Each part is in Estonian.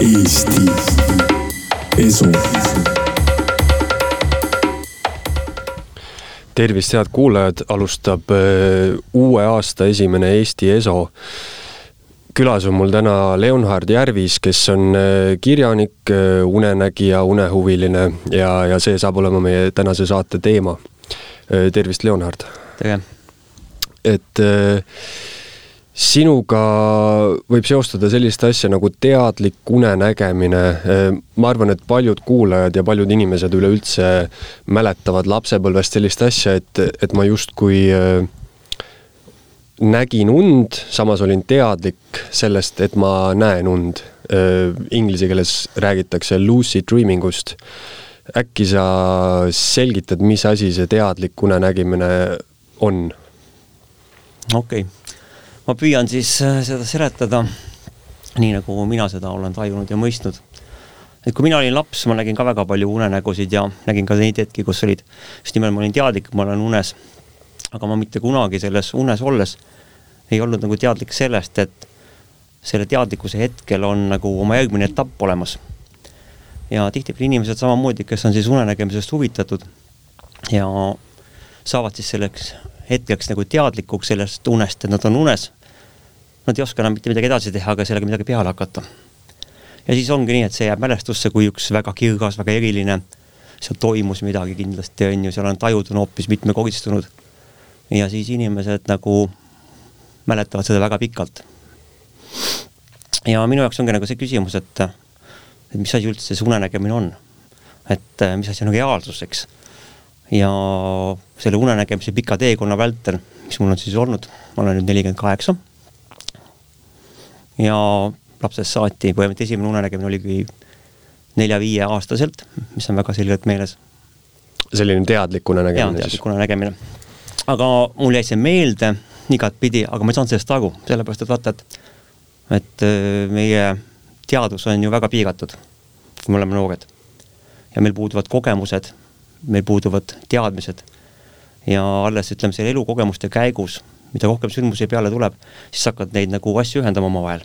Eesti Esu. tervist, head kuulajad, alustab äh, uue aasta esimene Eesti Eso. külas on mul täna Leonhard Järvis, kes on äh, kirjanik, äh, unenägija, unehuviline ja, ja see saab olema meie tänase saate teema. tervist, Leonhard! tere! et äh, sinuga võib seostada sellist asja nagu teadlik unenägemine. ma arvan, et paljud kuulajad ja paljud inimesed üleüldse mäletavad lapsepõlvest sellist asja, et, et ma justkui äh, nägin und, samas olin teadlik sellest, et ma näen und. Äh, inglise keeles räägitakse lucid dreaming ust. äkki sa selgitad, mis asi see teadlik unenägimine on? okei okay ma püüan siis äh, seda seletada nii, nagu mina seda olen tajunud ja mõistnud. et kui mina olin laps, ma nägin ka väga palju unenägusid ja nägin ka neid hetki, kus olid, just nimelt ma olin teadlik, ma olen unes. aga ma mitte kunagi selles unes olles ei olnud nagu teadlik sellest, et selle teadlikkuse hetkel on nagu oma järgmine etapp olemas. ja tihtipeale inimesed samamoodi, kes on siis unenägemisest huvitatud ja saavad siis selleks hetkeks nagu teadlikuks sellest unest, et nad on unes. Nad ei oska enam mitte midagi edasi teha, aga sellega midagi peale hakata. ja siis ongi nii, et see jääb mälestusse kui üks väga kirgas, väga eriline, seal toimus midagi kindlasti, on ju, seal on tajud on hoopis mitmekordistunud. ja siis inimesed nagu mäletavad seda väga pikalt. ja minu jaoks ongi nagu see küsimus, et, et mis asi üldse see unenägemine on. et mis asi on reaalsus, eks ja selle unenägemise pika teekonna vältel, mis mul on siis olnud, ma olen nüüd nelikümmend kaheksa. ja lapsest saati, põhimõtteliselt esimene unenägemine oligi nelja-viieaastaselt, mis on väga selgelt meeles. selline teadlik unenägemine siis? teadlik unenägemine. aga mul jäi see meelde igatpidi, aga ma ei saanud sellest aru, sellepärast et vaata, et, et äh, meie teadus on ju väga piiratud, kui me oleme noored. ja meil puuduvad kogemused meil puuduvad teadmised. ja alles ütleme, selle elukogemuste käigus, mida rohkem sündmusi peale tuleb, siis hakkad neid nagu asju ühendama omavahel.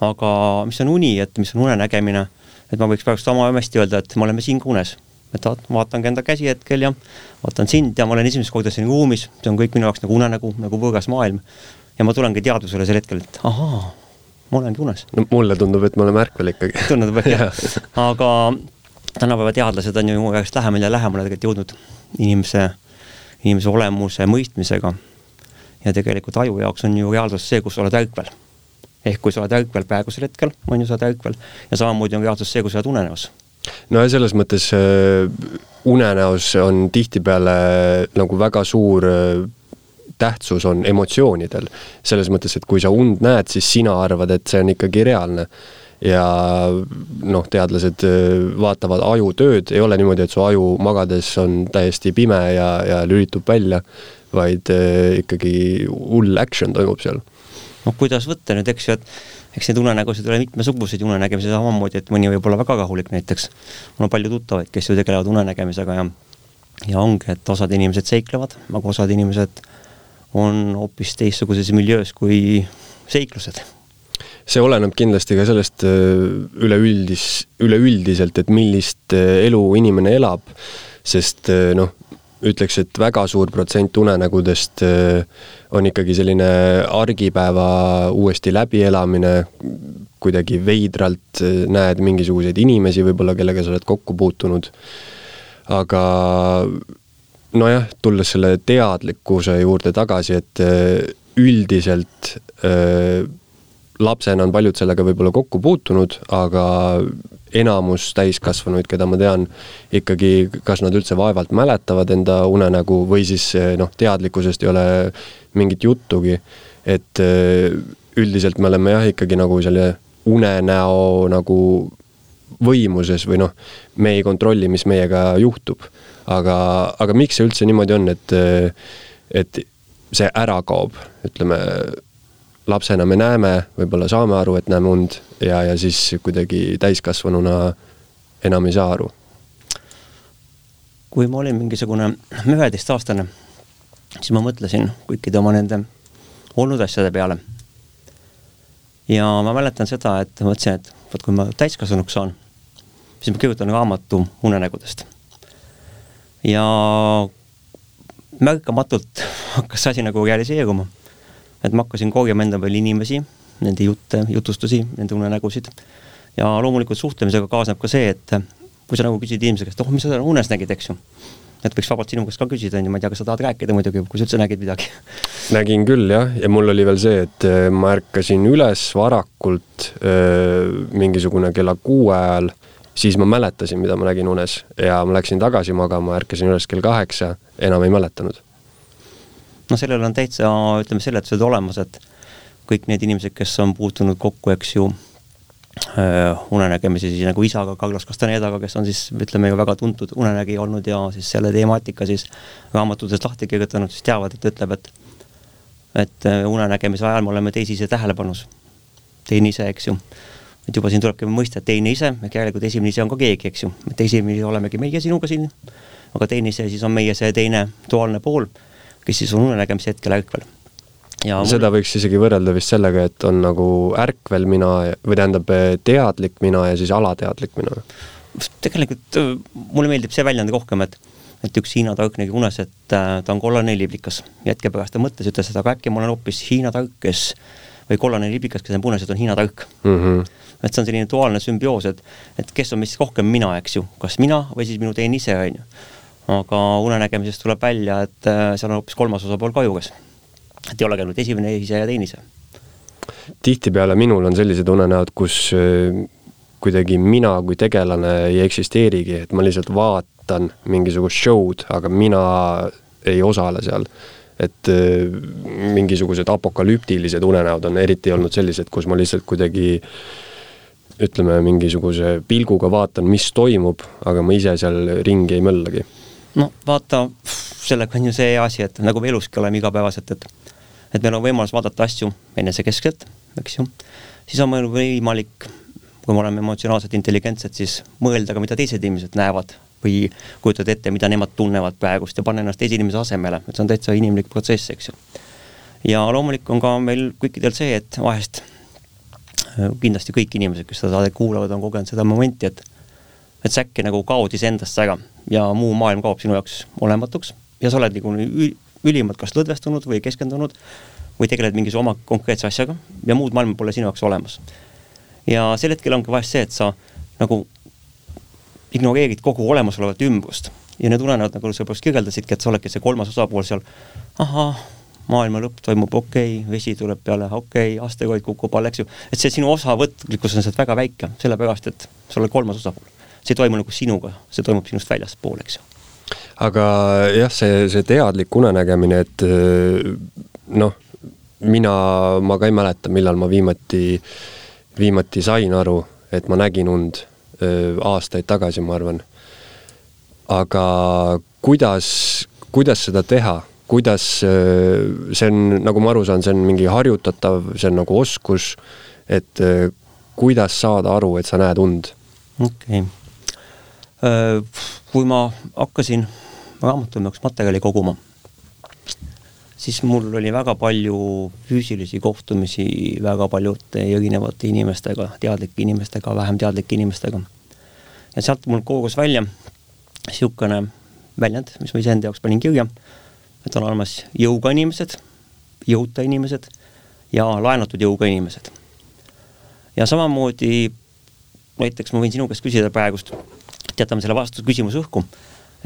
aga mis on uni, et mis on unenägemine, et ma võiks praegu sama hästi öelda, et me oleme siin ka unes. et vaatangi enda käsi hetkel ja vaatan sind ja ma olen esimest korda siin ruumis, see on kõik minu jaoks nagu unenägu, nagu võõras maailm. ja ma tulengi teadvusele sel hetkel, et ahaa, ma olengi unes. no mulle tundub, et me oleme ärkvel ikkagi. tundub, et jah aga tänapäeva teadlased on ju järjest lähemale ja lähemale tegelikult jõudnud inimese, inimese olemuse mõistmisega. ja tegelikult aju jaoks on ju reaalsus see, kus sa oled ärkvel. ehk kui sa oled ärkvel praegusel hetkel, on ju, sa oled ärkvel ja samamoodi on reaalsus see, kus sa oled unenäos. no ja selles mõttes äh, unenäos on tihtipeale nagu väga suur äh, tähtsus on emotsioonidel. selles mõttes, et kui sa und näed, siis sina arvad, et see on ikkagi reaalne ja noh, teadlased äh, vaatavad aju tööd, ei ole niimoodi, et su aju magades on täiesti pime ja, ja lülitub välja, vaid äh, ikkagi hull action toimub seal. noh, kuidas võtta nüüd, eks ju, et eks neid unenägusid ole mitmesuguseid unenägemisi samamoodi, et mõni võib olla väga rahulik näiteks. mul on palju tuttavaid, kes ju tegelevad unenägemisega ja ja ongi, et osad inimesed seiklevad, aga osad inimesed on hoopis teistsuguses miljöös kui seiklused see oleneb kindlasti ka sellest äh, üleüldis, üleüldiselt, et millist äh, elu inimene elab, sest äh, noh, ütleks, et väga suur protsent unenägudest on ikkagi selline argipäeva uuesti läbielamine, kuidagi veidralt näed mingisuguseid inimesi võib-olla, kellega sa oled kokku puutunud, aga nojah, tulles selle teadlikkuse juurde tagasi, et üldiselt öö, lapsena on paljud sellega võib-olla kokku puutunud, aga enamus täiskasvanuid, keda ma tean, ikkagi kas nad üldse vaevalt mäletavad enda unenägu või siis noh, teadlikkusest ei ole mingit juttugi. et äh, üldiselt me oleme jah, ikkagi nagu selle unenäo nagu võimuses või noh, me ei kontrolli, mis meiega juhtub. aga, aga miks see üldse niimoodi on, et, et see ära kaob, ütleme lapsena me näeme, võib-olla saame aru, et näeme und ja, ja siis kuidagi täiskasvanuna enam ei saa aru. kui ma olin mingisugune üheteistaastane, siis ma mõtlesin kõikide oma nende olnud asjade peale. ja ma mäletan seda, et mõtlesin, et vot kui ma täiskasvanuks saan, siis ma kirjutan raamatu unenägudest. ja märkamatult hakkas see asi nagu realiseeruma. Et ma hakkasin korjama enda peale inimesi, nende jutte, jutustusi, nende unenägusid. ja loomulikult suhtlemisega kaasneb ka see, et kui sa nagu küsid inimese käest, oh, mis sa unes nägid, eks ju et võiks vabalt sinu käest ka küsida, on ju, ma ei tea, kas sa tahad rääkida muidugi, kui sa üldse nägid midagi? nägin küll jah, ja mul oli veel see, et äh, ma ärkasin üles varakult äh, mingisugune kella kuue ajal, siis ma mäletasin, mida ma nägin unes ja ma läksin tagasi magama, ärkasin üles kell kaheksa, enam ei mäletanud. No sellel on täitsa, ütleme, seletused olemas, et kõik need inimesed, kes on puutunud kokku, eks ju, Äh, unenägemisi siis nagu isaga, Carlos Castanedaga, kes on siis ütleme ju väga tuntud unenägija olnud ja siis selle temaatika siis raamatutes lahti kirjutanud, siis teavad, et ütleb, et et äh, unenägemise ajal me oleme teise ise tähelepanus. teine ise, eks ju. et juba siin tulebki mõista, et teine ise, ehk järelikult esimene ise on ka keegi, eks ju. et esimene olemegi meie sinuga siin, aga teine ise siis on meie see teine duaalne pool, kes siis on unenägemise hetkel ärkvel Ja seda võiks isegi võrrelda vist sellega, et on nagu ärkvel mina või tähendab teadlik mina ja siis alateadlik mina. tegelikult äh, mulle meeldib see väljend rohkem, et et üks Hiina tark nägi unes, et äh, ta on kollane liblikas. hetke pärast ta mõtles, ütles, et aga äkki ma olen hoopis Hiina tark, kes või kollane liblikas, kes on punes, et on Hiina tark mm. -hmm. et see on selline duaalne sümbioos, et, et kes on meist rohkem mina, eks ju, kas mina või siis minu teine ise, on ju. Aga unenägemisest tuleb välja, et äh, seal on hoopis kolmas osapool ka juures et ei ole käinud esimene ise ja teine ise. tihtipeale minul on sellised unenäod, kus äh, kuidagi mina kui tegelane ei eksisteerigi, et ma lihtsalt vaatan mingisugust show'd, aga mina ei osale seal. et äh, mingisugused apokalüptilised unenäod on eriti olnud sellised, kus ma lihtsalt kuidagi ütleme, mingisuguse pilguga vaatan, mis toimub, aga ma ise seal ringi ei möllagi. No vaata, sellega on ju see asi, et nagu me eluski oleme igapäevaselt, et et meil on võimalus vaadata asju enesekeskselt, eks ju, siis on meil võimalik, kui me oleme emotsionaalselt intelligentsed, siis mõelda ka, mida teised inimesed näevad või kujutad ette, mida nemad tunnevad praegust ja panna ennast teise inimese asemele, et see on täitsa inimlik protsess, eks ju. ja loomulik on ka meil kõikidel see, et vahest äh, kindlasti kõik inimesed, kes seda saadet kuulavad, on kogenud seda momenti, et et sa äkki nagu kaod iseendast ära ja muu maailm kaob sinu jaoks olematuks ja sa oled nagu ülimalt kas lõdvestunud või keskendunud või tegeled mingisuguse oma konkreetse asjaga ja muud maailma pole sinu jaoks olemas. ja sel hetkel ongi vahest see, et sa nagu ignoreerid kogu olemasolevat ümbrust ja need unenäod, nagu sa just kirjeldasidki, et sa oledki see kolmas osapool seal, ahah, maailma lõpp toimub, okei okay,, vesi tuleb peale, okei okay,, asteroid kukub alla, eks ju, et see sinu osavõtlikkus on sealt väga väike, sellepärast et sa oled kolmas osapool. See ei toimu nagu sinuga, see toimub sinust väljaspool, eks ju aga jah, see, see teadlik unenägemine, et äh, noh, mina, ma ka ei mäleta, millal ma viimati, viimati sain aru, et ma nägin und äh, aastaid tagasi, ma arvan. aga kuidas, kuidas seda teha, kuidas, äh, see on, nagu ma aru saan, see on mingi harjutatav, see on nagu oskus, et kuidas saada aru, et sa näed und? okei okay. Kui ma hakkasin raamatujaoks materjali koguma, siis mul oli väga palju füüsilisi kohtumisi väga paljude erinevate inimestega, teadlike inimestega, vähem teadlike inimestega. ja sealt mul koorus välja niisugune väljend, mis ma iseenda jaoks panin kirja, et on olemas jõuga inimesed, jõuta inimesed ja laenatud jõuga inimesed. ja samamoodi näiteks ma võin sinu käest küsida praegust, jätame selle vastuse küsimuse õhku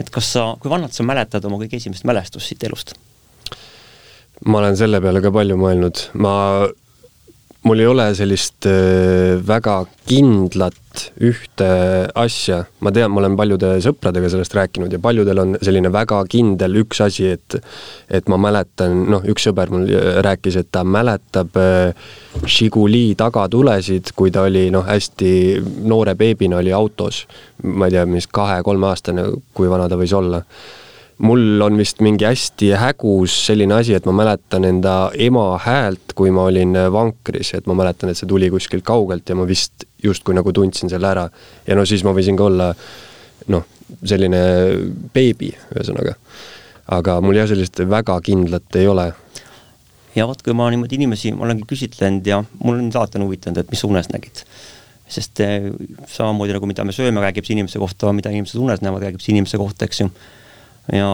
et kas sa, kui vanalt sa mäletad oma kõige esimest mälestust siit elust? ma olen selle peale ka palju mõelnud, ma, mul ei ole sellist äh, väga kindlat ühte asja, ma tean, ma olen paljude sõpradega sellest rääkinud ja paljudel on selline väga kindel üks asi, et et ma mäletan, noh, üks sõber mul rääkis, et ta mäletab äh, Žiguli tagatulesid, kui ta oli noh, hästi noore beebina oli autos. ma ei tea, mis kahe-kolmeaastane, kui vana ta võis olla. Mul on vist mingi hästi hägus selline asi, et ma mäletan enda ema häält, kui ma olin vankris, et ma mäletan, et see tuli kuskilt kaugelt ja ma vist justkui nagu tundsin selle ära. ja no siis ma võisin ka olla noh, selline beebi, ühesõnaga. aga mul jah, sellist väga kindlat ei ole ja vot, kui ma niimoodi inimesi, olengi küsitlenud ja mul on alati on huvitanud, et mis unes nägid. sest eh, samamoodi nagu mida me sööme, räägib see inimese kohta, mida inimesed unes näevad, räägib see inimese kohta, eks ju. Ja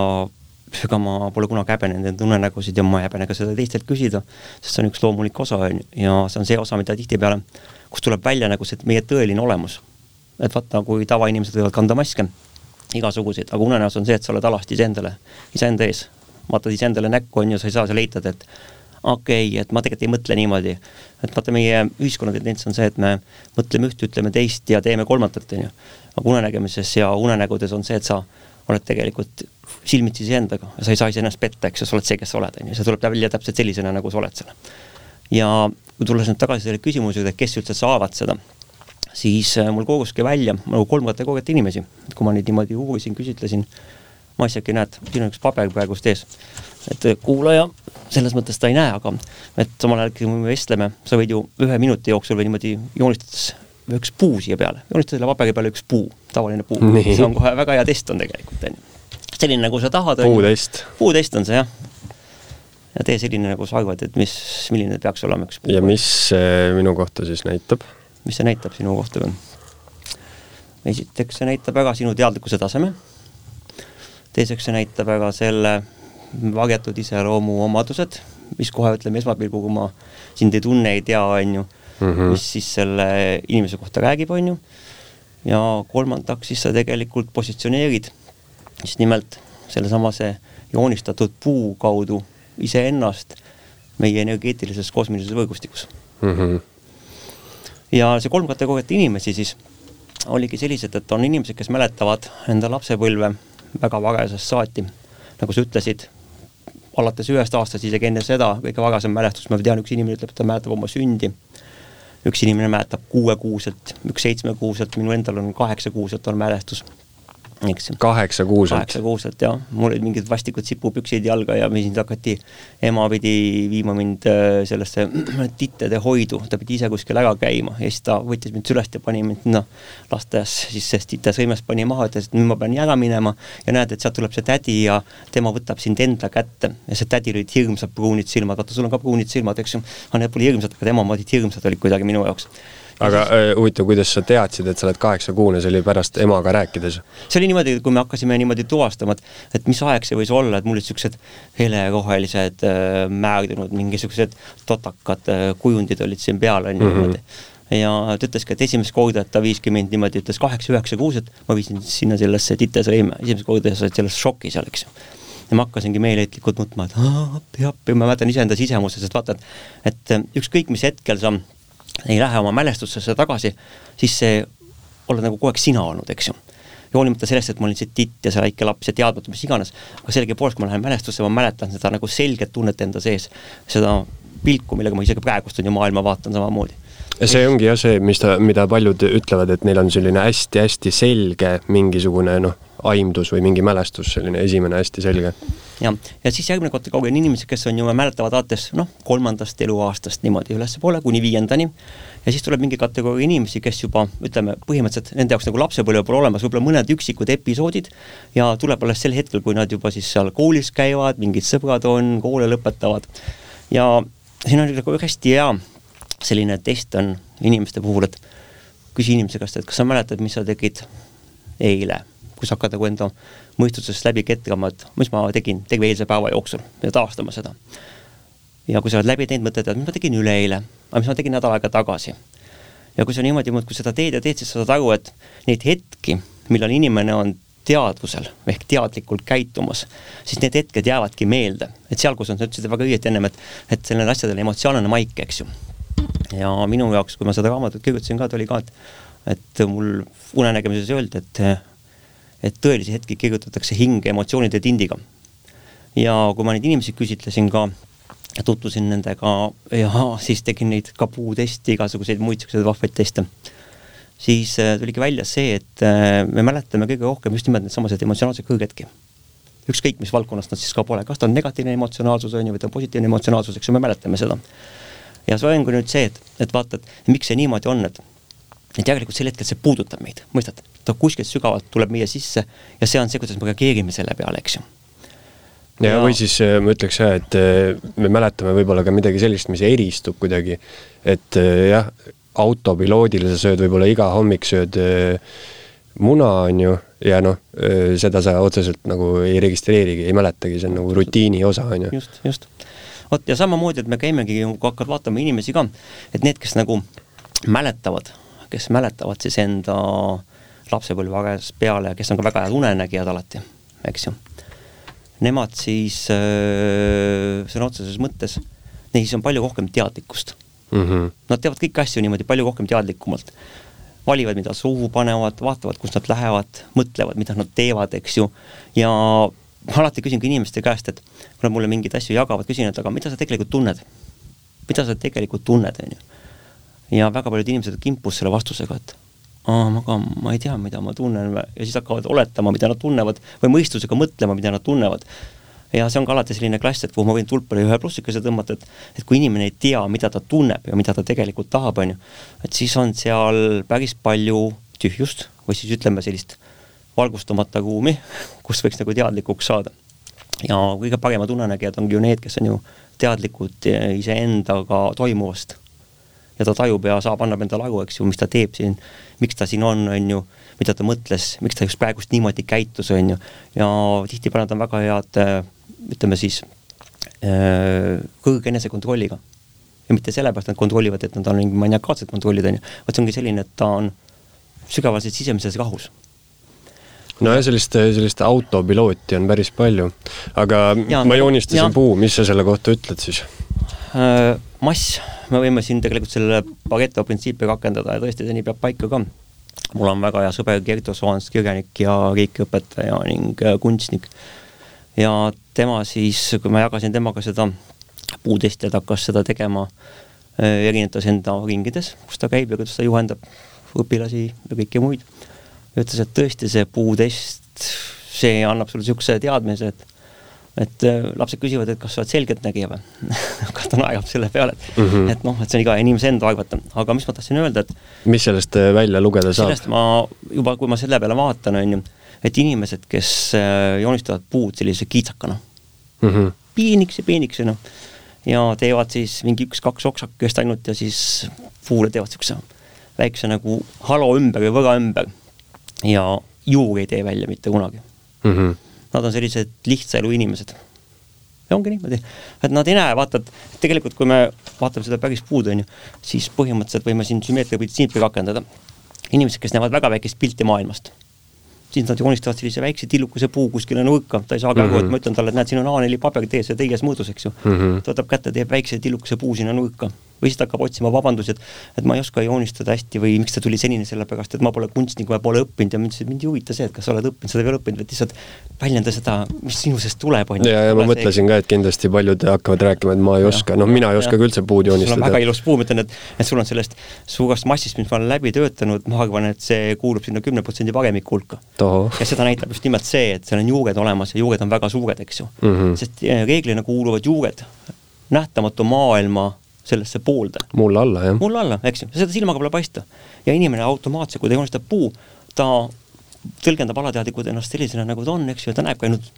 ega ma pole kunagi häbenenud enda unenägusid ja ma ei häbene ka seda teistelt küsida, sest see on üks loomulik osa, on ju, ja see on see osa, mida tihtipeale, kus tuleb välja nagu see meie tõeline olemus. et vaata, kui tavainimesed võivad kanda maske, igasuguseid, aga unenäos on see, et sa oled alasti iseendale, iseenda ees. vaatad iseendale näkku, on ju, sa ei saa seal eitada, et okei okay,, et ma tegelikult ei mõtle niimoodi. et vaata, meie ühiskonna tendents on see, et me mõtleme üht, ütleme teist ja teeme kolmandat, on ju. aga unenägemises ja unenägudes on see, et sa oled tegelikult silmitsi iseendaga sa ei saa iseennast petta, eks ju, sa oled see, kes sa oled, on ju, see tuleb välja täpselt sellisena, nagu sa oled seal. ja kui tulles nüüd tagasi selle küsimuse juurde, et kes üldse saavad seda, siis äh, mul kooruski välja nagu kolm kategooriat inimesi, kui ma neid niimoodi uurisin, küsitlesin, ma isegi näed, siin on üks paber praegust ees, et kuulaja selles mõttes ta ei näe, aga et samal ajal, kui me vestleme, sa võid ju ühe minuti jooksul või niimoodi joonistades üks puu siia peale, joonista selle paberi peale üks puu, tavaline puu, see on kohe väga hea test on tegelikult, on ju. Selline, nagu sa tahad. puutest. puutest on see, jah. ja tee selline, nagu sa arvad, et mis, milline peaks olema üks puu. ja mis see minu kohta siis näitab? mis see näitab sinu kohta või? esiteks see näitab väga sinu teadlikkuse taseme, teiseks see näitab väga selle varjatud iseloomu omadused, mis kohe ütleme esmapilgul, kui ma sind ei tunne, ei tea, on ju mm, -hmm. mis siis selle inimese kohta räägib, on ju, ja kolmandaks siis sa tegelikult positsioneerid just nimelt sellesamase joonistatud puu kaudu iseennast meie energeetilises kosmilises võrgustikus mm. -hmm. ja see kolm kategooriat inimesi siis oligi sellised, et on inimesed, kes mäletavad enda lapsepõlve väga varajasest saati, nagu sa ütlesid, alates ühest aastast, isegi enne seda, kõige varasem mälestus, ma tean, üks inimene ütleb, et ta mäletab oma sündi, üks inimene mäletab kuuekuuselt, üks seitsmekuuselt, minu endal on kaheksakuuselt on mälestus eks. kaheksa kuuselt? kaheksa kuuselt jah, mul olid mingid vastikud sipupüksid jalga ja mind hakati, ema pidi viima mind äh, sellesse tittede hoidu, ta pidi ise kuskil ära käima ja siis ta võttis mind sülest ja pani mind noh, lasteaias siis sellest titesõimest pani maha, ütles, et nüüd ma pean ära minema ja näed, et sealt tuleb see tädi ja tema võtab sind enda kätte. Ja see tädil olid hirmsad pruunid silmad, vaata sul on ka pruunid silmad, eks ju, aga need pole hirmsad, aga tema omad olid hirmsad olid kuidagi minu jaoks aga äh, huvitav, kuidas sa teadsid, et sa oled kaheksakuune, see oli pärast emaga rääkides? see oli niimoodi, kui me hakkasime niimoodi tuvastama, et, et mis aeg see võis olla, et mul olid niisugused helerohelised äh, määrdunud mingisugused totakad äh, kujundid olid siin peal, on ju mhm. niimoodi ja ta ütleski, et esimest korda, et ta viiski mind niimoodi, ütles kaheksa-üheksa kuuset, ma viisin sinna sellesse titesõime, esimest korda sa oled selles šokis eks ju ja ma hakkasingi meeleheitlikult nutma, et appi, appi, ma mäletan iseenda sisemuses, et vaata, et et ükskõik, mis hetkel sa ei lähe oma mälestustesse tagasi, siis see oled nagu kogu aeg sina olnud, eks ju. ja hoolimata sellest, et ma olin see titt ja see väike laps ja teadmatu, mis iganes, aga sellegipoolest, kui ma lähen mälestusse, ma mäletan seda nagu selget tunnet enda sees, seda pilku, millega ma isegi praegust on ju maailma vaatan samamoodi see ongi jah see, mis ta, mida paljud ütlevad, et neil on selline hästi-hästi selge mingisugune noh, aimdus või mingi mälestus, selline esimene hästi selge. jah, ja siis järgmine kategooria on inimesed, kes on ju, mäletavad alates noh, kolmandast eluaastast niimoodi ülespoole kuni viiendani, ja siis tuleb mingi kategooria inimesi, kes juba ütleme, põhimõtteliselt nende jaoks nagu lapsepõlve pole olemas, võib-olla mõned üksikud episoodid. Ja tuleb alles sel hetkel, kui nad juba siis seal koolis käivad, mingid sõbrad on, koole lõpetavad. Ja siin on nagu hästi hea selline test on inimeste puhul, et küsi inimese käest, et kas sa mäletad, mis sa tegid eile, kui sa hakkad nagu enda mõistusest läbi ketrama, et mis ma tegin terve eilse päeva jooksul ja taastama seda. ja kui sa oled läbi teinud, mõtled, et mis ma tegin üleeile, aga mis ma tegin nädal aega tagasi. ja kui sa niimoodi muudkui seda teed ja teed, siis sa saad aru, et neid hetki, millal inimene on teadvusel ehk teadlikult käitumas, siis need hetked jäävadki meelde. et seal, kus on, sa ütlesid väga õieti ennem, et, et sellel asjadel emotsionaalne maik, eks ju ja minu jaoks, kui ma seda raamatut kirjutasin ka, ta oli ka, et et mul unenägemises öeldi, et et tõelisi hetki kirjutatakse hinge emotsioonide tindiga. ja kui ma neid inimesi küsitlesin ka, tutvusin nendega ja siis tegin neid ka puuteste, igasuguseid muid niisuguseid vahvaid teste, siis äh, tuligi välja see, et äh, me mäletame kõige rohkem just nimelt needsamased emotsionaalsed kõrghetki. Ükskõik mis valdkonnast nad siis ka pole, kas ta on negatiivne emotsionaalsus on ju, või ta on positiivne emotsionaalsus, eks ju, me mäletame seda. Ja see on nüüd see, et, et vaata, et miks see niimoodi on, et et tegelikult sel hetkel see puudutab meid, mõistad, ta kuskilt sügavalt tuleb meie sisse ja see on see, kuidas me reageerime selle peale, eks ju. ja, või siis äh, ma ütleks jah, et äh, me mäletame võib-olla ka midagi sellist, mis eristub kuidagi, et äh, jah, autopiloodil, sa sööd võib-olla iga hommik sööd äh, muna, on ju, ja noh, seda sa otseselt nagu ei registreerigi, ei mäletagi, see on nagu rutiini osa, on ju. just, just. vot ja samamoodi, et me käimegi, kui hakkad vaatama inimesi ka, et need, kes nagu mäletavad, kes mäletavad siis enda lapsepõlve ajast peale ja kes on ka väga head unenägijad alati, eks ju. Nemad siis äh, sõna otseses mõttes, neis on palju rohkem teadlikkust mm. -hmm. Nad teavad kõiki asju niimoodi palju rohkem teadlikumalt. valivad, mida suhu panevad, vaatavad, kus nad lähevad, mõtlevad, mida nad teevad, eks ju, ja ma alati küsin ka inimeste käest, et kui nad mulle mingeid asju jagavad, küsin, et aga mida sa tegelikult tunned? mida sa tegelikult tunned, on ju ja väga paljud inimesed kimpus selle vastusega, et aa, ma ka, ma ei tea, mida ma tunnen ja siis hakkavad oletama, mida nad tunnevad või mõistusega mõtlema, mida nad tunnevad. ja see on ka alati selline klass, et kuhu ma võin tulpale ühe plussikese tõmmata, et et kui inimene ei tea, mida ta tunneb ja mida ta tegelikult tahab, on ju, et siis on seal päris palju tühjust või siis ütleme sellist valgustamata ruumi, kus võiks nagu teadlikuks saada. ja kõige paremad unenägijad ongi ju need, kes on ju teadlikud iseendaga toimuvast ja ta tajub ja saab, annab endale aru, eks ju, mis ta teeb siin, miks ta siin on, on ju, mida ta mõtles, miks ta just praegust niimoodi käitus, on ju, ja tihtipeale nad on väga head, äh, ütleme siis, äh, kõrge enesekontrolliga. ja mitte sellepärast nad kontrollivad, et nad on mingi maniakaalsed kontrollid, on ju, vaid see ongi selline, et ta on sügavalt sisemises rahus nojah, sellist, sellist autopilooti on päris palju, aga ja, ma joonistasin ja. puu, mis sa selle kohta ütled siis? Äh, mass, me võime siin tegelikult selle Pareto printsiipi rakendada ja tõesti, see nii peab paika ka. mul on väga hea sõber Gerdo Soans, kirjanik ja riikiõpetaja ning äh, kunstnik. ja tema siis, kui ma jagasin temaga seda puutesti, ta hakkas seda tegema äh, erinevates enda ringides, kus ta käib ja kuidas ta juhendab õpilasi ja kõiki muid. ütles, et tõesti see puutest, see annab sulle niisuguse teadmise, et et äh, lapsed küsivad, et kas sa oled selgeltnägija või kas ta naerab selle peale, et mm, -hmm. et noh, et see on iga inimese enda arvata, aga mis ma tahtsin öelda, et mis sellest äh, välja lugeda saab? sellest ma juba, kui ma selle peale vaatan, on ju, et inimesed, kes äh, joonistavad puud sellise kiitsakana mm -hmm., piinikese, piinikese, noh, ja teevad siis mingi üks-kaks oksakest ainult ja siis puule teevad niisuguse väikse nagu halo ümber või võra ümber ja juur ei tee välja mitte kunagi mm. -hmm nad on sellised lihtsa elu inimesed. ja ongi niimoodi, et nad ei näe, vaata, et tegelikult kui me vaatame seda päris puud, on ju, siis põhimõtteliselt võime siin sümmeetria printsiipi rakendada. inimesed, kes näevad väga väikest pilti maailmast siis nad joonistavad sellise väikse tillukese puu kuskile nurka, ta ei saagi aru mm, -hmm. et ma ütlen talle, et näed, siin on A4 paber, tee see täies mõõdus, eks ju mm. -hmm. ta võtab kätte, teeb väikse tillukese puu sinna nurka või siis ta hakkab otsima vabandusi, et et ma ei oska joonistada hästi või miks ta tuli senini, sellepärast et ma pole kunstnik, ma pole õppinud ja mind, mind ei huvita see, et kas sa oled õppinud seda või ei ole õppinud, vaid lihtsalt väljenda seda, mis sinu seest tuleb, on ju. ja, ja ma mõtlesin ka, et kindlasti paljud hakkavad rääkima, et ma ei oska, noh, mina ei oska ka üldse puud joonistada. sul on väga ilus puu, ma ütlen, et, et sul on sellest suurest massist, mis ma olen läbi töötanud, ma arvan, et see kuulub sinna kümne protsendi paremiku hulka. ja seda näitab just nimelt see, et seal on juured olemas ja juured on väga suured, eks ju mm. -hmm. sest eh, reeglina kuuluvad juured nähtamatu maailma sellesse poolde. mulla alla, jah. mulla alla, eks ju, seda silmaga pole paista. ja inimene automaatselt, kui ta joonistab puu, ta tõlgendab alateadlikult ennast sellisena, nagu ta on, eks ju, ta näebki ainult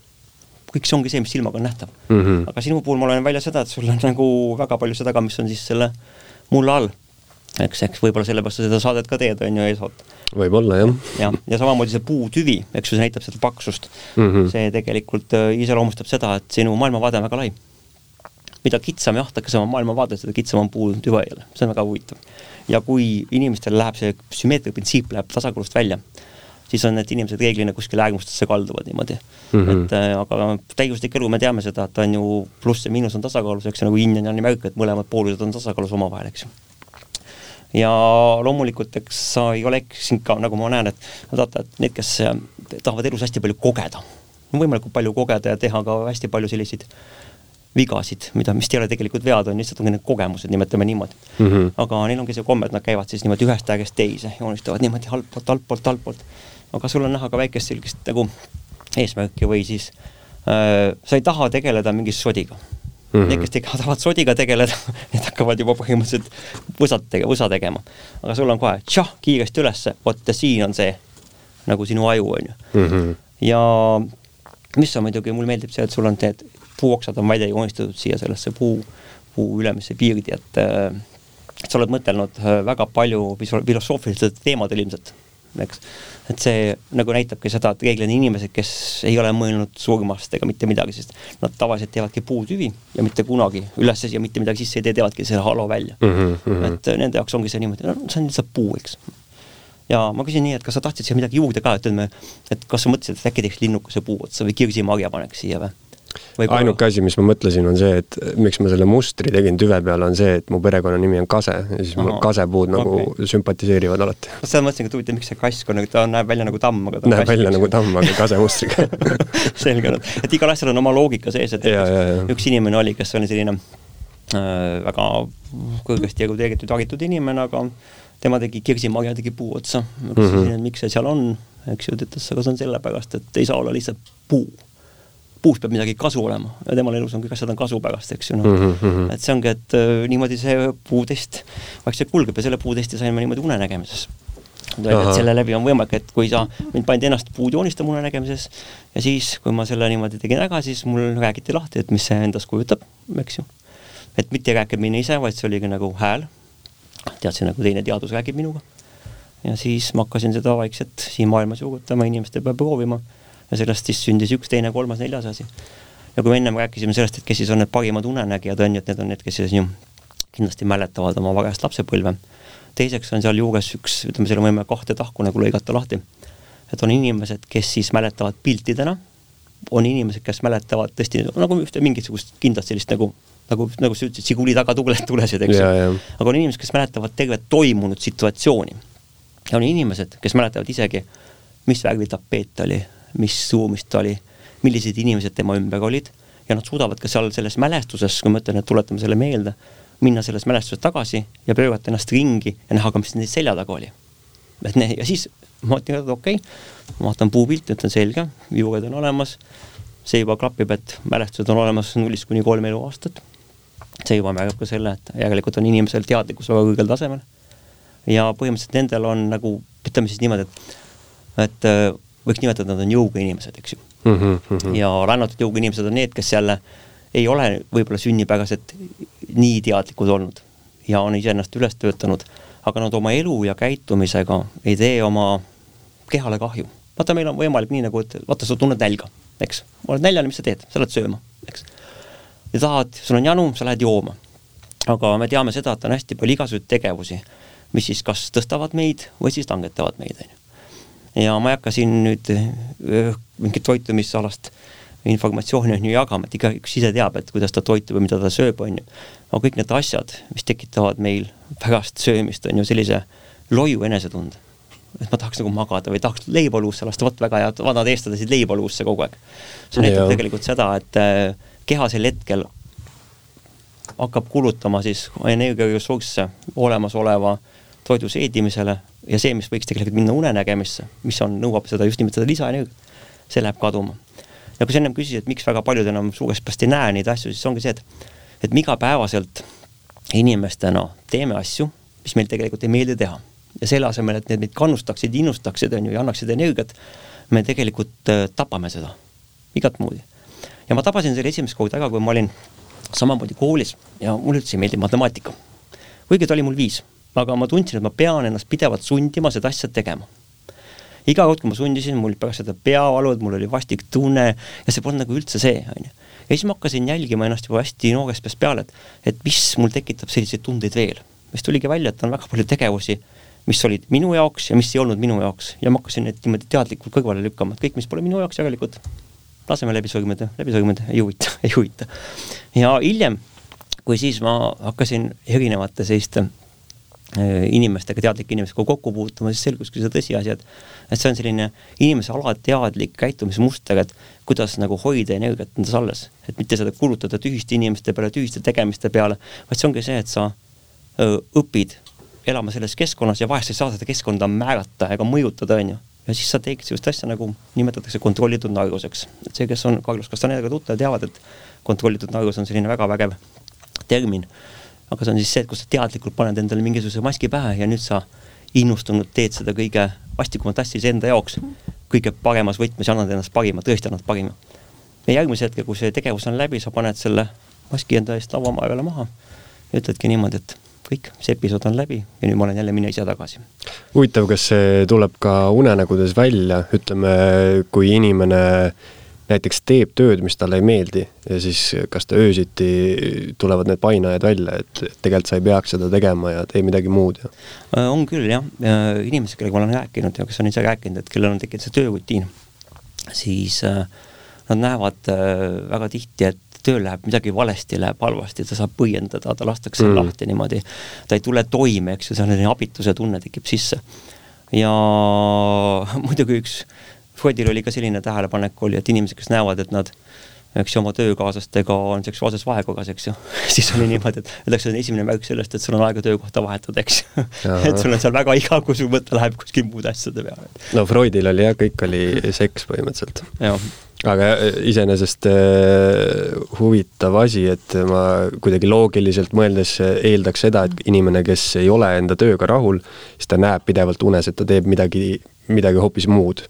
kõik see ongi see, mis silmaga on nähtav mm. -hmm. aga sinu puhul ma loen välja seda, et sul on nagu väga palju seda ka, mis on siis selle mulla all. eks, eks võib-olla sellepärast sa seda saadet ka teed, on ju, eesoolt. võib-olla, jah. jah, ja samamoodi see puutüvi, eks ju, see näitab seda paksust mm. -hmm. see tegelikult äh, iseloomustab seda, et sinu maailmavaade on väga lai mida kitsam ja ahtakas oma maailmavaade, seda kitsam on puu tüvajal, see on väga huvitav. ja kui inimestel läheb see sümmeetria printsiip läheb tasakaalust välja, siis on need inimesed reeglina kuskile äärmustesse kalduvad niimoodi mm. -hmm. et äh, aga täiuslik elu, me teame seda, et on ju pluss ja miinus on tasakaalus, eks ju, nagu yin ja yang märk, et mõlemad poolused on tasakaalus omavahel, eks ju ja loomulikult, eks sa ei ole siin ka, nagu ma näen, et vaata, et need, kes äh, tahavad elus hästi palju kogeda, võimalikult palju kogeda ja teha ka hästi palju selliseid vigasid, mida, mis ei ole tegelikult vead, on lihtsalt ongi need kogemused, nimetame niimoodi mm. -hmm. aga neil ongi see komme, et nad käivad siis niimoodi ühest äärest teise, joonistavad niimoodi altpoolt, altpoolt, altpoolt. aga sul on näha ka väikest sellist nagu eesmärki või siis äh, sa ei taha tegeleda mingi sodiga mm. -hmm. Need, kes tahavad sodiga tegeleda need hakkavad juba põhimõtteliselt võsat tege-, võsa tegema. aga sul on kohe tšah, kiiresti ülesse, vot siin on see nagu sinu aju, on ju. Mhm. ja mis on muidugi, mulle meeldib see, et sul on need puuoksad on välja joonistatud siia sellesse puu, puu ülemisse piirdi, et äh, sa oled mõtelnud äh, väga palju filosoofilistel teemadel ilmselt, eks. et see nagu näitabki seda, et reeglina inimesed, kes ei ole mõelnud surmast ega mitte midagi, sest nad tavaliselt teevadki puutüvi ja mitte kunagi üles ja mitte midagi sisse ei tee, teevadki selle halo välja mm. -hmm. et äh, nende jaoks ongi see niimoodi, no see on lihtsalt puu, eks. ja ma küsin nii, et kas sa tahtsid siia midagi juurde ka, ütleme, et kas sa mõtlesid, et äkki teeks linnukese puu otsa või kirsimarja paneks siia või? Ainuke asi, mis ma mõtlesin, on see, et miks ma selle mustri tegin tüve peale, on see, et mu perekonnanimi on Kase ja siis mul kasepuud nagu okay. sümpatiseerivad alati. ma seda mõtlesin, et huvitav, miks see kask on, ta näeb välja nagu tamm, aga ta näeb välja nagu tamm, aga kasemustriga selge, et igal asjal on oma loogika sees, et ja, ja, ja. üks inimene oli, kes oli selline äh, väga kõrgesti reguleeritud, haritud inimene, aga tema tegi kirsimarja, tegi puu otsa. ma küsisin mm, -hmm. miks see seal on, eks ju, ta ütles, aga see on sellepärast, et ei saa olla lihtsalt puu puust peab midagi kasu olema ja temal elus on kõik asjad on kasu pärast, eks ju, noh mm -hmm.. et see ongi, et äh, niimoodi see puutest vaikselt kulgeb ja selle puutesti sain ma niimoodi unenägemises. et selle läbi on võimalik, et kui sa, mind pandi ennast puud joonistama unenägemises ja siis, kui ma selle niimoodi tegin ära, siis mul räägiti lahti, et mis see endast kujutab, eks ju. et mitte mina ise, vaid see oligi nagu hääl. teadsin, nagu teine teadus räägib minuga. ja siis ma hakkasin seda vaikselt siin maailmas juurutama, inimeste peal proovima ja sellest siis sündis üks, teine, kolmas, neljas asi. ja kui me ennem rääkisime sellest, et kes siis on need parimad unenägijad, on ju, et need on need, kes siis ju kindlasti mäletavad oma varajast lapsepõlve. teiseks on sealjuures üks, ütleme, seal on võimalik kahte tahku nagu lõigata lahti. et on inimesed, kes siis mäletavad piltidena, on inimesed, kes mäletavad tõesti nagu ühte mingisugust kindlat sellist nagu nagu, nagu sa ütlesid, Žiguli taga tuled, tulesid, eks ju. aga on inimesed, kes mäletavad tervet toimunud situatsiooni. ja on inimesed, kes mäletavad isegi, mis värvi tapeet oli, mis ruumis ta oli, millised inimesed tema ümber olid ja nad suudavad ka seal selles mälestuses, kui ma ütlen, et tuletame selle meelde, minna selles mälestuses tagasi ja pöörata ennast ringi ja näha ka, mis neil selja taga oli. et ne, ja siis ma mõtlen, et okei okay,, ma vaatan puupilti, ütlen selge, juured on olemas, see juba klapib, et mälestused on olemas nullist kuni kolme eluaastat. see juba märgab ka selle, et järelikult on inimesel teadlikkus väga kõrgel tasemel. ja põhimõtteliselt nendel on nagu, ütleme siis niimoodi, et, et võiks nimetada, nad on jõuga inimesed, eks ju mm. -hmm. ja rännatud jõuga inimesed on need, kes jälle ei ole võib-olla sünnipäraselt nii teadlikud olnud ja on iseennast üles töötanud, aga nad oma elu ja käitumisega ei tee oma kehale kahju. vaata, meil on võimalik nii nagu, et vaata, sa tunned nälga, eks, oled näljane, mis sa teed, sa lähed sööma, eks. ja tahad, sul on janu, sa lähed jooma. aga me teame seda, et on hästi palju igasuguseid tegevusi, mis siis kas tõstavad meid või siis langetavad meid, on ju ja ma ei hakka siin nüüd äh, mingit toitumisalast informatsiooni on ju jagama, et igaüks ise teab, et kuidas ta toitub ja mida ta sööb, on ju. aga kõik need asjad, mis tekitavad meil pärast söömist, on ju sellise loiu enesetunde. et ma tahaks nagu magada või tahaks leiba luusse lasta, vot väga hea, vanad eestlased leiba luusse kogu aeg. see näitab tegelikult seda, et äh, keha sel hetkel hakkab kulutama siis energiaressursse olemasoleva toidu seedimisele ja see, mis võiks tegelikult minna unenägemisse, mis on, nõuab seda just nimelt seda lisaenergiat, see läheb kaduma. ja kui sa ennem küsisid, et miks väga paljud enam suurest peast ei näe neid asju, siis ongi see, et et me igapäevaselt inimestena teeme asju, mis meil tegelikult ei meeldi teha. ja selle asemel, et need meid kannustaksid, innustaksid, on ju, ja annaksid energiat, me tegelikult äh, tapame seda igat moodi. ja ma tabasin selle esimest korda ära, kui ma olin samamoodi koolis ja mulle üldse ei meeldi matemaatika. kuigi ta oli mul viis aga ma tundsin, et ma pean ennast pidevalt sundima seda asja tegema. iga kord, kui ma sundisin, mul pärast seda peavalud, mul oli vastik tunne ja see polnud nagu üldse see, on ju. ja siis ma hakkasin jälgima ennast juba hästi noorest peast peale, et, et mis mul tekitab selliseid tundeid veel. siis tuligi välja, et on väga palju tegevusi, mis olid minu jaoks ja mis ei olnud minu jaoks ja ma hakkasin neid niimoodi teadlikult kõrvale lükkama, et kõik, mis pole minu jaoks, järelikult laseme läbi sõrmede, läbi sõrmede, ei huvita, ei huvita. ja hiljem, kui siis ma hakkasin erinevate selliste inimestega, teadlike inimestega kokku puutuma, siis selguski see tõsiasi, et et see on selline inimese alateadlik käitumismuster, et kuidas nagu hoida energiat endas alles. et mitte seda kulutada tühiste inimeste peale, tühiste tegemiste peale, vaid see ongi see, et sa öö, õpid elama selles keskkonnas ja vahest ei saa seda keskkonda määrata ega mõjutada, on ju. ja siis sa teeksid sellist asja, nagu nimetatakse kontrollitud naeruseks. et see, kes on Carlos Castanedega tuttav, teavad, et kontrollitud naerus on selline väga vägev termin aga see on siis see, et kus sa teadlikult paned endale mingisuguse maski pähe ja nüüd sa innustunult teed seda kõige vastikumat asja iseenda jaoks kõige paremas võtmes ja annad ennast parima, tõesti annad parima. ja järgmise hetke, kui see tegevus on läbi, sa paned selle maski enda eest lauamaja peale maha ja ütledki niimoodi, et kõik, see episood on läbi ja nüüd ma olen jälle mina ise tagasi. huvitav, kas see tuleb ka unenägudes välja, ütleme, kui inimene näiteks teeb tööd, mis talle ei meeldi ja siis kas ta öösiti tulevad need painajad välja, et tegelikult sa ei peaks seda tegema ja tee midagi muud ja. Äh, on küll jah, inimesed, kellega ma olen rääkinud ja kes on ise rääkinud, et kellel on tekkinud see töörutiin, siis äh, nad näevad äh, väga tihti, et tööl läheb midagi valesti, läheb halvasti, ta saab põiendada, ta lastakse mm. lahti niimoodi, ta ei tule toime, eks ju, selline abituse tunne tekib sisse. ja muidugi üks, Freudil oli ka selline tähelepanek oli, et inimesed, kes näevad, et nad eks ju, oma töökaaslastega on seksuaalses vahekorras, eks ju, siis oli niimoodi, et öeldakse, et esimene märk sellest, et sul on aega töökohta vahetada, eks ju. et sul on seal väga igav, kui su mõte läheb kuskil muude asjade peale. no Freudil oli jah, kõik oli seks põhimõtteliselt. aga äh, iseenesest äh, huvitav asi, et ma kuidagi loogiliselt mõeldes eeldaks seda, et inimene, kes ei ole enda tööga rahul, siis ta näeb pidevalt unes, et ta teeb midagi, midagi hoopis muud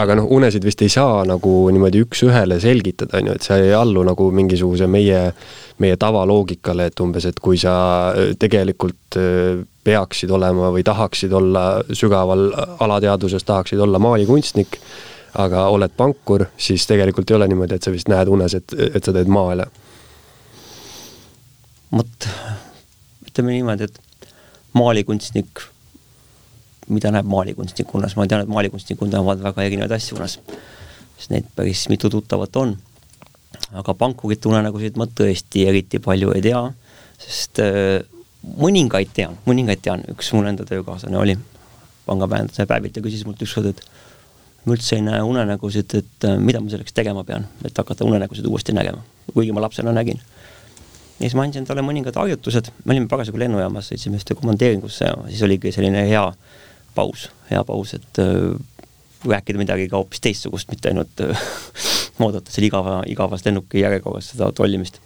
aga noh, unesid vist ei saa nagu niimoodi üks-ühele selgitada, on ju, et see ei allu nagu mingisuguse meie, meie tavaloogikale, et umbes, et kui sa äh, tegelikult äh, peaksid olema või tahaksid olla sügaval alateadvuses, tahaksid olla maalikunstnik, aga oled pankur, siis tegelikult ei ole niimoodi, et sa vist näed unes, et, et sa teed maale. vot, ütleme niimoodi, et maalikunstnik mida näeb maalikunstnik unes, ma tean, et maalikunstnikud näevad väga erinevaid asju unes, sest neid päris mitu tuttavat on. aga pankurite unenägusid ma tõesti eriti palju ei tea, sest äh, mõningaid tean, mõningaid tean, üks mul enda töökaaslane oli pangapäevanduse päevilt ja küsis mult ükskord, et ma üldse ei näe unenägusid, et äh, mida ma selleks tegema pean, et hakata unenägusid uuesti nägema, kuigi ma lapsena nägin. ja siis ma andsin talle mõningad harjutused, me olime parasjagu lennujaamas, sõitsime ühte komandeeringusse ja siis oligi selline hea paus, hea paus, et äh, rääkida midagi ka hoopis teistsugust, mitte ainult äh, oodata seal igava, igavas lennuki järjekorras seda tollimist.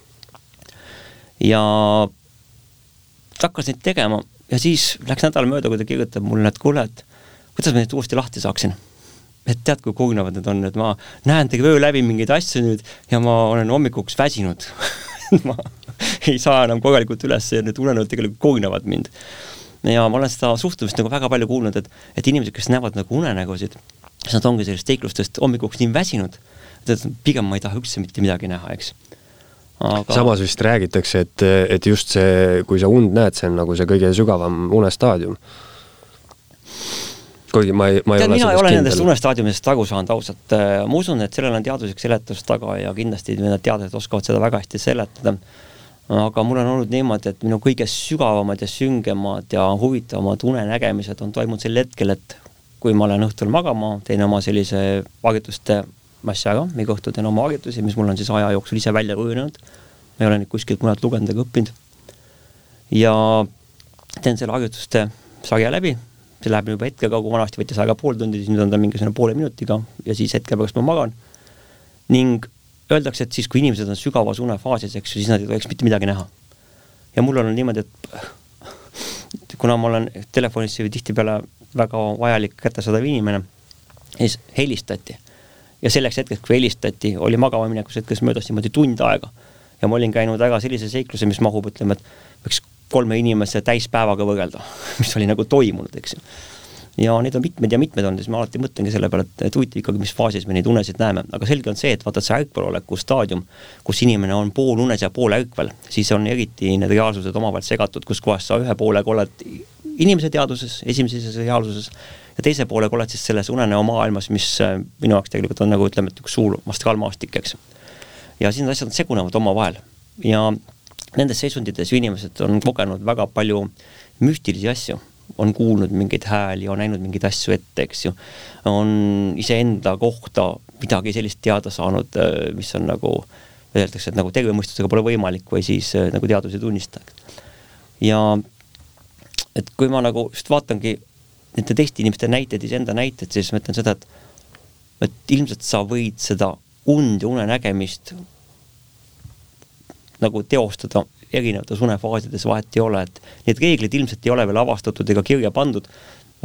ja hakkas neid tegema ja siis läks nädal mööda, kui ta kirjutab mulle, et kuule, et kuidas ma neid uuesti lahti saaksin. et tead, kui kurnavad need on, et ma näen terve öö läbi mingeid asju nüüd ja ma olen hommikuks väsinud ma ei saa enam korralikult üles ja need unenäod tegelikult kurnavad mind ja ma olen seda suhtumist nagu väga palju kuulnud, et, et inimesed, kes näevad nagu unenägusid, siis nad ongi sellist seiklustest hommikuks nii väsinud, et pigem ma ei taha üldse mitte midagi näha, eks aga samas vist räägitakse, et, et just see, kui sa und näed, see on nagu see kõige sügavam unestaadium. kuigi ma ei, ma ei Tead, ole mina ei ole kindel. nendest unestaadiumidest aru saanud ausalt, ma usun, et sellel on teaduslik seletus taga ja kindlasti need teadlased oskavad seda väga hästi seletada aga mul on olnud niimoodi, et minu kõige sügavamad ja süngemad ja huvitavamad unenägemised on toimunud sel hetkel, et kui ma olen õhtul magama, teen oma sellise harjutuste massi ära, iga õhtu teen oma harjutusi, mis mul on siis aja jooksul ise välja kujunenud. ma ei ole neid kuskilt mujalt lugenud ega õppinud. ja teen selle harjutuste sarja läbi, see läheb juba hetkega, kui vanasti võttis aega pool tundi, siis nüüd on ta mingisugune poole minutiga ja siis hetke pärast ma magan. ning öeldakse, et siis, kui inimesed on sügavas unefaasis, eks ju, siis nad ei tohiks mitte midagi näha. ja mul on niimoodi, et kuna ma olen telefonisse ju tihtipeale väga vajalik kättesaadav inimene, siis helistati. ja selleks hetkeks, kui helistati, oli magama minekus hetkes möödas niimoodi tund aega. ja ma olin käinud väga sellise seikluse, mis mahub, ütleme, et võiks kolme inimese täispäevaga võrrelda, mis oli nagu toimunud, eks ju ja neid on mitmeid ja mitmeid ja siis ma alati mõtlengi selle peale, et, et huvitav ikkagi, mis faasis me neid unesid näeme, aga selge on see, et vaata see ärkveloleku staadium, kus inimene on poolunes ja poolärkvel, siis on eriti need reaalsused omavahel segatud, kus kohas sa ühe poolega oled inimese teadvuses, esimeses reaalsuses, ja teise poolega oled siis selles unenäo maailmas, mis äh, minu jaoks tegelikult on nagu ütleme, et üks suur astraalmaastik, eks. ja siis need asjad segunevad omavahel. Ja nendes seisundites ju inimesed on kogenud väga palju müstilisi asju on kuulnud mingeid hääli, on näinud mingeid asju ette, eks ju. on iseenda kohta midagi sellist teada saanud, äh, mis on nagu, öeldakse, et nagu terve mõistusega pole võimalik või siis äh, nagu teadus ei tunnista. ja et kui ma nagu just vaatangi nende teiste inimeste näiteid, iseenda näiteid, siis ma ütlen seda, et et ilmselt sa võid seda und ja unenägemist nagu teostada erinevates unefaasides vahet ei ole, et need reeglid ilmselt ei ole veel avastatud ega kirja pandud,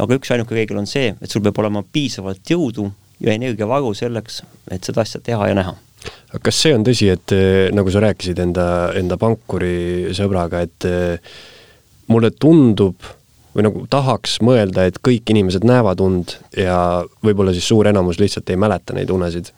aga üks-ainuke reegel on see, et sul peab olema piisavalt jõudu ja energiavaru selleks, et seda asja teha ja näha. kas see on tõsi, et eh, nagu sa rääkisid enda, enda pankuri sõbraga, et eh, mulle tundub või nagu tahaks mõelda, et kõik inimesed näevad und ja võib-olla siis suur enamus lihtsalt ei mäleta neid unesid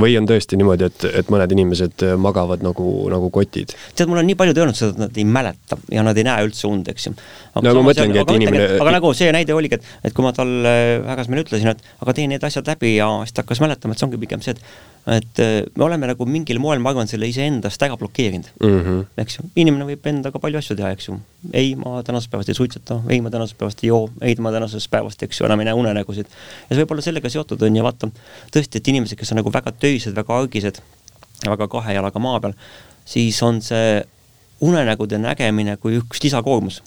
või on tõesti niimoodi, et, et mõned inimesed magavad nagu, nagu kotid? tead, mul on nii paljud öelnud seda, et nad ei mäleta ja nad ei näe üldse und, eks ju. no ma mõtlengi, et inimene aga nagu see näide oligi, et, et kui ma talle Hägasmäele ütlesin, et aga tee need asjad läbi ja siis ta hakkas mäletama, et see ongi pigem see, et et äh, me oleme nagu mingil moel, ma arvan, selle iseendast ära blokeerinud mm. -hmm. eks ju, inimene võib endaga palju asju teha, eks ju. ei, ma tänasest päevast ei suitseta, ei, ma tänasest päevast ei joo, ei, ma tänasest päevast, eks ju, enam ei näe unenägusid. ja see võib olla sellega seotud, on ju, vaata, tõesti, et inimesed, kes on nagu väga töised, väga argised, väga kahe jalaga maa peal, siis on see unenägude nägemine kui üks lisakoormus.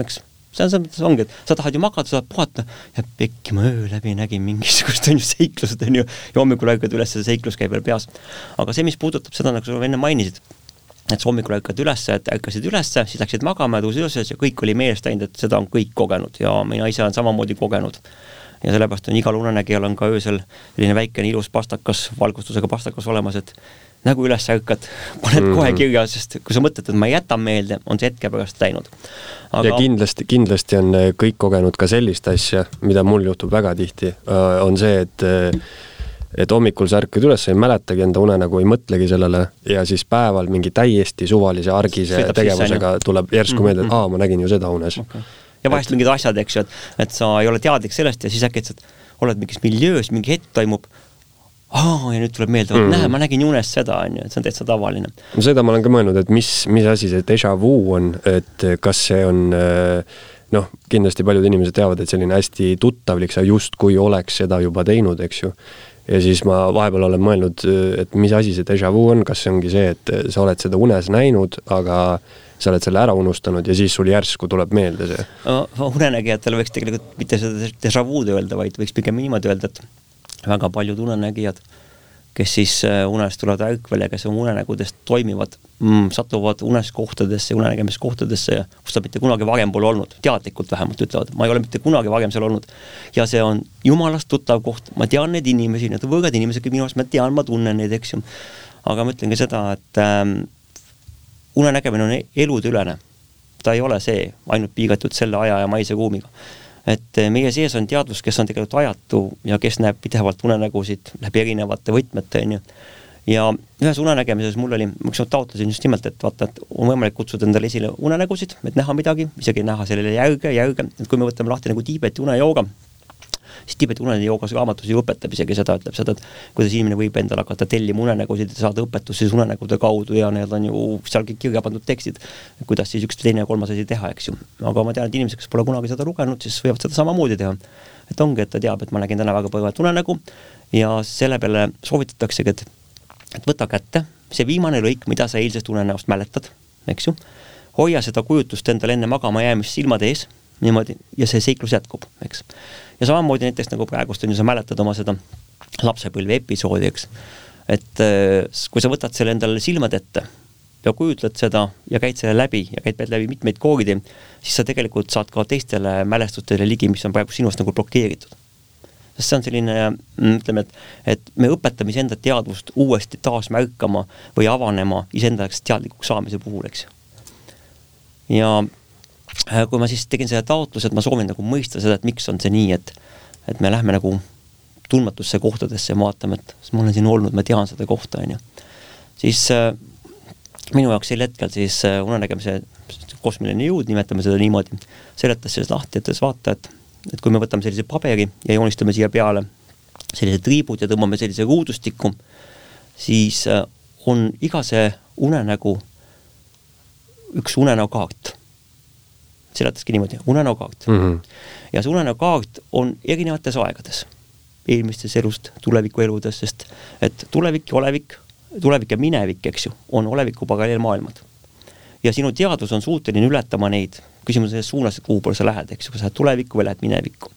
eks see on selles mõttes ongi, et sa tahad ju magada, sa tahad puhata ja pekki ma öö läbi nägin mingisugust on ju seiklused on ju ja hommikul ärkad üles, see seiklus käib veel peas. aga see, mis puudutab seda, nagu sa enne mainisid, et sa hommikul ärkad üles, et ärkasid üles, siis läksid magama ja tõusid üles ja kõik oli meelest läinud, et seda on kõik kogenud ja mina ise olen samamoodi kogenud. Ja sellepärast on igal unenägijal on ka öösel selline väikene ilus pastakas, valgustusega pastakas olemas, et nagu üles ärkad, paned mm -hmm. kohe kirja, sest kui sa mõtled, et ma jätan meelde, on see hetke pärast läinud. Aga... ja kindlasti, kindlasti on äh, kõik kogenud ka sellist asja, mida mul juhtub väga tihti, äh, on see, et äh, et hommikul sa ärkad üles, ei mäletagi enda unenägu, ei mõtlegi sellele ja siis päeval mingi täiesti suvalise argise Sõidab tegevusega sisse, tuleb järsku meelde, et mhm. aa, ma nägin ju seda unes okay. Ja vahest mingid asjad, eks ju, et, et sa ei ole teadlik sellest ja siis äkitselt oled mingis miljöös, mingi hetk toimub aa, ja nüüd tuleb meelde, vot mm. näe, ma nägin unes seda, on ju, et see on täitsa tavaline. no seda ma olen ka mõelnud, et mis, mis asi see déjà vu on, et kas see on noh, kindlasti paljud inimesed teavad, et selline hästi tuttavlik, sa justkui oleks seda juba teinud, eks ju. ja siis ma vahepeal olen mõelnud, et mis asi see déjà vu on, kas see ongi see, et sa oled seda unes näinud, aga sa oled selle ära unustanud ja siis sul järsku tuleb meelde see no,? unenägijatele võiks tegelikult mitte seda déjà vu'd öelda, vaid võiks pigem niimoodi öelda, et väga paljud unenägijad, kes siis äh, unes tulevad ärkvel ja kes oma unenägudest toimivad mm,, satuvad unes kohtadesse, unenägemiskohtadesse, kus nad mitte kunagi varem pole olnud, teadlikult vähemalt ütlevad, ma ei ole mitte kunagi varem seal olnud. ja see on jumalast tuttav koht, ma tean neid inimesi, need on võõrad inimesed minu arust, ma tean, ma tunnen neid, eks ju. aga ma ütlen ka seda, et ähm, unenägemine on eludeülene. ta ei ole see ainult piiratud selle aja ja maise ruumiga et eh, meie sees on teadvus, kes on tegelikult ajatu ja kes näeb pidevalt unenägusid läbi erinevate võtmete, on ju. ja ühes unenägemises mul oli, ma ükskord taotlesin just nimelt, et vaata, et on võimalik kutsuda endale esile unenägusid, et näha midagi, isegi näha sellele järge, järge, et kui me võtame lahti nagu Tiibeti unejooga siis Tiibeti unenäojoogas raamatus ju õpetab isegi seda, ütleb seda, et kuidas inimene võib endale hakata tellima unenägusid ja saada õpetusi siis unenägude kaudu ja need on ju seal kõik kirja pandud tekstid, kuidas siis üks, teine ja kolmas asi teha, eks ju. aga ma tean, et inimesed, kes pole kunagi seda lugenud, siis võivad seda samamoodi teha. et ongi, et ta teab, et ma nägin täna väga põnevat unenägu ja selle peale soovitataksegi, et et võta kätte see viimane lõik, mida sa eilsest unenäost mäletad, eks ju, hoia seda kujutust endale enne magama jäämist silmade ees niimoodi ja see seiklus jätkub, eks ja samamoodi näiteks nagu praegust on ju, sa mäletad oma seda lapsepõlve episoodi, eks. et äh, kui sa võtad selle endale silmade ette ja kujutled seda ja käid selle läbi ja käid läbi mitmeid kooridi, siis sa tegelikult saad ka teistele mälestustele ligi, mis on praegu sinust nagu blokeeritud. sest see on selline, mm, ütleme, et, et me õpetame iseenda teadvust uuesti taas märkama või avanema iseenda jaoks teadlikuks saamise puhul, eks. ja Äh, kui ma siis tegin selle taotluse, et ma soovin nagu mõista seda, et miks on see nii, et et me lähme nagu tundmatusse kohtadesse ja vaatame, et ma olen siin olnud, ma tean seda kohta, on ju. siis äh, minu jaoks sel hetkel siis äh, unenägemise kosmiline jõud, nimetame seda niimoodi, seletas sellest lahti, ütles vaata, et et kui me võtame sellise paberi ja joonistame siia peale sellised triibud ja tõmbame sellise ruudustiku, siis äh, on iga see unenägu üks unenäokaart seletaski niimoodi, unenäokaart mm. -hmm. ja see unenäokaart on erinevates aegades, eelmistest elust, tuleviku eludes, sest et tulevik ja olevik, tulevik ja minevik, eks ju, on oleviku paralleelmaailmad. ja sinu teadvus on suuteline ületama neid, küsimus on selles suunas, et kuhu poole sa lähed, eks ju, kas sa lähed tulevikku või lähed minevikku.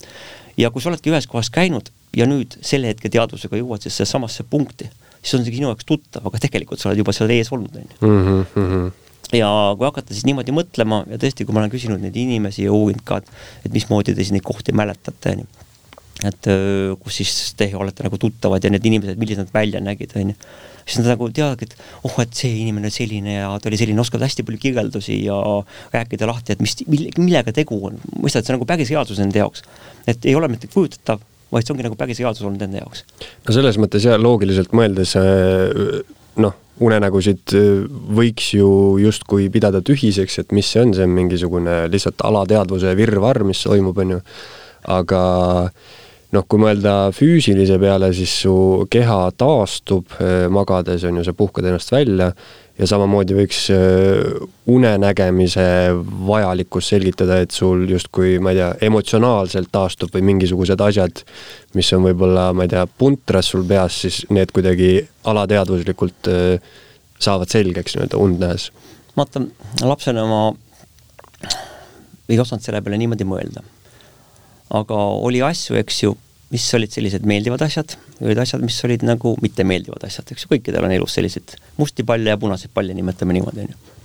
ja kui sa oledki ühes kohas käinud ja nüüd selle hetke teadvusega jõuad siis samasse punkti, siis on see sinu jaoks tuttav, aga tegelikult sa oled juba seal ees olnud, on ju. Ja kui hakata siis niimoodi mõtlema ja tõesti, kui ma olen küsinud neid inimesi ja uurinud ka, et, mismoodi te siis neid kohti mäletate, onju. et kus siis te olete nagu tuttavad ja need inimesed, millised nad välja nägid, on ju siis nad nagu teadagi, et oh, et see inimene on selline ja ta oli selline, oskavad hästi palju kirjeldusi ja rääkida lahti, et mis, millega tegu on. mõistad, see on nagu päris reaalsus nende jaoks. et ei ole mitte kujutatav, vaid see ongi nagu päris reaalsus olnud nende jaoks. no selles mõttes jah, loogiliselt mõeldes äh, noh, unenägusid äh, võiks ju justkui pidada tühiseks, et mis see on, see on mingisugune lihtsalt alateadvuse virvarr, mis toimub, on ju. aga noh, kui mõelda füüsilise peale, siis su keha taastub äh, magades, on ju, sa puhkad ennast välja ja samamoodi võiks äh, unenägemise vajalikkust selgitada, et sul justkui, ma ei tea, emotsionaalselt taastub või mingisugused asjad, mis on võib-olla, ma ei tea, puntras sul peas, siis need kuidagi alateadvuslikult äh, saavad selgeks nii-öelda und nähes. vaata, lapsena ma ei osanud selle peale niimoodi mõelda aga oli asju, eks ju, mis olid sellised meeldivad asjad, olid asjad, mis olid nagu mittemeeldivad asjad, eks ju, kõikidel on elus selliseid musti palle ja punaseid palle, nimetame niimoodi, on ju.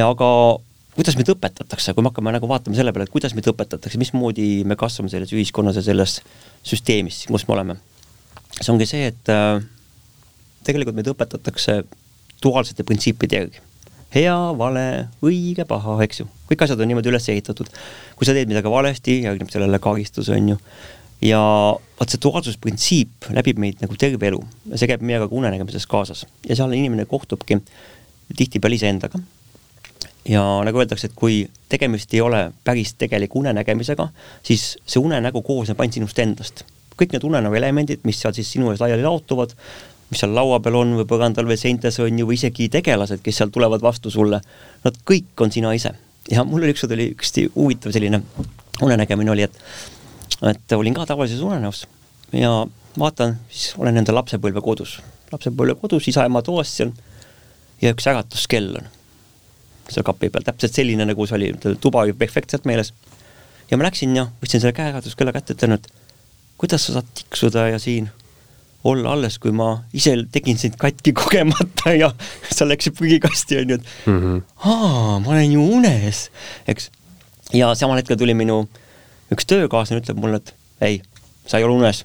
ja aga kuidas meid õpetatakse, kui me hakkame nagu vaatama selle peale, et kuidas meid õpetatakse, mismoodi me kasvame selles ühiskonnas ja selles süsteemis, kus me oleme. see ongi see, et äh, tegelikult meid õpetatakse duaalsete printsiipide järgi hea, vale, õige, paha, eks ju. kõik asjad on niimoodi üles ehitatud. kui sa teed midagi valesti, järgneb sellele karistus, on ju. Ja vot see duaalsusprintsiip läbib meid nagu terve elu ja see käib meiega ka unenägemises kaasas ja seal inimene kohtubki tihtipeale iseendaga. ja nagu öeldakse, et kui tegemist ei ole päris tegeliku unenägemisega, siis see unenägu koosneb ainult sinust endast kõik need unenäo elemendid, mis seal siis sinu ees laiali laotuvad, mis seal laua peal on või põrandal või seintes on ju, või isegi tegelased, kes seal tulevad vastu sulle, nad kõik on sina ise. ja mul oli ükskord oli üks huvitav selline unenägemine oli, et et olin ka tavalises unenäos ja vaatan, siis olen enda lapsepõlve kodus. lapsepõlve kodus, isa-ema toas seal ja üks äratuskell on seal kapi peal, täpselt selline, nagu see oli, tuba oli perfektselt meeles. ja ma läksin ja võtsin selle käeäratuskella kätte, ütlen, et kuidas sa saad tiksuda ja siin olla alles, kui ma ise tegin sind katki kogemata ja sa läksid prügikasti, onju, et mm -hmm. aa, ma olen ju unes, eks. ja samal hetkel tuli minu üks töökaaslane, ütleb mulle, et ei, sa ei ole unes.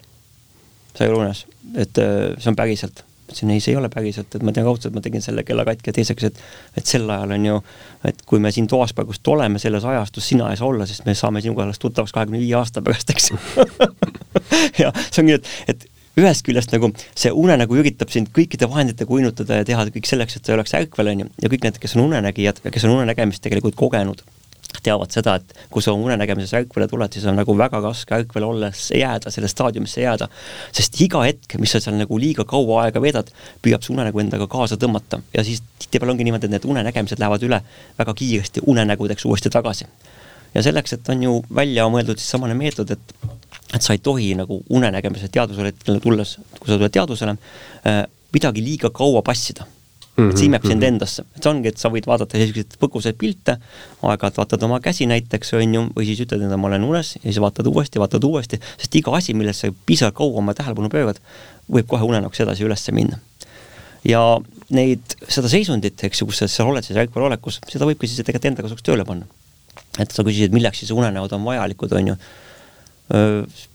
sa ei ole unes, et äh, see on päriselt. ütlesin, ei, see ei ole päriselt, et ma tean kaudselt, ma tegin selle kella katki ja teiseks, et et sel ajal on ju, et kui me siin toas praegust oleme selles ajastus, sina ei saa olla, sest me saame sinuga alles tuttavaks kahekümne viie aasta pärast, eks ja see ongi, et, et ühest küljest nagu see unenägu üritab sind kõikide vahenditega uinutada ja teha kõik selleks, et sa ei oleks ärkvel, on ju, ja kõik need, kes on unenägijad ja kes on unenägemist tegelikult kogenud, teavad seda, et kui sa unenägemises ärkvele tuled, siis on nagu väga raske ärkvel olles jääda, selle staadiumisse jääda. sest iga hetk, mis sa seal nagu liiga kaua aega veedad, püüab see unenägu endaga kaasa tõmmata ja siis tihtipeale ongi niimoodi, et need unenägemised lähevad üle väga kiiresti unenägudeks uuesti tagasi. ja selleks, et on ju välja mõeldud siis samane meetod, et et sa ei tohi nagu unenägemise teadvusele hetkele tulles, kui sa tuled teadvusele äh,, midagi liiga kaua passida mm. -hmm, et see imeb sind mm -hmm. endasse, et see ongi, et sa võid vaadata selliseid põgusaid pilte, aeg-ajalt vaatad oma käsi näiteks, on ju, või siis ütled endale, ma olen unes ja siis vaatad uuesti, vaatad uuesti, sest iga asi, millesse sa piisavalt kaua oma tähelepanu pöörad, võib kohe unenäoks edasi üles minna. ja neid, seda seisundit, eks ju, kus sa oled, siis ärkvel olekus, seda võibki siis tegelikult enda kasuks tööle panna. et sa küsisid, milleks siis unenäod on vajalikud, on ju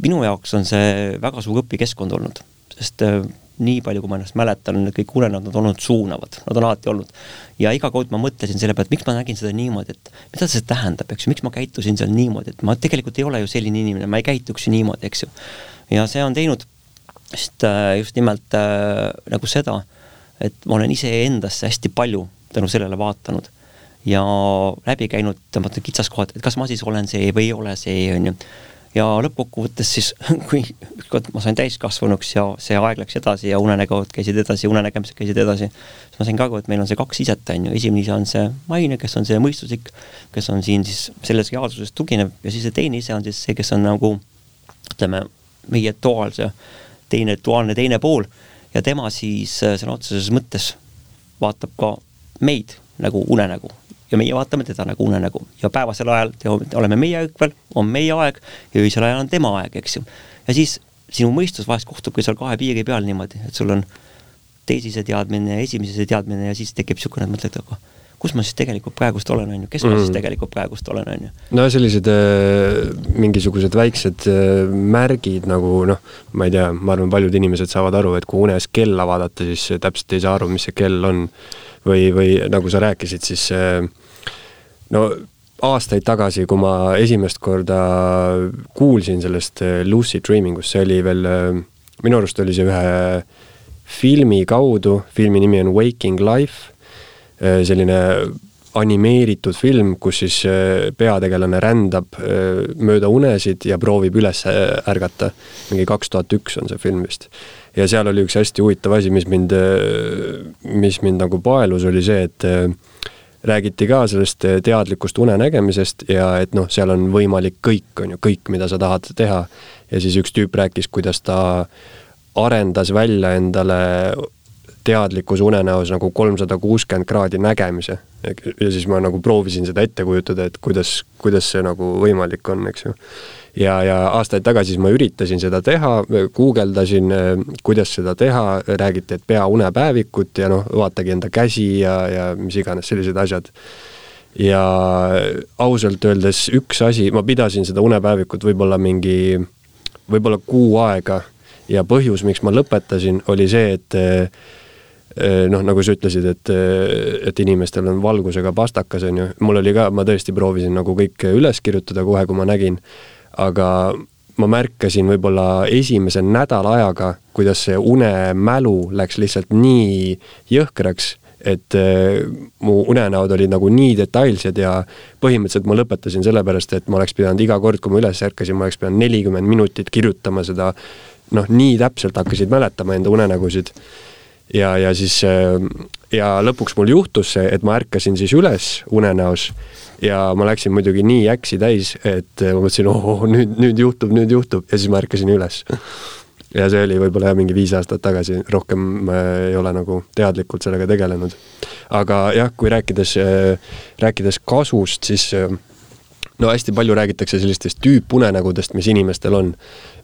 minu jaoks on see väga suur õpikeskkond olnud, sest nii palju, kui ma ennast mäletan, kõik unenäod, on olnud suunavad, nad on alati olnud. ja iga kord ma mõtlesin selle peale, et miks ma nägin seda niimoodi, et mida see tähendab, eks ju, miks ma käitusin seal niimoodi, et ma tegelikult ei ole ju selline inimene, ma ei käituks ju niimoodi, eks ju. ja see on teinud just, just nimelt äh, nagu seda, et ma olen iseendasse hästi palju tänu sellele vaatanud ja läbi käinud tõmmata kitsaskohad, et kas ma siis olen see või ei ole see, on ju ja lõppkokkuvõttes siis, kui ükskord ma sain täiskasvanuks ja see aeg läks edasi ja unenägud käisid edasi, unenägemised käisid edasi, siis ma sain ka aru, et meil on see kaks iset, on ju, esimene ise on see maine, kes on see mõistuslik, kes on siin siis selles reaalsuses tuginev ja siis see teine ise on siis see, kes on nagu ütleme, meie duaalse, teine, duaalne teine pool. Ja tema siis sõna otseses mõttes vaatab ka meid nagu unenägu ja meie vaatame teda nagu unenägu ja päevasel ajal oleme meie ärkvel, on meie aeg ja öisel ajal on tema aeg, eks ju. ja siis sinu mõistus vahest kohtubki seal kahe piiri peal niimoodi, et sul on teisise teadmine ja esimese teadmine ja siis tekib niisugune, et mõtled, aga kus ma siis tegelikult praegust olen, on ju, kes ma mm. siis tegelikult praegust olen, on ju. no sellised äh, mingisugused väiksed äh, märgid nagu noh, ma ei tea, ma arvan, paljud inimesed saavad aru, et kui unes kella vaadata, siis täpselt ei saa aru, mis see kell on. või, või nagu sa rääkisid, siis äh, no aastaid tagasi, kui ma esimest korda kuulsin sellest äh, lucid dreaming ust, see oli veel, äh, minu arust oli see ühe filmi kaudu, filmi nimi on Waking Life Äh, selline animeeritud film, kus siis peategelane rändab mööda unesid ja proovib üles ärgata. mingi kaks tuhat üks on see film vist. ja seal oli üks hästi huvitav asi, mis mind, mis mind nagu paelus, oli see, et räägiti ka sellest teadlikust unenägemisest ja et noh, seal on võimalik kõik, on ju, kõik, mida sa tahad teha. ja siis üks tüüp rääkis, kuidas ta arendas välja endale teadlikus unenäos nagu kolmsada kuuskümmend kraadi nägemise. ja siis ma nagu proovisin seda ette kujutada, et kuidas, kuidas see nagu võimalik on, eks ju. Ja, ja aastaid tagasi siis ma üritasin seda teha, guugeldasin, kuidas seda teha, räägiti, et pea unepäevikut ja noh, vaatagi enda käsi ja, ja mis iganes sellised asjad. Ja ausalt öeldes üks asi, ma pidasin seda unepäevikut võib-olla mingi, võib-olla kuu aega ja põhjus, miks ma lõpetasin, oli see, et Äh, noh, nagu sa ütlesid, et, äh, et inimestel on valgusega pastakas, on ju, mul oli ka, ma tõesti proovisin nagu kõik üles kirjutada kohe, kui ma nägin, aga ma märkasin võib-olla esimese nädala ajaga, kuidas see unemälu läks lihtsalt nii jõhkraks, et äh, mu unenäod olid nagu nii detailsed ja põhimõtteliselt ma lõpetasin sellepärast, et ma oleks pidanud iga kord, kui ma üles ärkasin, ma oleks pidanud nelikümmend minutit kirjutama seda noh, nii täpselt hakkasid mäletama enda unenägusid. Ja, ja siis äh, ja lõpuks mul juhtus see, et ma ärkasin siis üles unenäos ja ma läksin muidugi nii äksi täis, et ma mõtlesin, oh nüüd, nüüd juhtub, nüüd juhtub ja siis ma ärkasin üles. ja see oli võib-olla jah, mingi viis aastat tagasi, rohkem ma ei ole nagu teadlikult sellega tegelenud. aga jah, kui rääkides, rääkides kasust, siis no hästi palju räägitakse sellistest tüüpunenägudest, mis inimestel on.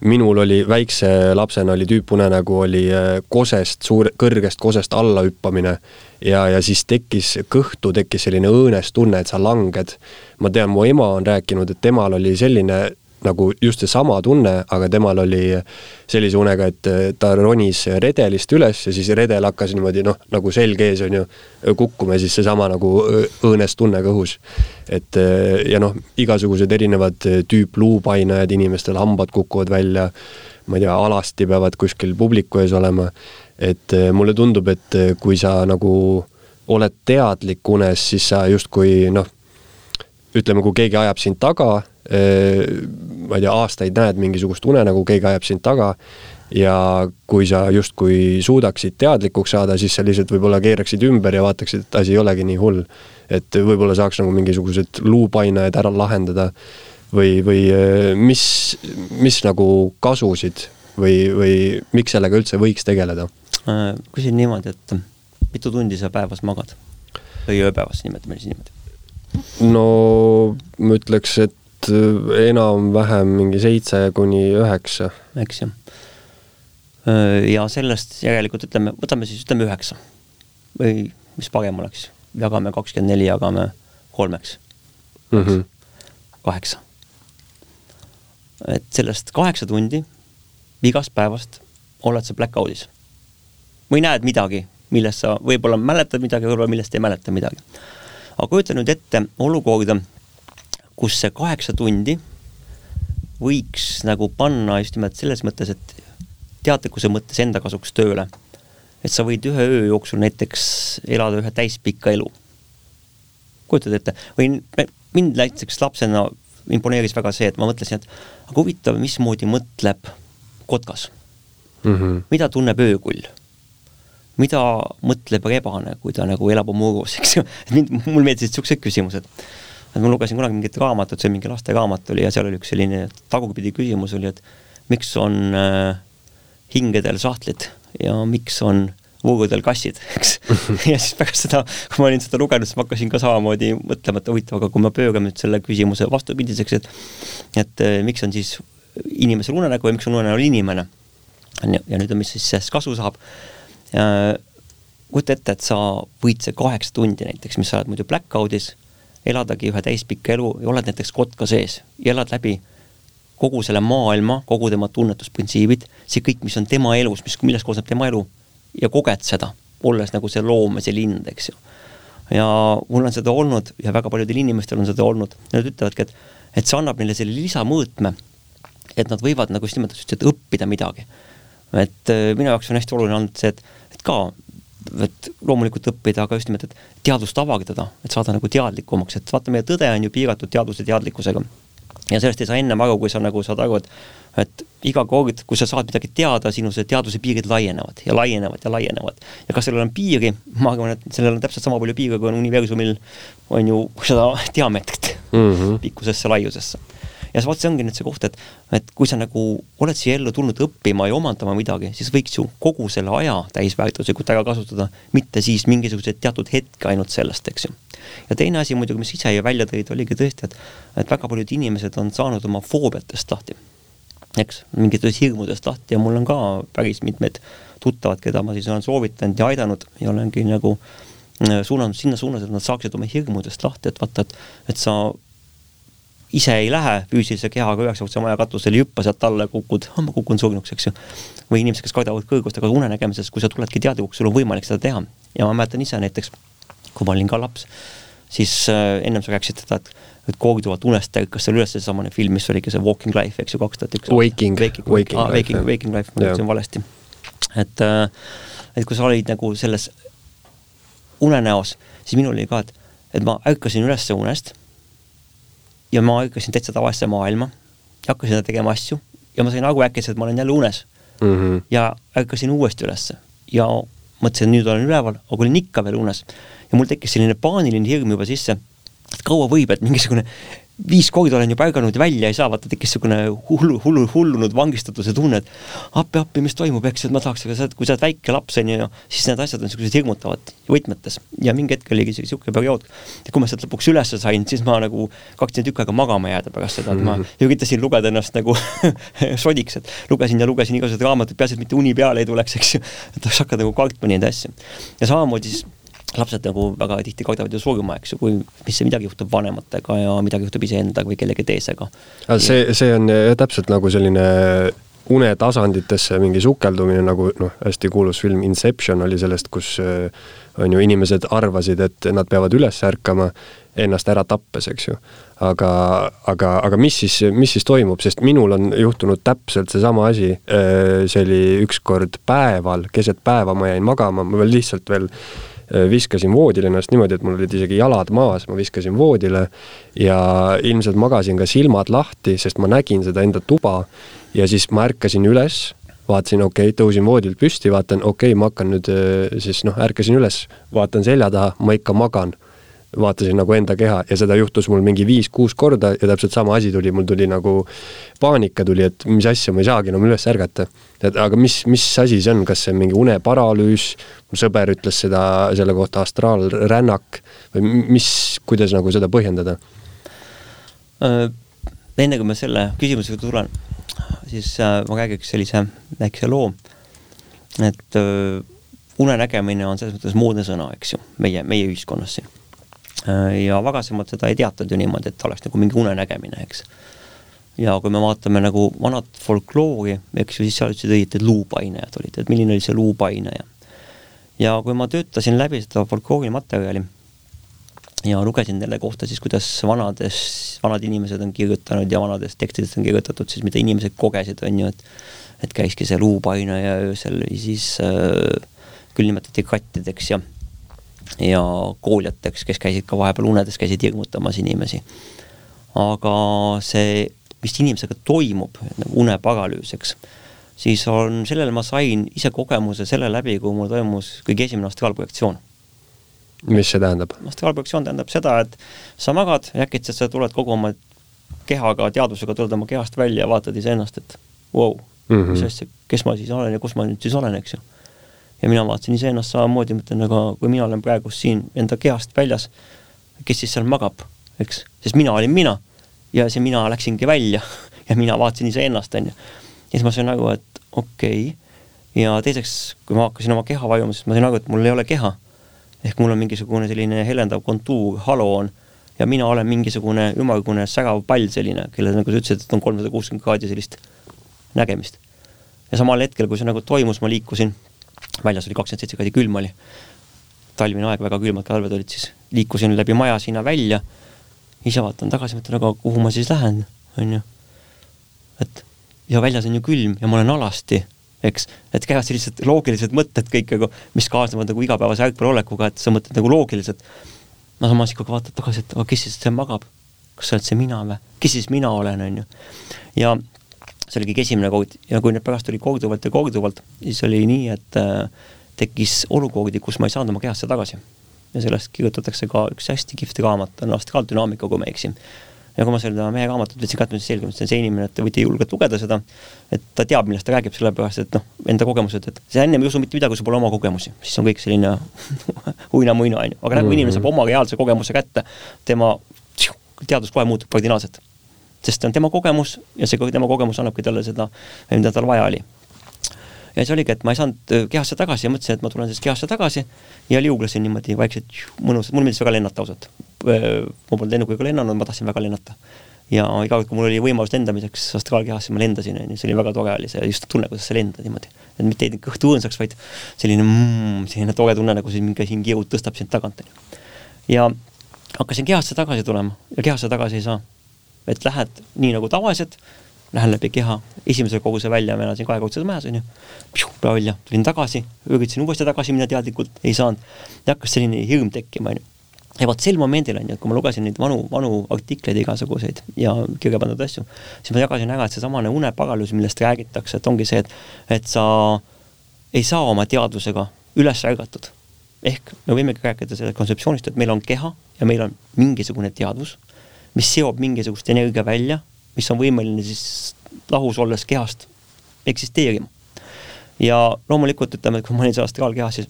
minul oli väikse lapsena oli tüüpunenägu, oli äh, kosest, suur, kõrgest kosest alla hüppamine ja, ja siis tekkis kõhtu, tekkis selline õõnes tunne, et sa langed. ma tean, mu ema on rääkinud, et temal oli selline nagu just seesama tunne, aga temal oli sellise unega, et ta ronis redelist üles ja siis redel hakkas niimoodi noh, nagu selg ees on ju, kukkuma ja siis seesama nagu õõnes tunne kõhus. et ja noh, igasugused erinevad tüüpluupainajad, inimestel hambad kukuvad välja, ma ei tea, alasti peavad kuskil publiku ees olema. et mulle tundub, et kui sa nagu oled teadlik unes, siis sa justkui noh, ütleme, kui keegi ajab sind taga ma ei tea, aastaid näed mingisugust unenägu, keegi ajab sind taga ja kui sa justkui suudaksid teadlikuks saada, siis sa lihtsalt võib-olla keeraksid ümber ja vaataksid, et asi ei olegi nii hull. et võib-olla saaks nagu mingisugused luupainajad ära lahendada või, või mis, mis nagu kasusid või, või miks sellega üldse võiks tegeleda? Äh, küsin niimoodi, et mitu tundi sa päevas magad või ööpäevas, nimetame siis niimoodi? No ma ütleks, et Äh, enam-vähem mingi seitse kuni üheksa. eks ju. Äh, ja sellest järelikult ütleme, võtame siis ütleme üheksa või mis parem oleks, jagame kakskümmend neli, jagame kolmeks mm. -hmm. kaheksa. et sellest kaheksa tundi igast päevast oled sa blackout'is või näed midagi, millest sa võib-olla mäletad midagi, võib-olla millest ei mäleta midagi. Aga kujuta nüüd ette olukorda, kus see kaheksa tundi võiks nagu panna just nimelt selles mõttes, et teadlikkuse mõttes enda kasuks tööle. et sa võid ühe öö jooksul näiteks elada ühe täispikka elu. kujutad ette, või mind näiteks lapsena imponeeris väga see, et ma mõtlesin, et aga huvitav, mismoodi mõtleb kotkas mm. -hmm. mida tunneb öökull? Mida mõtleb rebane, kui ta nagu elab oma urus, eks ju, mind, mul meeldisid niisugused küsimused. Et ma lugesin kunagi mingit raamatut, see mingi lasteraamat oli ja seal oli üks selline tagurpidi küsimus oli, et miks on äh, hingedel sahtlid ja miks on voogudel kassid, eks? Ja siis pärast seda, kui ma olin seda lugenud, siis ma hakkasin ka samamoodi mõtlema, et huvitav, aga kui me pöörame nüüd selle küsimuse vastupidiseks, et et äh, miks on siis inimesel unenägu ja miks on unenäol inimene, on ju, ja nüüd on, mis siis sellest kasu saab kujuta ette, et sa võid see kaheksa tundi näiteks, mis sa oled muidu blackout'is, eladagi ühe täispikka elu ja oled näiteks kotka sees ja elad läbi kogu selle maailma, kogu tema tunnetusprintsiibid, see kõik, mis on tema elus, mis, millest koosneb tema elu ja koged seda, olles nagu see loom ja lind, eks ju. ja mul on seda olnud ja väga paljudel inimestel on seda olnud, nad ütlevadki, et, et see annab neile selle lisamõõtme, et nad võivad nagu just nimelt, õppida midagi. et äh, minu jaoks on hästi oluline olnud see, et ka et loomulikult õppida, aga just nimelt, et teadvust avardada, et saada nagu teadlikumaks, et vaata, meie tõde on ju piiratud teadvuse teadlikkusega ja sellest ei saa ennem aru, kui sa nagu saad aru, et et iga kord, kui sa saad midagi teada, sinu see teadvuse piirid laienevad ja laienevad ja laienevad. ja kas sellel on piiri, ma arvan, et sellel on täpselt sama palju piire, kui on universumil, on ju seda diameetrit mm -hmm. pikkusesse, laiusesse. Ja vot see ongi nüüd see koht, et, et kui sa nagu oled siia ellu tulnud õppima ja omandama midagi, siis võiks ju kogu selle aja täisväärtuslikult ära kasutada, mitte siis mingisuguseid teatud hetke ainult sellest, eks ju ja teine asi muidugi, mis ise ju välja tõid, oligi tõesti, et, et väga paljud inimesed on saanud oma foobiatest lahti. eks, mingitest hirmudest lahti ja mul on ka päris mitmeid tuttavad, keda ma siis olen soovitanud ja aidanud ja olengi nagu äh, suunanud sinna suunas, et nad saaksid oma hirmudest lahti, et vaata, et, et sa ise ei lähe füüsilise kehaga üheksakordse maja katusele, ei hüppa sealt alla ja kukud, ma kukun surnuks, eks ju. või inimesed, kes kardavad kõrgust, aga unenägemises, kui sa tuledki teadlikuks, sul on võimalik seda teha. ja ma mäletan ise näiteks, kui ma olin ka laps, siis äh, ennem sa rääkisid seda, et et koogituvalt unest ärkas seal üles seesamane film, mis oligi see Walking Life, eks ju, kaks tuhat üks. Waking, Waking, Waking, ah, Waking, Waking Life, ma ütlesin valesti. et, äh, et kui sa olid nagu selles unenäos, siis minul oli ka, et, et ma ärkasin üles unest ja ma ärkasin täitsa tavalisse maailma ja hakkasin tegema asju ja ma sain aru äkki, et ma olen jälle unes mm. -hmm. ja ärkasin uuesti ülesse ja mõtlesin, et nüüd olen üleval, aga olin ikka veel unes ja mul tekkis selline paaniline hirm juba sisse, et kaua võib, et mingisugune viis korda olen juba ärganud ja välja ei saa, vaata tekkis niisugune hullu, hullu, hullunud vangistatuse tunne, et appi, appi, mis toimub, eks, et ma tahaks, aga sa oled, kui sa oled väike laps, on ju, siis need asjad on niisugused hirmutavad võtmetes. ja mingi hetk oligi niisugune periood, et kui ma sealt lõpuks üles sain, siis ma nagu kaksin tükk aega magama jääda pärast seda, et ma mhm. üritasin lugeda ennast nagu sodiks, et lugesin ja lugesin igasuguseid raamatuid, peaasi, et mitte uni peale ei tuleks, eks ju, et oleks hakata nagu kartma neid asju. ja samamoodi siis lapsed nagu väga tihti kardavad ju surma, eks ju, kui, mis midagi juhtub vanematega ja midagi juhtub iseendaga või kellegi teisega. see, see on täpselt nagu selline unetasanditesse mingi sukeldumine, nagu noh, hästi kuulus film Inception oli sellest, kus äh, on ju inimesed arvasid, et nad peavad üles ärkama ennast ära tappes, eks ju. aga, aga, aga mis siis, mis siis toimub, sest minul on juhtunud täpselt seesama asi. Äh, see oli ükskord päeval, keset päeva ma jäin magama, ma veel lihtsalt veel Äh, viskasin voodile ennast niimoodi, et mul olid isegi jalad maas, ma viskasin voodile ja ilmselt magasin ka silmad lahti, sest ma nägin seda enda tuba ja siis ma ärkasin üles, vaatasin, okei okay,, tõusin voodilt püsti, vaatan, okei okay,, ma hakkan nüüd äh, siis noh, ärkasin üles, vaatan selja taha, ma ikka magan vaatasin nagu enda keha ja seda juhtus mul mingi viis-kuus korda ja täpselt sama asi tuli, mul tuli nagu paanika tuli, et mis asja, ma ei saagi enam üles ärgata. et aga mis, mis asi see on, kas see on mingi uneparalüüs, mu sõber ütles seda, selle kohta astraalrännak või mis, kuidas nagu seda põhjendada? Äh, enne kui ma selle küsimusega tulen, siis äh, ma räägiks sellise väikese loo, et äh, unenägemine on selles mõttes moodne sõna, eks ju, meie, meie ühiskonnas siin ja varasemalt seda ei teatud ju niimoodi, et oleks nagu mingi unenägemine, eks. ja kui me vaatame nagu vanat folkloori, eks ju, siis seal ütlesid õieti, et luupainajad olid, et milline oli see luupainaja. ja kui ma töötasin läbi seda folkloori materjali ja lugesin selle kohta siis, kuidas vanades, vanad inimesed on kirjutanud ja vanadest tekstidest on kirjutatud siis, mida inimesed kogesid, on ju, et et käiski see luupainaja öösel siis äh, küll nimetati kattideks ja ja kooljateks, kes käisid ka vahepeal unedes, käisid hirmutamas inimesi. aga see, mis inimesega toimub, nagu uneparalüüs, eks, siis on, sellele ma sain ise kogemuse selle läbi, kui mul toimus kõige esimene astraalprojektsioon. mis see tähendab? astraalprojektsioon tähendab seda, et sa magad ja äkitselt sa tuled kogu oma kehaga, teadvusega tuled oma kehast välja ja vaatad iseennast, et vau wow, mm, -hmm. mis asja, kes ma siis olen ja kus ma nüüd siis olen, eks ju ja mina vaatasin iseennast samamoodi, mõtlen, aga kui mina olen praegu siin enda kehast väljas, kes siis seal magab, eks, sest mina olin mina ja see mina läksingi välja ja mina vaatasin iseennast, on ju. ja siis ma sain aru, et okei okay., ja teiseks, kui ma hakkasin oma keha vajuma, siis ma sain aru, et mul ei ole keha. ehk mul on mingisugune selline helendav kontuur, haloon ja mina olen mingisugune ümmargune särav pall selline, kellel, nagu sa ütlesid, et on kolmsada kuuskümmend kraadi sellist nägemist. ja samal hetkel, kui see nagu toimus, ma liikusin, väljas oli kakskümmend seitse kraadi külm oli, talvine aeg, väga külmad talved olid siis, liikusin läbi maja sinna välja, ise vaatan tagasi, mõtlen, aga kuhu ma siis lähen, on ju. et ja väljas on ju külm ja ma olen alasti eks, et käivad sellised loogilised mõtted kõik nagu, mis kaasnevad nagu igapäevase ärkvelolekuga, et sa mõtled nagu loogiliselt. no samas ikkagi vaatad tagasi, et aga kes siis see magab? kas sa oled see mina või? kes siis mina olen, on ju. ja see oli kõige esimene kord ja kui need pärast tuli korduvalt ja korduvalt, siis oli nii, et äh, tekkis olukordi, kus ma ei saanud oma kehasse tagasi. ja sellest kirjutatakse ka üks hästi kihvt raamat, on astraaldünaamika, kui ma ei eksi ja kui ma seda mehe raamatut võtsin kätte, siis selgus, et see on see inimene, et te võite julgelt lugeda seda, et ta teab, millest ta räägib, sellepärast et noh, enda kogemused, et sa ennem ei usu mitte midagi, kui sul pole oma kogemusi, siis on kõik selline uina-muina, on ju, aga nagu inimene saab oma reaalse kogemuse kätte, tema teadus kohe muutub kardinaalselt. Sest see on tema kogemus ja see tema kogemus annabki talle seda, mida tal vaja oli ja siis oligi, et ma ei saanud äh, kehasse tagasi ja mõtlesin, et ma tulen siis kehasse tagasi ja liuglesin niimoodi vaikselt mõnusalt, mulle meeldis väga lennata ausalt. Äh, ma polnud lennukiga lennanud, ma tahtsin väga lennata. ja iga kord, kui mul oli võimalus lendamiseks astraalkehasse, ma lendasin, on ju, see oli väga tore oli see just tunne, kuidas sa lendad niimoodi. et mitte ei teinud kõhtu õõnsaks, vaid selline mm, selline tore tunne, nagu siin mingi hing jõud tõstab sind tagant, on ju. ja hakkasin kehasse tagasi tulema ja kehasse tagasi ei saa. Et lähed nii nagu tavaliselt lähen läbi keha, esimese koguse välja ma elasin kahekordses majas, onju, välja, tulin tagasi, üritasin uuesti tagasi minna teadlikult, ei saanud. ja hakkas selline hirm tekkima, onju. ja vot sel momendil, onju, et kui ma lugesin neid vanu, vanu artikleid igasuguseid ja kirja pandud asju, siis ma jagasin ära, et seesamane unepagalus, millest räägitakse, et ongi see, et, et sa ei saa oma teadvusega üles ärgatud. ehk me võimegi rääkida sellest kontseptsioonist, et meil on keha ja meil on mingisugune teadvus, mis seob mingisugust energia välja mis on võimeline siis lahus olles kehast eksisteerima. ja loomulikult ütleme, et kui ma olin seal astraalkehas, siis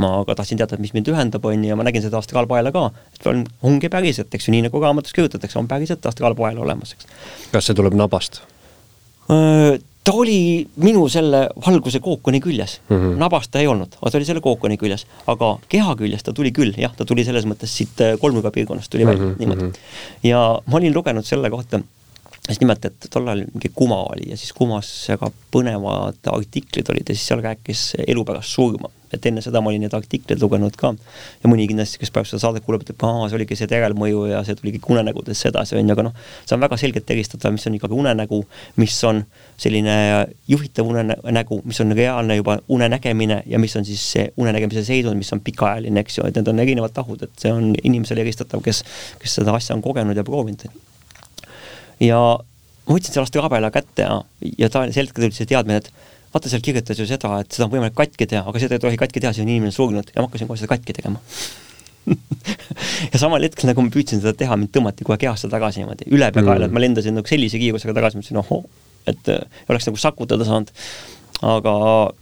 ma ka tahtsin teada, et mis mind ühendab, on ju, ja ma nägin seda astraalpaela ka, et on, ongi päriselt, eks ju, nii nagu raamatus kirjutatakse, on päriselt astraalpael olemas, eks. kas see tuleb nabast? Ta oli minu selle valguse kookoni küljes mm, -hmm. nabast ta ei olnud, aga ta oli selle kookoni küljes, aga keha küljes ta tuli küll, jah, ta tuli selles mõttes siit kolmnurga piirkonnast tuli mm -hmm. välja, mhm, niimoodi. Mhm. ja ma olin lugenud selle kohta siis nimelt, et tol ajal mingi Kuma oli ja siis Kumas väga põnevad artiklid olid ja siis seal rääkis elu pärast surma. et enne seda ma olin neid artikleid lugenud ka. Ja mõni kindlasti, kes praegu seda saadet kuuleb, ütleb, aa, see oligi see järelmõju ja see tuli kõik unenägudest sedasi, on ju, aga noh, see on väga selgelt eristatav, mis on ikkagi unenägu, mis on selline juhitav unenägu, mis on reaalne juba unenägemine ja mis on siis see unenägemise seisund, mis on pikaajaline, eks ju, et need on erinevad tahud, et see on inimesele eristatav, kes, kes seda asja on kogenud ja proovinud ja ma võtsin sellest rabela kätte ja, ja ta, sel hetkel tuli see teadmine, et vaata, seal kirjutas ju seda, et seda on võimalik katki teha, aga seda ei tohi katki teha, siis on inimene surnud ja ma hakkasin kohe seda katki tegema ja samal hetkel, nagu ma püüdsin seda teha, mind tõmmati kohe kehasse tagasi niimoodi üle peakaela mm., et ma lendasin nagu sellise kiirusega tagasi, mõtlesin ohoo, et äh, oleks nagu sakutada saanud. aga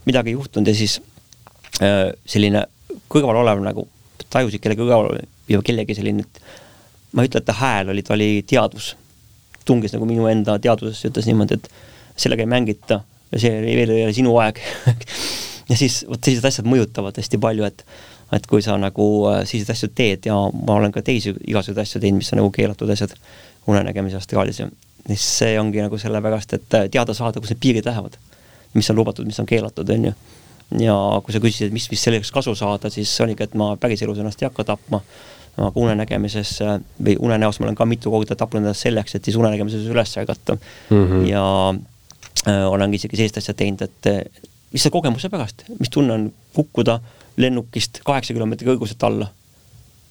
midagi ei juhtunud ja siis äh, selline kõrval olev nagu tajusid kellegi kõrval ja kellegi selline, et ma ei ütle, et ta hääl oli, ta oli teadvus tungis nagu minu enda teadvusesse, ütles niimoodi, et sellega ei mängita ja see veel ei ole sinu aeg ja siis vot sellised asjad mõjutavad hästi palju, et et kui sa nagu äh, selliseid asju teed ja ma olen ka teisi igasuguseid asju teinud, mis on nagu keelatud asjad unenägemise astraalis ja siis see ongi nagu sellepärast, et äh, teada saada, kus need piirid lähevad. mis on lubatud, mis on keelatud, on ju. Ja kui sa küsisid, mis, mis selleks kasu saada, siis oligi, et ma päriselus ennast ei hakka tapma aga unenägemises või unenäos ma olen ka mitu korda tapnud ennast selleks, et siis unenägemises üles ärgata mm. -hmm. ja äh, olen isegi sellist asja teinud, et äh, lihtsalt kogemuse pärast, mis tunne on kukkuda lennukist kaheksa kilomeetri kõrguselt alla.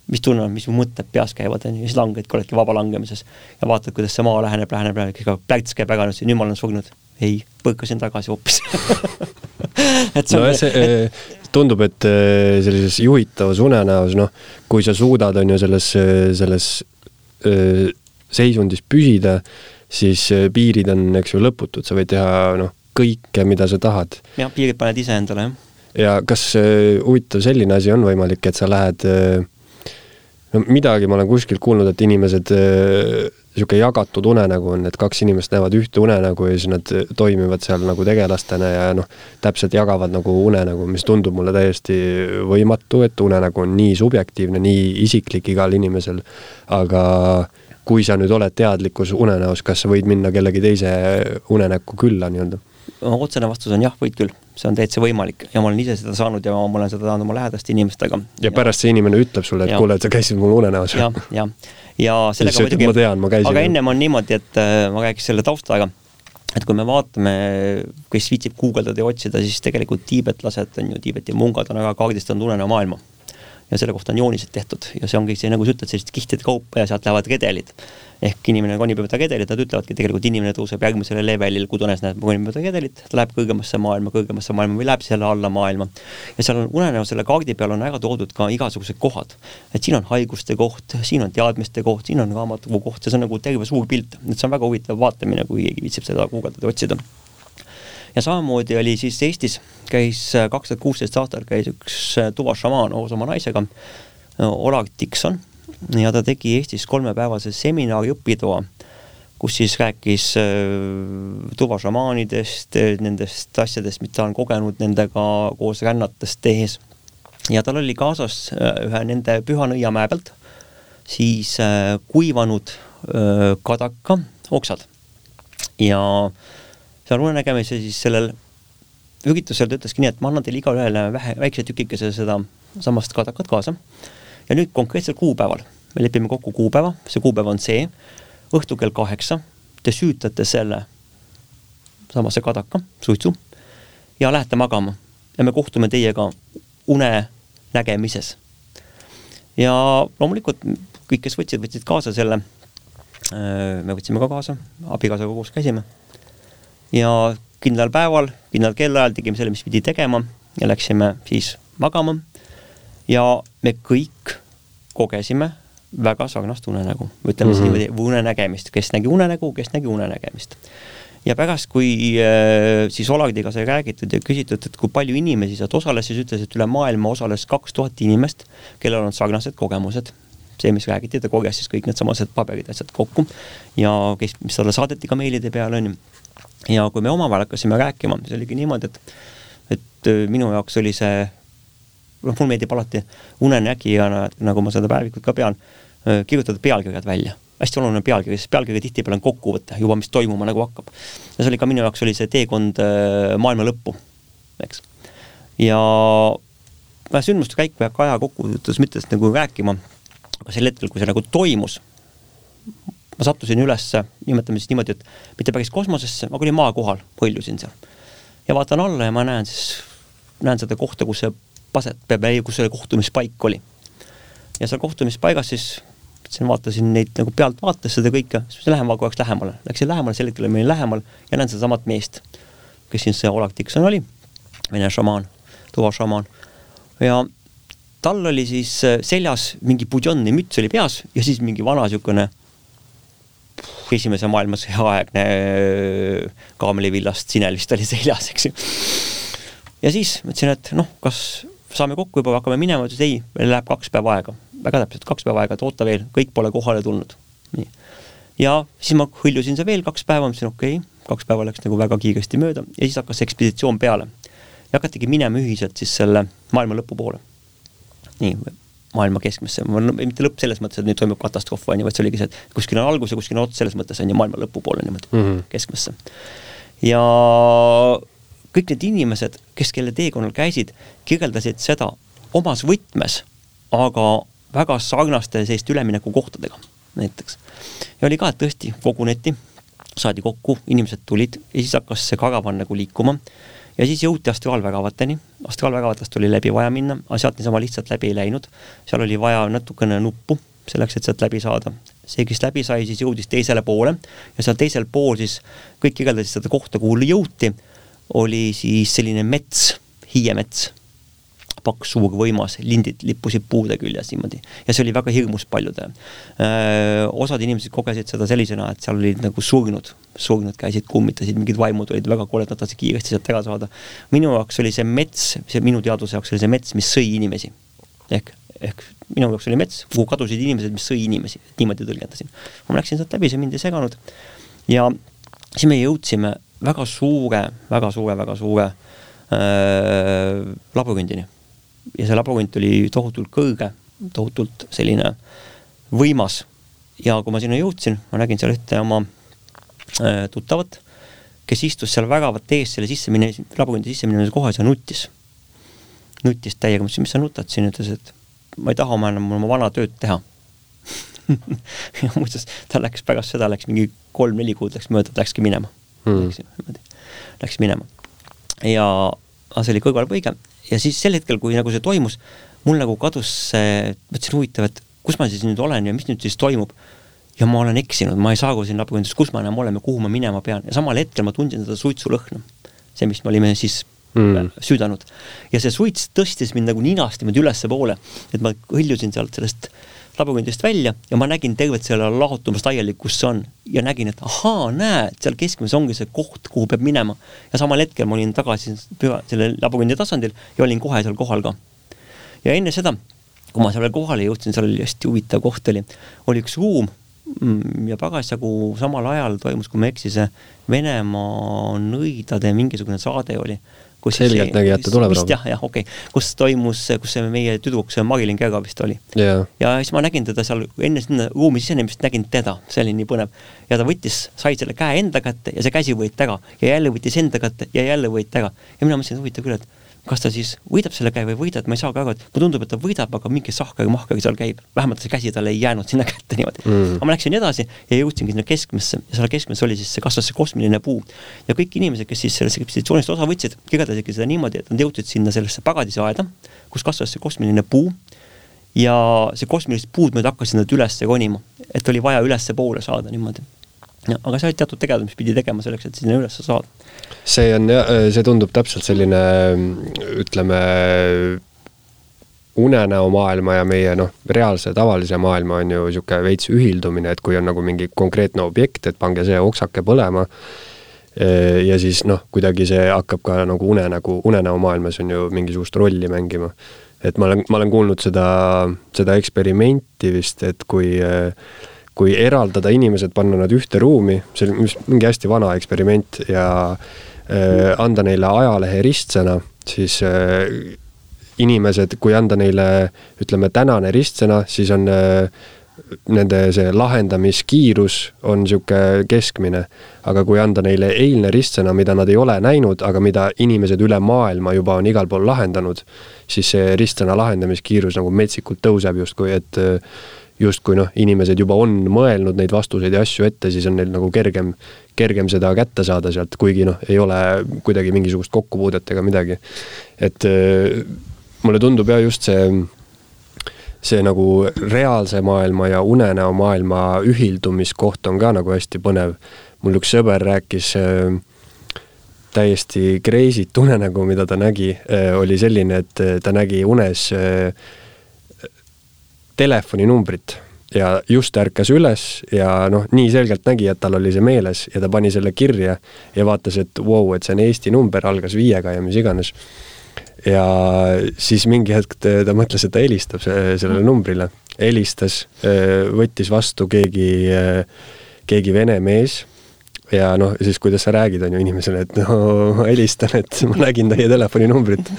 mis tunne on, mis mõtted peas käivad, on ju, siis langedki, oledki vaba langemises ja vaatad, kuidas see maa läheneb, läheneb, läheneb, ikka plärts käib väga, nüüd ma olen surnud. ei, põrkasin tagasi hoopis et see on no, see, et, tundub, et äh, sellises juhitavas unenäos, noh, kui sa suudad, on ju, selles, selles äh, seisundis püsida, siis äh, piirid on, eks ju, lõputud, sa võid teha, noh, kõike, mida sa tahad. jah, piirid paned ise endale, jah. ja kas huvitav selline asi on võimalik, et sa lähed no midagi ma olen kuskilt kuulnud, et inimesed niisugune jagatud unenägu on, et kaks inimest näevad ühte unenägu ja siis nad toimivad seal nagu tegelastena ja noh, täpselt jagavad nagu unenägu, mis tundub mulle täiesti võimatu, et unenägu on nii subjektiivne, nii isiklik igal inimesel, aga kui sa nüüd oled teadlikus unenäos, kas sa võid minna kellegi teise unenäkku külla nii-öelda? otsene vastus on jah, võid küll, see on täitsa võimalik ja ma olen ise seda saanud ja ma olen seda saanud oma lähedaste inimestega. ja pärast see inimene ütleb sulle, et kuule, et sa käisid mul unenäos. jah, jah ja sellega muidugi, aga ennem on niimoodi, et äh, ma räägiks selle taustaga, et kui me vaatame, kes viitsib guugeldada ja otsida, siis tegelikult tiibetlased on ju, Tiibeti mungad on väga kaardistanud unenäo maailma. Ja selle kohta on joonised tehtud. Ja see ongi see, nagu sa ütled, sellised kihtide kaupa ja sealt lähevad redelid. Ehk inimene konib mööda redelit, nad ütlevadki tegelikult inimene tõuseb järgmisele levelil, kui tunes näeb, konib mööda redelit, ta läheb kõrgemasse maailma, kõrgemasse maailma või läheb selle alla maailma. ja seal on unenäo selle kaardi peal on ära toodud ka igasugused kohad. et siin on haiguste koht, siin on teadmiste koht, siin on raamatukogu koht ja see on nagu terve suur pilt, et see on väga huvitav vaatamine, kui keegi viitsib seda guugeldada otsida ja samamoodi oli siis Eestis, käis kaks tuhat kuusteist aastal käis üks äh, tuva šamaan koos oma naisega, Oleg Dikson, ja ta tegi Eestis kolmepäevase seminari õpitoa, kus siis rääkis tuva šamaanidest, nendest asjadest, mida ta on kogenud nendega koos rännates tehes. ja tal oli kaasas ühe nende Püha Nõiamäe pealt siis kuivanud kadaka oksad ja äh, seal unenägemise siis sellel üritusel ta ütleski nii, et ma annan teile igaühele vähe, väikse tükikese seda samast kadakat kaasa. Ja nüüd konkreetsel kuupäeval, me lepime kokku kuupäeva, see kuupäev on see, õhtul kell kaheksa te süütate selle samasse kadaka, suitsu, ja lähete magama. Ja me kohtume teiega unenägemises. ja loomulikult kõik, kes võtsid, võtsid kaasa selle. Äh, me võtsime ka kaasa, abikaasaga koos käisime. Ja kindlal päeval, kindlal kellaajal tegime selle, mis pidi tegema. Ja läksime siis magama. Ja me kõik kogesime väga sarnast unenägu, ütleme mm -hmm. siis niimoodi, unenägemist, kes nägi unenägu, kes nägi unenägemist. ja pärast, kui äh, siis Olardiga sai räägitud ja küsitud, et kui palju inimesi sealt osales, siis ütles, et üle maailma osales kaks tuhat inimest, kellel on sarnased kogemused. See, mis räägiti, ta koges siis kõik needsamased paberid, asjad kokku. Ja kes, mis talle saadeti ka meilide peale, onju ja kui me omavahel hakkasime rääkima, siis oligi niimoodi, et, et äh, minu jaoks oli see, noh, mulle meeldib alati unenägijana, nagu ma seda päevikut ka pean, kirjutada pealkirjad välja hästi oluline pealkiri, sest pealkiri tihtipeale on kokkuvõte juba, mis toimuma nagu hakkab. ja see oli ka minu jaoks oli see teekond maailma lõppu, eks. ja sündmuste käik ei hakka aja kokkuvõttes mitte nagu rääkima, aga sel hetkel, kui see nagu toimus, ma sattusin üles, nimetame siis niimoodi, et mitte päris kosmosesse, aga olin maa kohal, hõljusin seal. ja vaatan alla ja ma näen siis, näen seda kohta, kus see paset, kus see kohtumispaik oli. ja seal kohtumispaigas siis mõtlesin, vaatasin neid nagu pealt vaates seda kõike, siis lähen korraks lähemale, läksin lähemale, sel hetkel olin lähemal ja näen sedasamat meest, kes siis see Oleg Dikson oli, vene šamaan, tuva šamaan. ja tal oli siis seljas mingi budjonni müts oli peas ja siis mingi vana niisugune esimese maailmasõja aegne äh, kaamlivillast sinel vist oli seljas, eks ju. ja siis mõtlesin, et noh, kas saame kokku juba, hakkame minema, ütles ei, meil läheb kaks päeva aega, väga täpselt kaks päeva aega, et oota veel, kõik pole kohale tulnud. nii. ja siis ma hõljusin seal veel kaks päeva, mõtlesin okei okay,, kaks päeva läks nagu väga kiiresti mööda ja siis hakkas see ekspeditsioon peale. ja hakatigi minema ühiselt siis selle maailma lõpu poole. nii maailma keskmesse, mitte lõpp selles mõttes, et nüüd toimub katastroof, on ju, vaid see oligi see, et kuskil on algus ja kuskil on ots, selles mõttes on ju maailma lõpupoole niimoodi mm, -hmm. keskmesse. ja kõik need inimesed, kes kelle teekonnal käisid, kirjeldasid seda omas võtmes, aga väga sarnaste selliste üleminekukohtadega näiteks. ja oli ka, et tõesti koguneti, saadi kokku, inimesed tulid ja siis hakkas see karavan nagu liikuma ja siis jõuti astraalväravateni, astraalväravatest oli läbi vaja minna, aga sealt niisama lihtsalt läbi ei läinud, seal oli vaja natukene nuppu selleks, et sealt läbi saada. see, kes läbi sai, siis jõudis teisele poole ja seal teisel pool siis kõik kirjeldasid seda kohta, kuhu jõuti, oli siis selline mets, hiiemets paks, suur, võimas, lindid lippusid puude küljes niimoodi ja see oli väga hirmus paljudele. osad inimesed kogesid seda sellisena, et seal olid nagu surnud, surnud käisid, kummitasid, mingid vaimud olid väga koledad, tahtsid kiiresti sealt ära saada. minu jaoks oli see mets, see minu teadvuse jaoks oli see mets, mis sõi inimesi. ehk ehk minu jaoks oli mets, kuhu kadusid inimesed, mis sõi inimesi, niimoodi tõlgendasin. ma läksin sealt läbi, see mind ei seganud ja siis me jõudsime väga suure, väga suure, väga suure äh, labürindini. ja see labürint oli tohutult kõrge, tohutult selline võimas. Ja kui ma sinna jõudsin, ma nägin seal ühte oma äh, tuttavat, kes istus seal väravate ees selle sisse minemise, labürindi sisse minemise kohas ja nuttis. nuttis täiega, ma ütlesin, mis sa nutad siin, ütles, et ma ei taha oma enam oma vana tööd teha. Ja muuseas, ta läks pärast seda, läks mingi kolm-neli kuud läks mööda, ta läkski minema mm.. Läks, läks minema. ja see oli kõrvalpõige ja siis sel hetkel, kui nagu see toimus, mul nagu kadus see, mõtlesin huvitav, et kus ma siis nüüd olen ja mis nüüd siis toimub. ja ma olen eksinud, ma ei saa siin labürindis, kus ma enam olen ja kuhu ma minema pean ja samal hetkel ma tundsin seda suitsulõhna. see, mis me olime siis mm. süüdanud. ja see suits tõstis mind nagu ninast niimoodi ülespoole, et ma hõljusin sealt sellest labürindist välja ja ma nägin tervet selle lahutumast laiali, kus see on. ja nägin, et ahaa, näed, seal keskmes ongi see koht, kuhu peab minema. ja samal hetkel ma olin tagasi püha, selle labürindi tasandil ja olin kohe seal kohal ka. ja enne seda, kui ma sellele kohale jõudsin, seal oli hästi huvitav koht oli, oli üks ruum mm, ja parasjagu samal ajal toimus, kui ma ei eksi, see Venemaa nõidade mingisugune saade oli selgeltnägijate tuleproov. jah, jah, okei okay., kus toimus, kus see meie tüdruk, see Marilyn Kerga vist oli yeah.. ja siis ma nägin teda seal, enne sinna ruumi sisenemist nägin teda, see oli nii põnev. ja ta võttis, sai selle käe enda kätte ja see käsi võeti ära ja jälle võttis enda kätte ja jälle võeti ära. ja mina mõtlesin, et huvitav küll, et kas ta siis võidab selle käe või ei võida, et ma ei saagi aru, et mulle tundub, et ta võidab, aga mingi sahkari-mahkari seal käib. vähemalt see käsi talle ei jäänud sinna kätte niimoodi mm.. aga ma läksin edasi ja jõudsingi sinna keskmesse ja seal keskmes oli siis, kasvas see kosmiline puu. ja kõik inimesed, kes siis sellest ekspeditsioonist osa võtsid, kirjeldasidki seda niimoodi, et nad jõudsid sinna sellesse paradiisiaeda, kus kasvas see kosmiline puu ja see kosmilised puud mööda hakkasid nad üles ronima, et oli vaja ülespoole saada niimoodi. Aga see oli teatud tegevus, mis pidi tegema selleks, et sinna üles saada see on jah, see tundub täpselt selline ütleme, unenäomaailma ja meie noh, reaalse tavalise maailma on ju niisugune veits ühildumine, et kui on nagu mingi konkreetne objekt, et pange see oksake põlema, ja siis noh, kuidagi see hakkab ka nagu unenägu, unenäomaailmas on ju mingisugust rolli mängima. et ma olen, ma olen kuulnud seda, seda eksperimenti vist, et kui kui eraldada inimesed, panna nad ühte ruumi, see oli mingi hästi vana eksperiment ja Äh, anda neile ajalehe ristsõna, siis äh, inimesed, kui anda neile ütleme, tänane ristsõna, siis on äh, nende see lahendamiskiirus on niisugune keskmine. aga kui anda neile eilne ristsõna, mida nad ei ole näinud, aga mida inimesed üle maailma juba on igal pool lahendanud, siis see ristsõna lahendamiskiirus nagu metsikult tõuseb justkui, et justkui noh, inimesed juba on mõelnud neid vastuseid ja asju ette, siis on neil nagu kergem, kergem seda kätte saada sealt, kuigi noh, ei ole kuidagi mingisugust kokkupuudet ega midagi. et äh, mulle tundub jah, just see, see nagu reaalse maailma ja unenäomaailma ühildumiskoht on ka nagu hästi põnev. mul üks sõber rääkis äh, täiesti crazy't unenägu, mida ta nägi, äh, oli selline, et ta nägi unes telefoninumbrit ja just ärkas üles ja noh, nii selgelt nägi, et tal oli see meeles ja ta pani selle kirja ja vaatas, et vau wow,, et see on Eesti number, algas viiega ja mis iganes. ja siis mingi hetk ta mõtles, et ta helistab sellele numbrile, helistas, võttis vastu keegi, keegi vene mees ja noh, siis kuidas sa räägid, on ju inimesele, et no ma helistan, et ma nägin teie telefoninumbrit.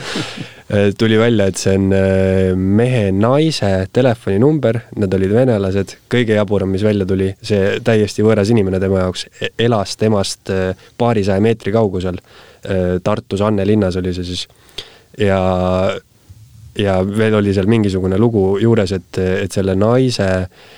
tuli välja, et see on äh, mehe-naise telefoninumber, nad olid venelased, kõige jaburam, mis välja tuli, see täiesti võõras inimene tema jaoks, e-, elas temast äh, paarisaja meetri kaugusel. Äh, Tartus Anne linnas oli see siis ja ja veel oli seal mingisugune lugu juures, et, et selle naise äh,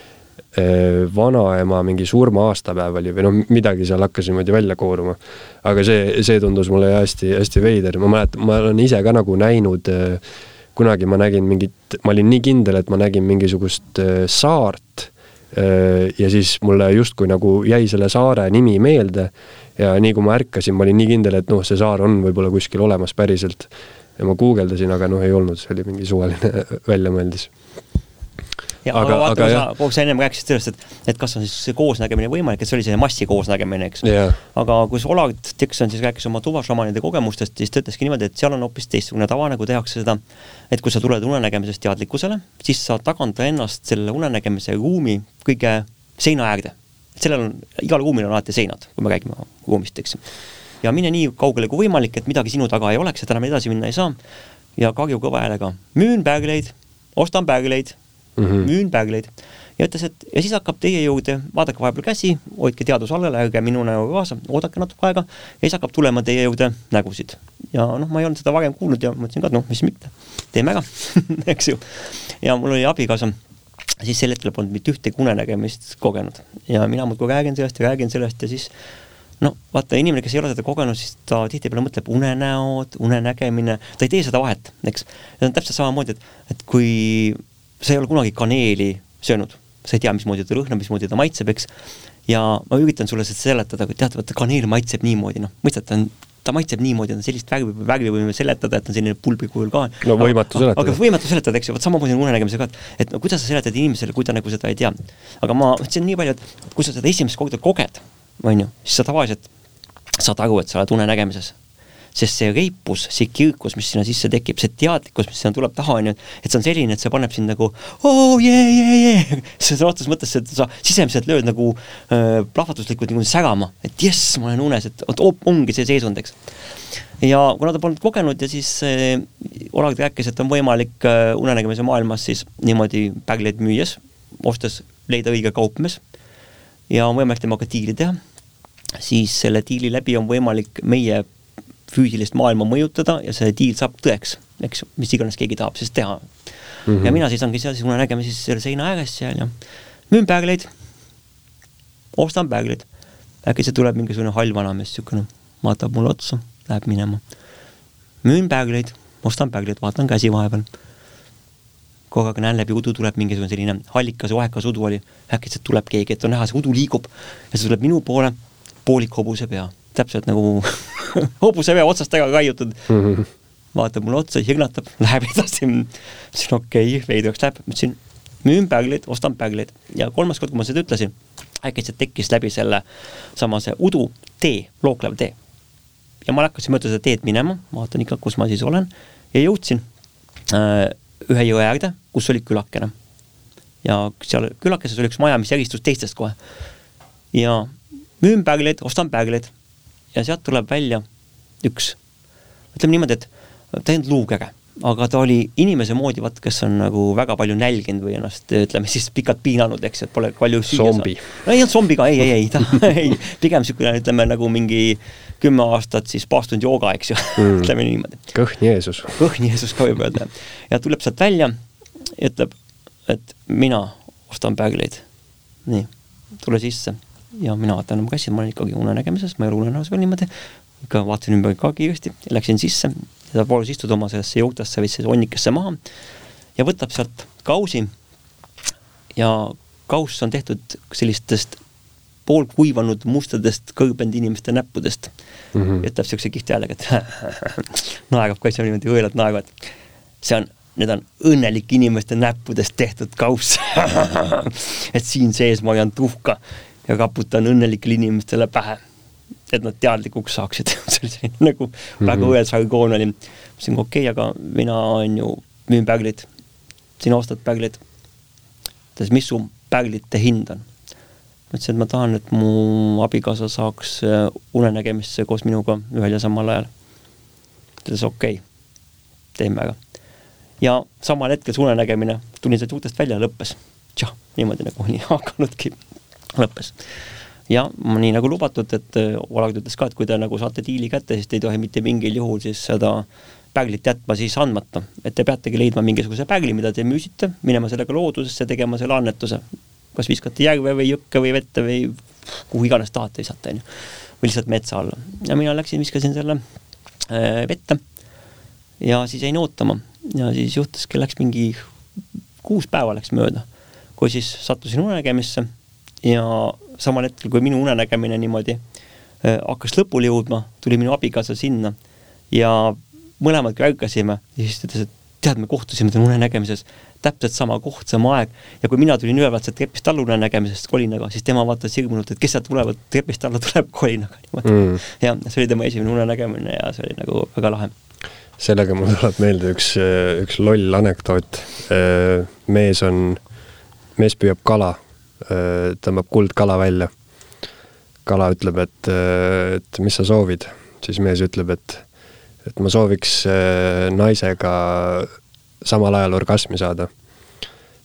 vanaema mingi surma aastapäev oli või noh, midagi seal hakkas niimoodi välja kooruma. aga see, see tundus mulle hästi-hästi veider, ma mäletan, ma olen ise ka nagu näinud, äh, kunagi ma nägin mingit, ma olin nii kindel, et ma nägin mingisugust äh, saart ja siis mulle justkui nagu jäi selle saare nimi meelde ja nii kui ma ärkasin, ma olin nii kindel, et noh, see saar on võib-olla kuskil olemas päriselt. ja ma guugeldasin, aga noh, ei olnud, see oli mingi suvaline väljamõeldis ja aga, aga vaata, sa, sa ennem rääkisid sellest, et, et kas on siis see koosnägemine võimalik, et see oli selline massi koosnägemine, eks yeah.. aga kui Olav Dikson siis rääkis oma tuvašamaanide kogemustest, siis ta ütleski niimoodi, et seal on hoopis teistsugune tava, nagu tehakse seda, et kui sa tuled unenägemisest teadlikkusele, siis sa tagandad ennast selle unenägemise ruumi kõige seina äärde. sellel on, igal ruumil on alati seinad, kui me räägime ruumist, eks. ja mine nii kaugele kui võimalik, et midagi sinu taga ei oleks, et enam edasi minna ei saa. ja karju kõva häälega, müün päägleid, ostan päägleid mm, -hmm. müün päägleid ja ütles, et ja siis hakkab teie juurde, vaadake vahepeal käsi, hoidke teadus allele, ärge minu näoga kaasa, oodake natuke aega ja siis hakkab tulema teie juurde nägusid. ja noh, ma ei olnud seda varem kuulnud ja mõtlesin ka, et noh, mis mitte, teeme ära eks ju. ja mul oli abikaasa siis sel hetkel polnud mitte ühtegi unenägemist kogenud ja mina muudkui räägin sellest ja räägin sellest ja siis no vaata, inimene, kes ei ole seda kogenud, siis ta tihtipeale mõtleb unenäod, unenägemine, ta ei tee seda vahet, eks. ja on täpselt samamoodi, et, et kui sa ei ole kunagi kaneeli söönud, sa ei tea, mismoodi ta lõhnab, mismoodi ta maitseb, eks, ja ma üritan sulle seda seletada, kui tead, vaata kaneel maitseb niimoodi, noh, mõistad, ta on ta maitseb niimoodi, on sellist värvi, värvi võime seletada, et on selline pulbri kujul ka. no võimatu seletada. aga võimatu seletada, eks ju, vot samamoodi on unenägemisega, et et no kuidas sa seletad inimesele, kui ta nagu seda ei tea. aga ma ütlesin nii palju, et kui sa seda esimest korda koged, on ju, siis sa tavaliselt saad aru, et sa oled unenägemises sest see reipus, see kirkus, mis sinna sisse tekib, see teadlikkus, mis sinna tuleb taha, on ju, et see on selline, et see paneb sind nagu oo jee, jee, jee, sõna otseses mõttes, et sa sisemiselt lööd nagu äh, plahvatuslikult nagu särama, et jess, ma olen unes, et vot ongi see seisund, eks. ja kuna ta polnud kogenud ja siis äh, Olav rääkis, et on võimalik äh, unenägemise maailmas siis niimoodi pägleid müües, ostes leida õige kaupmees ja on võimalik temaga diili teha, siis selle diili läbi on võimalik meie füüsilist maailma mõjutada ja see diil saab tõeks, eks mis iganes keegi tahab siis teha mm. -hmm. ja mina seisangi seal, siis me nägime siis selle seina ääres seal ja müün päägleid, ostan päägleid. äkki tuleb mingisugune hall vanamees, niisugune, vaatab mulle otsa, läheb minema. müün päägleid, ostan päägleid, vaatan käsi vahepeal. kogu aeg näen läbi udu tuleb mingisugune selline hallikas, vahekas udu oli, äkitselt tuleb keegi, et on näha, see udu liigub ja see tuleb minu poole, poolik hobuse pea täpselt nagu hobusevea otsast ära raiutud mm. -hmm. vaatab mulle otsa, hirnatab, läheb edasi. ütlesin okei okay,, veidraks läheb, ütlesin müün pägleid, ostan pägleid ja kolmas kord, kui ma seda ütlesin, äkitselt tekkis läbi selle samase udu tee, looklev tee. ja ma hakkasin mööda seda teed minema, vaatan ikka, kus ma siis olen ja jõudsin äh, ühe jõe äärde, kus oli külakene. ja seal külakeses oli üks maja, mis eristus teistest kohe. ja müün pägleid, ostan pägleid ja sealt tuleb välja üks, ütleme niimoodi, et ta ei olnud luukege, aga ta oli inimese moodi, vaat kes on nagu väga palju nälginud või ennast, ütleme siis pikalt piinanud, eks, et pole palju zombi. no ei olnud zombi ka, ei, ei, ei, ta ei, pigem niisugune, ütleme nagu mingi kümme aastat siis paastunud jooga, eks ju mm., ütleme niimoodi. kõhn Jeesus. kõhn Jeesus ka võib öelda. ja tuleb sealt välja, ütleb, et mina ostan päägleid. nii, tule sisse ja mina vaatan oma kassi, ma olen ikkagi unenägemises, ma ei ole unenäos veel niimoodi, ikka vaatasin ümber ka kiiresti, läksin sisse, ta palus istuda oma sellesse juutasse või siis onnikesse maha ja võtab sealt kausi ja kauss on tehtud sellistest poolkuivanud mustadest kõrbenud inimeste näppudest mm. -hmm. ütleb siukse kihvti häälega, et naerab ka seal niimoodi õelad naeravad. see on, need on õnnelike inimeste näppudest tehtud kauss et siin sees ma hoian tuhka ja kaputan õnnelikele inimestele pähe, et nad teadlikuks saaksid see oli selline nagu mm -hmm. väga õel žargoon oli. mõtlesin, okei okay,, aga mina on ju, müün päglit, sina ostad päglit. ta ütles, mis su päglite hind on? ma ütlesin, et ma tahan, et mu abikaasa saaks äh, unenägemisse koos minuga ühel ja samal ajal. ta ütles okei okay,, teeme ära. ja samal hetkel see unenägemine, tulin sealt juurtest välja ja lõppes. tšah, niimoodi nagu nii hakanudki lõppes. ja nii nagu lubatud, et äh, Olav ütles ka, et kui te nagu saate diili kätte, siis te ei tohi mitte mingil juhul siis seda päglit jätma siis andmata, et te peategi leidma mingisuguse pägli, mida te müüsite, minema sellega loodusesse, tegema selle annetuse. kas viskate järve või jõkke või vette või kuhu iganes tahate visata, onju. või lihtsalt metsa alla. ja mina läksin, viskasin selle äh, vette ja siis jäin ootama ja siis juhtuski, läks mingi kuus päeva läks mööda, kui siis sattusin unenägemisse ja samal hetkel, kui minu unenägemine niimoodi äh, hakkas lõpule jõudma, tuli minu abikaasa sinna ja mõlemad ärkasime ja siis ta ütles, et tead, me kohtusime täna unenägemises. täpselt sama koht, sama aeg ja kui mina tulin ülevalt sealt trepist alla une nägemisest kolinaga, siis tema vaatas hirmunult, et kes sealt tulevad, trepist alla tuleb kolinaga niimoodi mm.. jah, see oli tema esimene une nägemine ja see oli nagu väga lahe. sellega mul tuleb meelde üks, üks loll anekdoot. mees on, mees püüab kala, tõmbab kuldkala välja. kala ütleb, et, et mis sa soovid, siis mees ütleb, et, et ma sooviks naisega samal ajal orgasmi saada.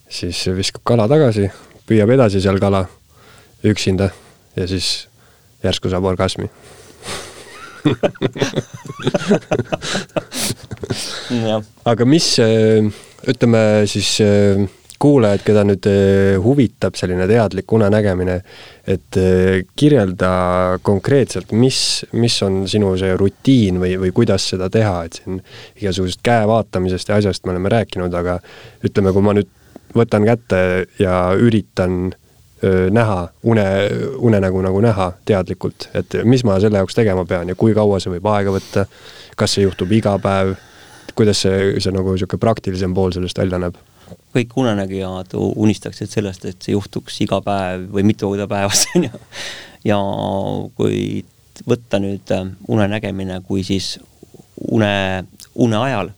siis viskab kala tagasi, püüab edasi seal kala üksinda ja siis järsku saab orgasmi aga mis, ütleme siis kuulajad, keda nüüd eh, huvitab selline teadlik unenägemine, et eh, kirjelda konkreetselt, mis, mis on sinu see rutiin või, või kuidas seda teha, et siin igasugusest käe vaatamisest ja asjast me oleme rääkinud, aga ütleme, kui ma nüüd võtan kätte ja üritan öö, näha une, unenägu nagu näha teadlikult, et mis ma selle jaoks tegema pean ja kui kaua see võib aega võtta, kas see juhtub iga päev, kuidas see, see nagu niisugune praktilisem pool sellest välja näeb? Kõik unenägijad unistaksid sellest, et see juhtuks iga päev või mitu korda päevas, on ju. ja kui võtta nüüd äh, unenägemine kui siis une, une ajal,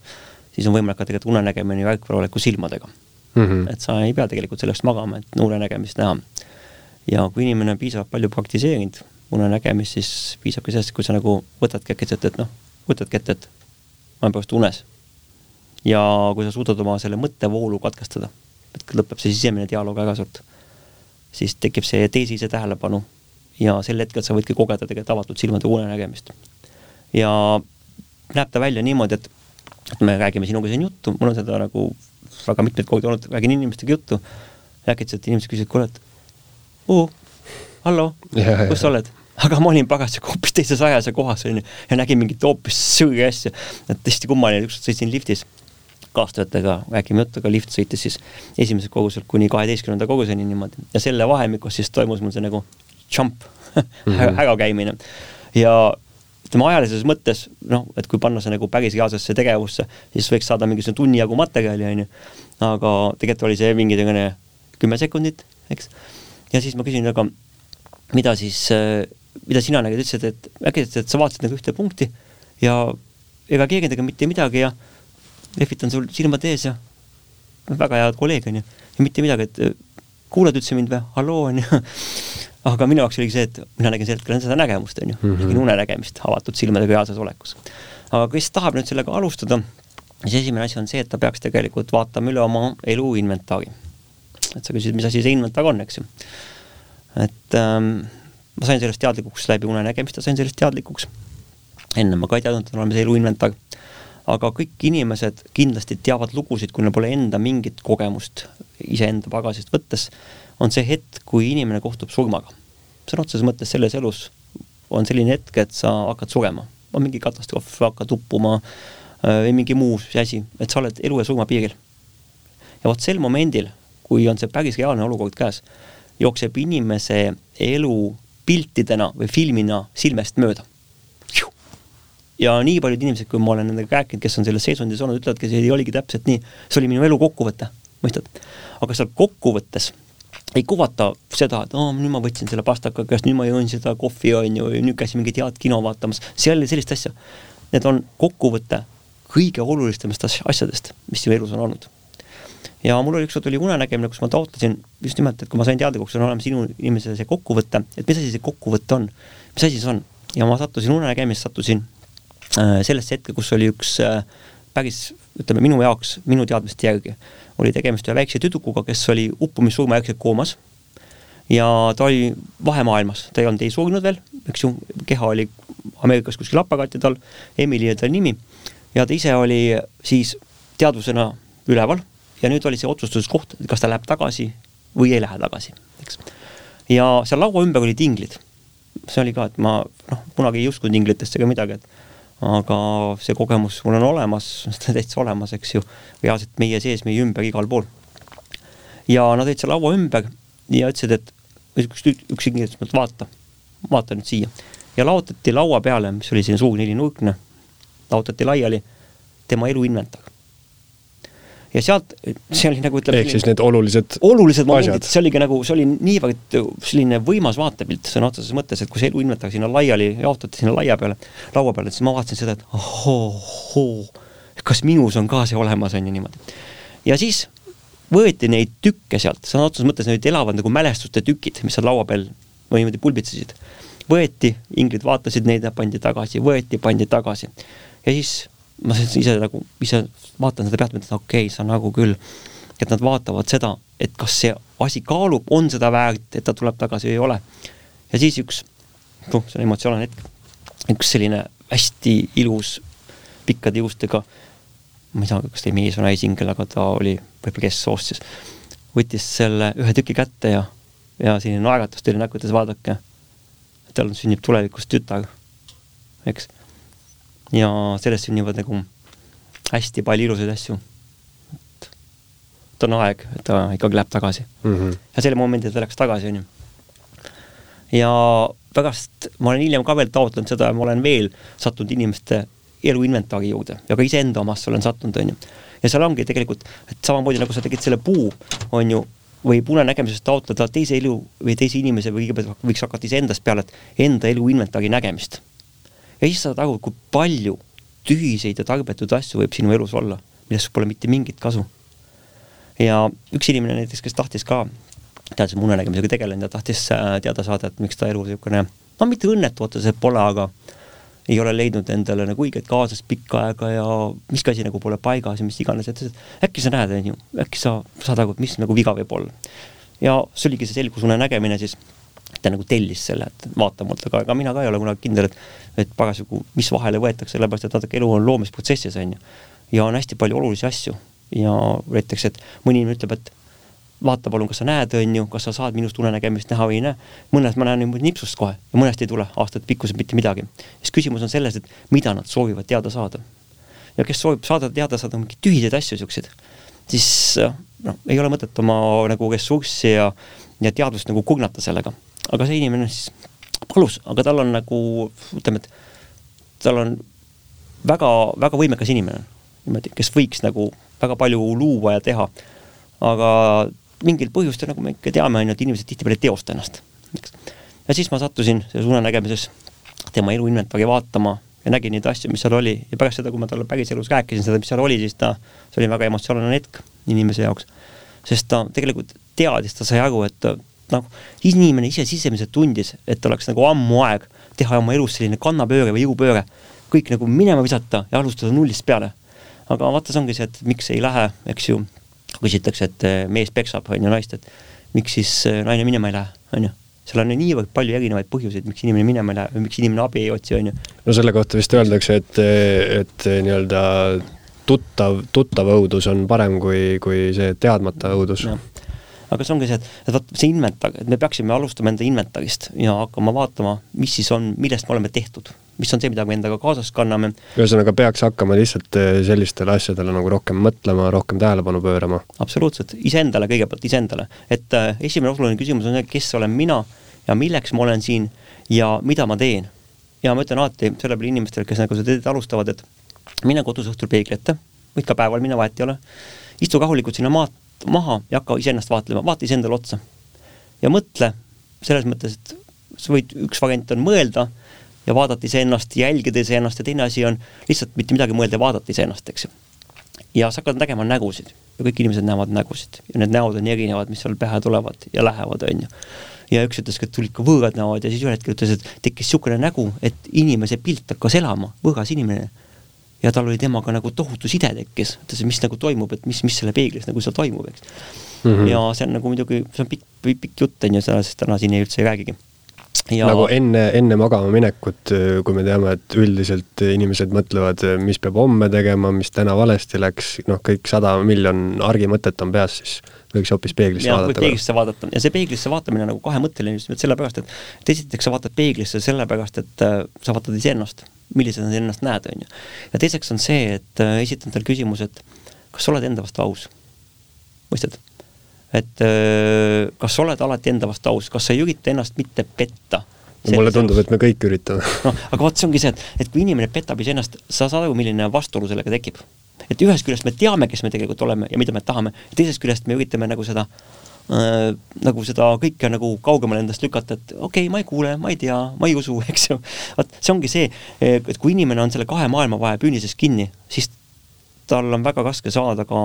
siis on võimalik ka tegelikult unenägemine välkvaroleku silmadega mm. -hmm. et sa ei pea tegelikult sellest magama, et unenägemist näha. ja kui inimene on piisavalt palju praktiseerinud unenägemist, siis piisabki sellest, kui sa nagu võtadki äkitselt, et noh, võtadki ette, et ma olen praegu unes ja kui sa suudad oma selle mõttevoolu katkestada, et lõpeb see sisemine dialoog väga suurt, siis tekib see teisise tähelepanu ja sel hetkel sa võidki kogeda tegelikult avatud silmade unenägemist. ja näeb ta välja niimoodi, et, et me räägime sinuga siin juttu, mul on seda nagu väga mitmeid kordi olnud, räägin inimestega juttu, äkitselt inimesed küsivad, kuule, et oo, hallo, kus sa oled? aga ma olin pagasjagu hoopis teises ajas ja kohas, onju, ja nägin mingit hoopis sõõri asja. et hästi kummaline, ükskord sõitsin liftis kaastöötajaga räägime juttu, aga lift sõitis siis esimesel koguselt kuni kaheteistkümnenda koguseni niimoodi ja selle vahemikus siis toimus mul see nagu jump mm -hmm. ärakäimine. ja ütleme ajalises mõttes noh, et kui panna see nagu päris reaalsesse tegevusse, siis võiks saada mingisugune tunni jagu materjali, onju. aga tegelikult oli see mingi selline kümme sekundit, eks. ja siis ma küsin, aga mida siis, mida sina nägid, ütlesid, et äkki, et sa vaatasid nagu ühte punkti ja ega keegi ei teinud mitte midagi ja lehvitan sul silmad ees ja väga hea kolleeg, onju. ja mitte midagi, et äh, kuulad üldse mind või, halloo, onju. aga minu jaoks oligi see, et mina nägin sel hetkel seda nägemust, onju mm. -hmm. nägin unenägemist avatud silmadega reaalses olekus. aga kes tahab nüüd sellega alustada, siis esimene asi on see, et ta peaks tegelikult vaatama üle oma elu inventaari. et sa küsisid, mis asi see inventar on, eks ju. et ähm, ma sain sellest teadlikuks läbi unenägemist ja sain sellest teadlikuks. enne ma ka ei teadnud, et on olemas elu inventar aga kõik inimesed kindlasti teavad lugusid, kui neil pole enda mingit kogemust iseenda pagasist võttes, on see hetk, kui inimene kohtub surmaga. sõna otseses mõttes selles elus on selline hetk, et sa hakkad surema, on mingi katastroof, hakkad uppuma äh, või mingi muu asi, et sa oled elu ja surma piiril. ja vot sel momendil, kui on see päris reaalne olukord käes, jookseb inimese elu piltidena või filmina silmest mööda ja nii paljud inimesed, kui ma olen nendega rääkinud, kes on selles seisundis olnud, ütlevadki, see oligi täpselt nii, see oli minu elu kokkuvõte, mõistad? aga seal kokkuvõttes ei kuvata seda, et oo, nüüd ma võtsin selle pastaka käest, nüüd ma jõin seda kohvi, on ju, nüüd käisin mingit head kino vaatamas, seal ei sellist asja. Need on kokkuvõte kõige olulisemast asjadest, mis sinu elus on olnud. ja mul oli ükskord oli unenägemine, kus ma taotlesin just nimelt, et kui ma sain teadlikuks, on olemas sinu inimese see kokkuvõte, et mis asi see kokkuvõte on, mis asi see on ja ma sattusin unenägemist, sattusin Äh, sellesse hetke, kus oli üks äh, päris, ütleme minu jaoks, minu teadmiste järgi, oli tegemist ühe väikse tüdrukuga, kes oli uppumissurma järgselt koomas ja ta oli vahemaailmas, ta ei olnud ei surnud veel, eks ju, keha oli Ameerikas kuskil aparaati tal, Emily oli ta nimi, ja ta ise oli siis teadvusena üleval ja nüüd oli see otsustuskoht, kas ta läheb tagasi või ei lähe tagasi, eks. ja seal laua ümber olid inglid. see oli ka, et ma noh, kunagi ei uskunud inglitesse ega midagi, et aga see kogemus mul on olemas, täitsa olemas, eks ju, reaalselt meie sees, meie ümber, igal pool. ja nad olid seal laua ümber ja ütlesid, et üks, üks inimene ütles, et vaata, vaata nüüd siia. ja laotati laua peale, mis oli selline suur nelinurkne, laotati laiali tema elu inventar. Ja sealt, see oli nagu ütleme ehk siis need olulised olulised momendid, see oligi nagu, see oli niivõrd selline võimas vaatepilt sõna otseses mõttes, et kui see eluinventar sinna laiali jaotati sinna laia peale, laua peale, siis ma vaatasin seda, et ohoo, kas minus on ka see olemas, on ju niimoodi. ja siis võeti neid tükke sealt, sõna otseses mõttes need elavad nagu mälestuste tükid, mis seal laua peal või niimoodi pulbitsesid. võeti, inglid vaatasid neid ja pandi tagasi, võeti, pandi tagasi. ja siis ma ise nagu, ise vaatan seda pealt, mõtlen, okei okay,, sa nagu küll, et nad vaatavad seda, et kas see asi kaalub, on seda väärt, et ta tuleb tagasi või ei ole. ja siis üks, noh, see on emotsionaalne hetk, üks selline hästi ilus pikkade juustega, ma ei tea, kas ta oli mees või naisingel, aga ta oli võib-olla kesksoost siis, võttis selle ühe tüki kätte ja, ja selline naeratus tuli näkku, ütles vaadake, tal sünnib tulevikus tütar, eks ja sellest sünnivad nagu hästi palju ilusaid asju. et on aeg, et ta ikkagi läheb tagasi mm. -hmm. ja selle momendil ta läks tagasi, on ju. ja pärast ma olen hiljem ka veel taotlenud seda ja ma olen veel sattunud inimeste eluinventari juurde ja ka iseenda omasse olen sattunud, on ju. ja seal ongi tegelikult, et samamoodi nagu sa tegid selle puu, on ju, võib unenägemisest taotleda teise elu või teise inimese või kõigepealt võiks hakata iseendast peale, et enda elu inventari nägemist ja siis saad aru, kui palju tühiseid ja tarbetuid asju võib sinu elus olla, millest pole mitte mingit kasu. ja üks inimene näiteks, kes tahtis ka, teadis, et ma unenägemisega tegelen ja tahtis äh, teada saada, et miks ta elu niisugune, no mitte õnnetu otseselt pole, aga ei ole leidnud endale nagu õiget kaaslast pikka aega ja miski asi nagu pole paigas ja mis iganes, et äkki sa näed, on ju, äkki sa saad aru, et mis nagu viga võib olla. ja see oligi see selgusune nägemine siis ta nagu tellis selle, et vaata mult, aga ega mina ka ei ole kunagi kindel, et et parasjagu, mis vahele võetakse, sellepärast et vaadake, elu on loomisprotsessis, on ju. ja on hästi palju olulisi asju ja näiteks, et mõni inimene ütleb, et vaata palun, kas sa näed, on ju, kas sa saad minust unenägemist näha või ei näe. mõnes ma näen niimoodi nipsust kohe ja mõnest ei tule aastate pikkuselt mitte midagi. siis küsimus on selles, et mida nad soovivad teada saada. ja kes soovib saada teada saada mingeid tühiseid asju, siukseid, siis noh, ei ole mõtet oma nagu ressurssi ja, ja teadvust nagu kugnata sellega aga see inimene siis palus, aga tal on nagu ütleme, et tal on väga, väga võimekas inimene, niimoodi, kes võiks nagu väga palju luua ja teha. aga mingil põhjustel, nagu me ikka teame, on ju, et inimesed tihtipeale ei teosta ennast, ja siis ma sattusin selles unenägemises tema eluinventari vaatama ja nägin neid asju, mis seal oli ja pärast seda, kui ma talle päriselus rääkisin seda, mis seal oli, siis ta, see oli väga emotsionaalne hetk inimese jaoks. sest ta tegelikult teadis, ta sai aru, et noh, inimene ise sisemiselt tundis, et oleks nagu ammu aeg teha oma elus selline kannapööre või jõupööre, kõik nagu minema visata ja alustada nullist peale. aga vaata, see ongi see, et miks ei lähe, eks ju, küsitakse, et eh, mees peksab, on ju, naist, et miks siis eh, naine minema ei lähe, on ju seal on niivõrd palju erinevaid põhjuseid, miks inimene minema ei lähe või miks inimene abi ei otsi, on ju. no selle kohta vist öeldakse, et, et nii-öelda tuttav, tuttav õudus on parem kui, kui see teadmata õudus aga see ongi see, et, et vot see inventar, et me peaksime alustama enda inventarist ja hakkama vaatama, mis siis on, millest me oleme tehtud, mis on see, mida me endaga kaasas kanname. ühesõnaga, peaks hakkama lihtsalt eh, sellistele asjadele nagu rohkem mõtlema, rohkem tähelepanu pöörama. absoluutselt, iseendale kõigepealt, iseendale. et äh, esimene oluline küsimus on see, kes olen mina ja milleks ma olen siin ja mida ma teen. ja ma ütlen alati selle peale inimestele, kes nagu seda teed alustavad, et mine kodus õhtul peegli ette, võid ka päeval minna, vahet ei ole, istu rahulikult sinna maad maha ja hakka iseennast vaatlema, vaata iseendale otsa. ja mõtle selles mõttes, et sa võid, üks variant on mõelda ja vaadata iseennast, jälgida iseennast ja teine asi on lihtsalt mitte midagi mõelda ja vaadata iseennast, eks ju. ja sa hakkad nägema nägusid ja kõik inimesed näevad nägusid ja need näod on erinevad, mis seal pähe tulevad ja lähevad, on ju. ja üks ütles, et tulid ka võõrad näod ja siis ühel hetkel ütles, et tekkis niisugune nägu, et inimese pilt hakkas elama, võõras inimene ja tal oli temaga nagu tohutu side tekkis, ütles, mis nagu toimub, et mis, mis selle peeglis nagu seal toimub, eks mm. -hmm. ja see on nagu muidugi, see on pikk, pikk jutt, on ju, sellest täna siin ei üldse ei räägigi. Ja... nagu enne, enne magama minekut, kui me teame, et üldiselt inimesed mõtlevad, mis peab homme tegema, mis täna valesti läks, noh, kõik sada miljon argimõtet on peas, siis võiks hoopis peeglisse ja, vaadata. peeglisse vaadata ja see peeglisse vaatamine nagu kahemõtteline just nimelt sellepärast, et et esiteks sa vaatad peeglisse sellepärast, et äh, sa vaatad iseennast millisena sa ennast näed, on ju. ja teiseks on see, et äh, esitan talle küsimuse, et kas sa oled enda vastu aus? mõistad? et äh, kas sa oled alati enda vastu aus, kas sa ei ürita ennast mitte petta? mulle tundub, et me kõik üritame. noh, aga vot see ongi see, et, et kui inimene petab iseennast, sa saad aru, milline vastuolu sellega tekib. et ühest küljest me teame, kes me tegelikult oleme ja mida me tahame, teisest küljest me üritame nagu seda äh, nagu seda kõike nagu kaugemale endast lükata, et okei okay,, ma ei kuule, ma ei tea, ma ei usu, eks ju. vot see ongi see, et kui inimene on selle kahe maailma vahe püünises kinni, siis tal on väga raske saada ka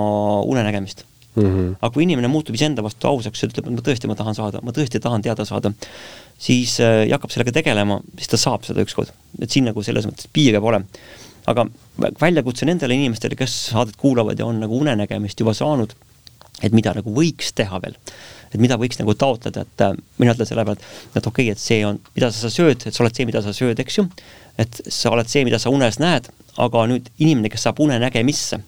unenägemist mm. -hmm. aga kui inimene muutub iseenda vastu ausaks ja ütleb, et ma tõesti, ma tahan saada, ma tõesti tahan teada saada, siis äh, ja hakkab sellega tegelema, siis ta saab seda ükskord. et siin nagu selles mõttes piire pole. aga väljakutse nendele inimestele, kes saadet kuulavad ja on nagu unenägemist juba saanud, et mida nagu võiks teha veel, et mida võiks nagu taotleda, et äh, mina ütlen selle peale, et, et okei okay,, et see on, mida sa sööd, et sa oled see, mida sa sööd, eks ju, et sa oled see, mida sa unes näed, aga nüüd inimene, kes saab unenägemisse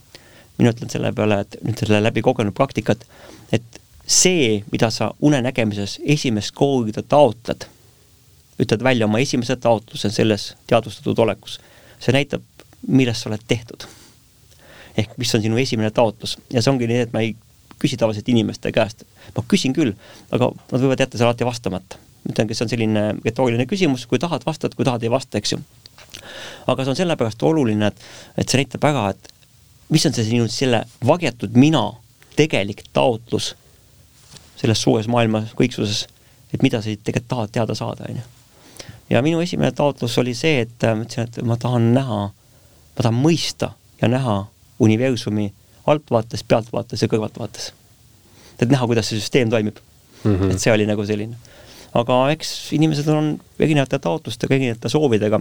mina ütlen selle peale, et nüüd selle läbi kogenud praktikat, et see, mida sa unenägemises esimest korda taotled, ütled välja oma esimese taotluse selles teadvustatud olekus, see näitab, millest sa oled tehtud. ehk mis on sinu esimene taotlus. Ja see ongi nii, et ma ei küsi tavaliselt inimeste käest, ma küsin küll, aga nad võivad jätta selle alati vastamata. ütlengi, see on selline retooriline küsimus, kui tahad, vastad, kui tahad, ei vasta, eks ju. aga see on sellepärast oluline, et, et see näitab väga, et mis on see sinu selle varjatud mina tegelik taotlus selles suures maailma kõiksuses, et mida sa tegelikult tahad teada saada, on ju. ja minu esimene taotlus oli see, et ma ütlesin, et ma tahan näha, ma tahan mõista ja näha universumi altvaates, pealtvaates ja kõrvaltvaates. et näha, kuidas see süsteem toimib mm. -hmm. et see oli nagu selline. aga eks inimesed on erinevate taotlustega, erinevate soovidega,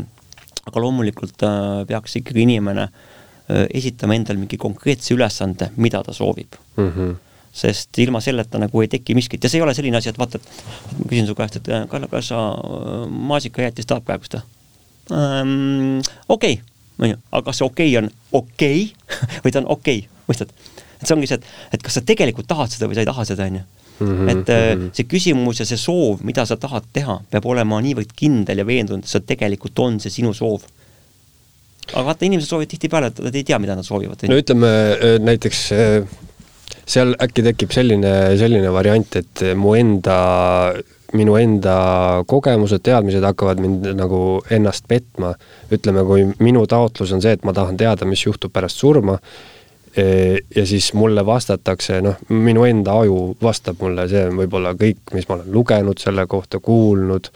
aga loomulikult äh, peaks ikkagi inimene äh, Äh, esitama endale mingi konkreetse ülesande, mida ta soovib mm. -hmm. sest ilma selleta nagu ei teki miskit ja see ei ole selline asi, et vaata, et ma küsin su käest, et äh, Kalle, kas sa äh, maasikajäätist tahad praegust ähm,? okei okay., onju, aga kas see okei okay on okei okay? või ta on okei okay,, mõistad? et see ongi see, et, et kas sa tegelikult tahad seda või sa ei taha seda, onju. Mhm, et mhm. see küsimus ja see soov, mida sa tahad teha, peab olema niivõrd kindel ja veendunud, et see tegelikult on see sinu soov aga vaata, inimesed soovivad tihtipeale, et nad ei tea, mida nad soovivad. no ütleme äh, näiteks äh, seal äkki tekib selline, selline variant, et mu enda, minu enda kogemused, teadmised hakkavad mind nagu ennast petma. ütleme, kui minu taotlus on see, et ma tahan teada, mis juhtub pärast surma ja siis mulle vastatakse, noh, minu enda aju vastab mulle, see on võib-olla kõik, mis ma olen lugenud selle kohta, kuulnud,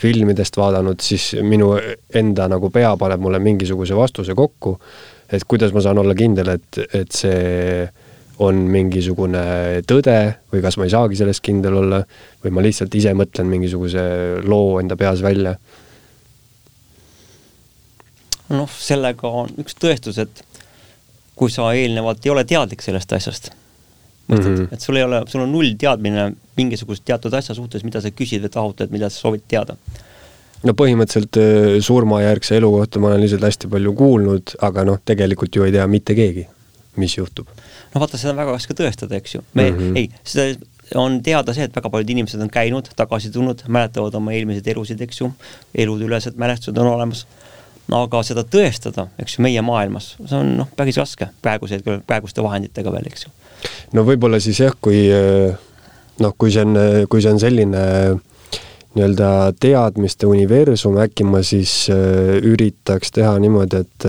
filmidest vaadanud, siis minu enda nagu pea paneb mulle mingisuguse vastuse kokku, et kuidas ma saan olla kindel, et, et see on mingisugune tõde või kas ma ei saagi selles kindel olla või ma lihtsalt ise mõtlen mingisuguse loo enda peas välja. noh, sellega on üks tõestus, et kui sa eelnevalt ei ole teadlik sellest asjast. mõtled mm, -hmm. et sul ei ole, sul on null teadmine mingisugust teatud asja suhtes, mida sa küsid või taotled, mida sa soovid teada no põhimõtteliselt äh, surmajärgse elu kohta ma olen lihtsalt hästi palju kuulnud, aga noh, tegelikult ju ei tea mitte keegi, mis juhtub. no vaata, seda on väga raske tõestada, eks ju. me mm, -hmm. ei, seda on teada see, et väga paljud inimesed on käinud, tagasi tulnud, mäletavad oma eelmiseid elusid, eks ju, eludeülesed mälestused on olemas aga seda tõestada, eks ju, meie maailmas, see on noh, päris raske praeguse, praeguste vahenditega veel, eks ju. no võib-olla siis jah, kui noh, kui see on, kui see on selline nii-öelda teadmiste universum, äkki ma siis üritaks teha niimoodi, et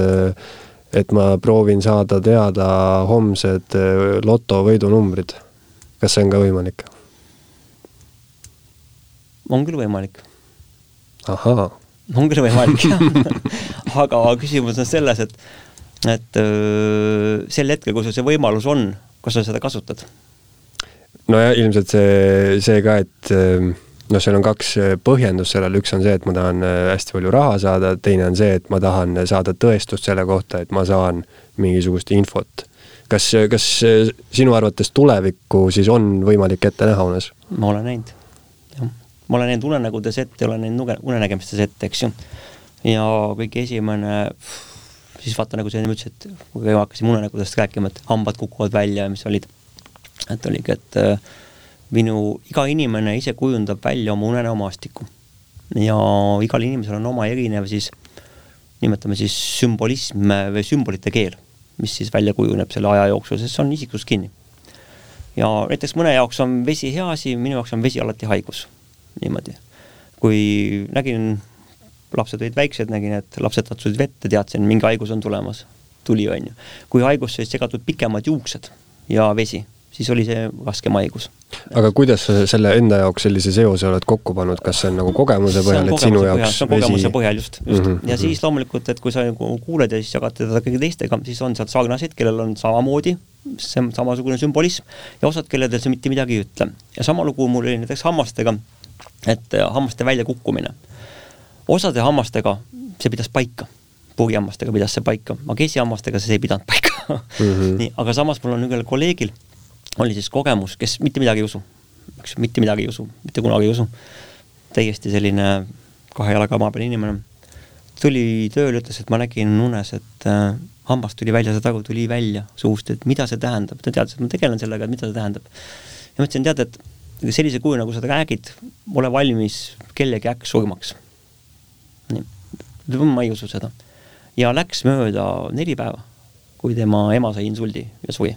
et ma proovin saada teada homsed loto võidunumbrid. kas see on ka võimalik? on küll võimalik. ahaa on küll võimalik aga küsimus on selles, et, et öö, sel hetkel, kui sul see võimalus on, kas sa seda kasutad? nojah, ilmselt see, see ka, et noh, seal on kaks põhjendust sellele, üks on see, et ma tahan hästi palju raha saada, teine on see, et ma tahan saada tõestust selle kohta, et ma saan mingisugust infot. kas, kas sinu arvates tulevikku siis on võimalik ette näha unes? ma olen näinud ma olen näinud unenägudes ette, olen näinud unenägemistes ette, eks ju. ja kõige esimene, siis vaata, nagu sa enne ütlesid, et kui me hakkasime unenägudest rääkima, et hambad kukuvad välja ja mis olid, et oligi, et äh, minu, iga inimene ise kujundab välja oma unenäomaastikku. ja igal inimesel on oma erinev siis, nimetame siis sümbolism või sümbolite keel, mis siis välja kujuneb selle aja jooksul, sest see on isiksus kinni. ja näiteks mõne jaoks on vesi hea asi, minu jaoks on vesi alati haigus niimoodi. kui nägin, lapsed olid väiksed, nägin, et lapsed katsusid vett ja teadsin, mingi haigus on tulemas. tuli, on ju. kui haigusse olid segatud pikemad juuksed ja vesi, siis oli see raskem haigus. aga kuidas sa selle enda jaoks sellise seose oled kokku pannud, kas see on nagu kogemuse põhjal, et sinu jaoks see on kogemuse põhjal just, just mm. -hmm. ja siis loomulikult, et kui sa nagu kuuled ja siis jagad teda kõigi teistega, siis on seal sarnaseid, kellel on samamoodi see samasugune sümbolism ja osad, kelledel see mitte midagi ei ütle. ja sama lugu mul oli näiteks hammastega, et äh, hammaste väljakukkumine. osade hammastega see pidas paika puugihammastega pidas see paika, magesihammastega see ei pidanud paika mm. -hmm. nii, aga samas mul on ühel kolleegil oli siis kogemus, kes mitte midagi ei usu, eks mitte midagi ei usu, mitte kunagi ei usu. täiesti selline kahe jalaga maa peal inimene. tuli tööle, ütles, et ma nägin unes, et äh, hammas tuli välja, see tagu tuli välja suust, et mida see tähendab, ta teadis, et ma tegelen sellega, et mida see tähendab. ja ma ütlesin, tead, et sellise kuju, nagu sa räägid, ole valmis kellegi äkksurmaks. nii, ma ei usu seda. ja läks mööda neli päeva, kui tema ema sai insuldi ja suri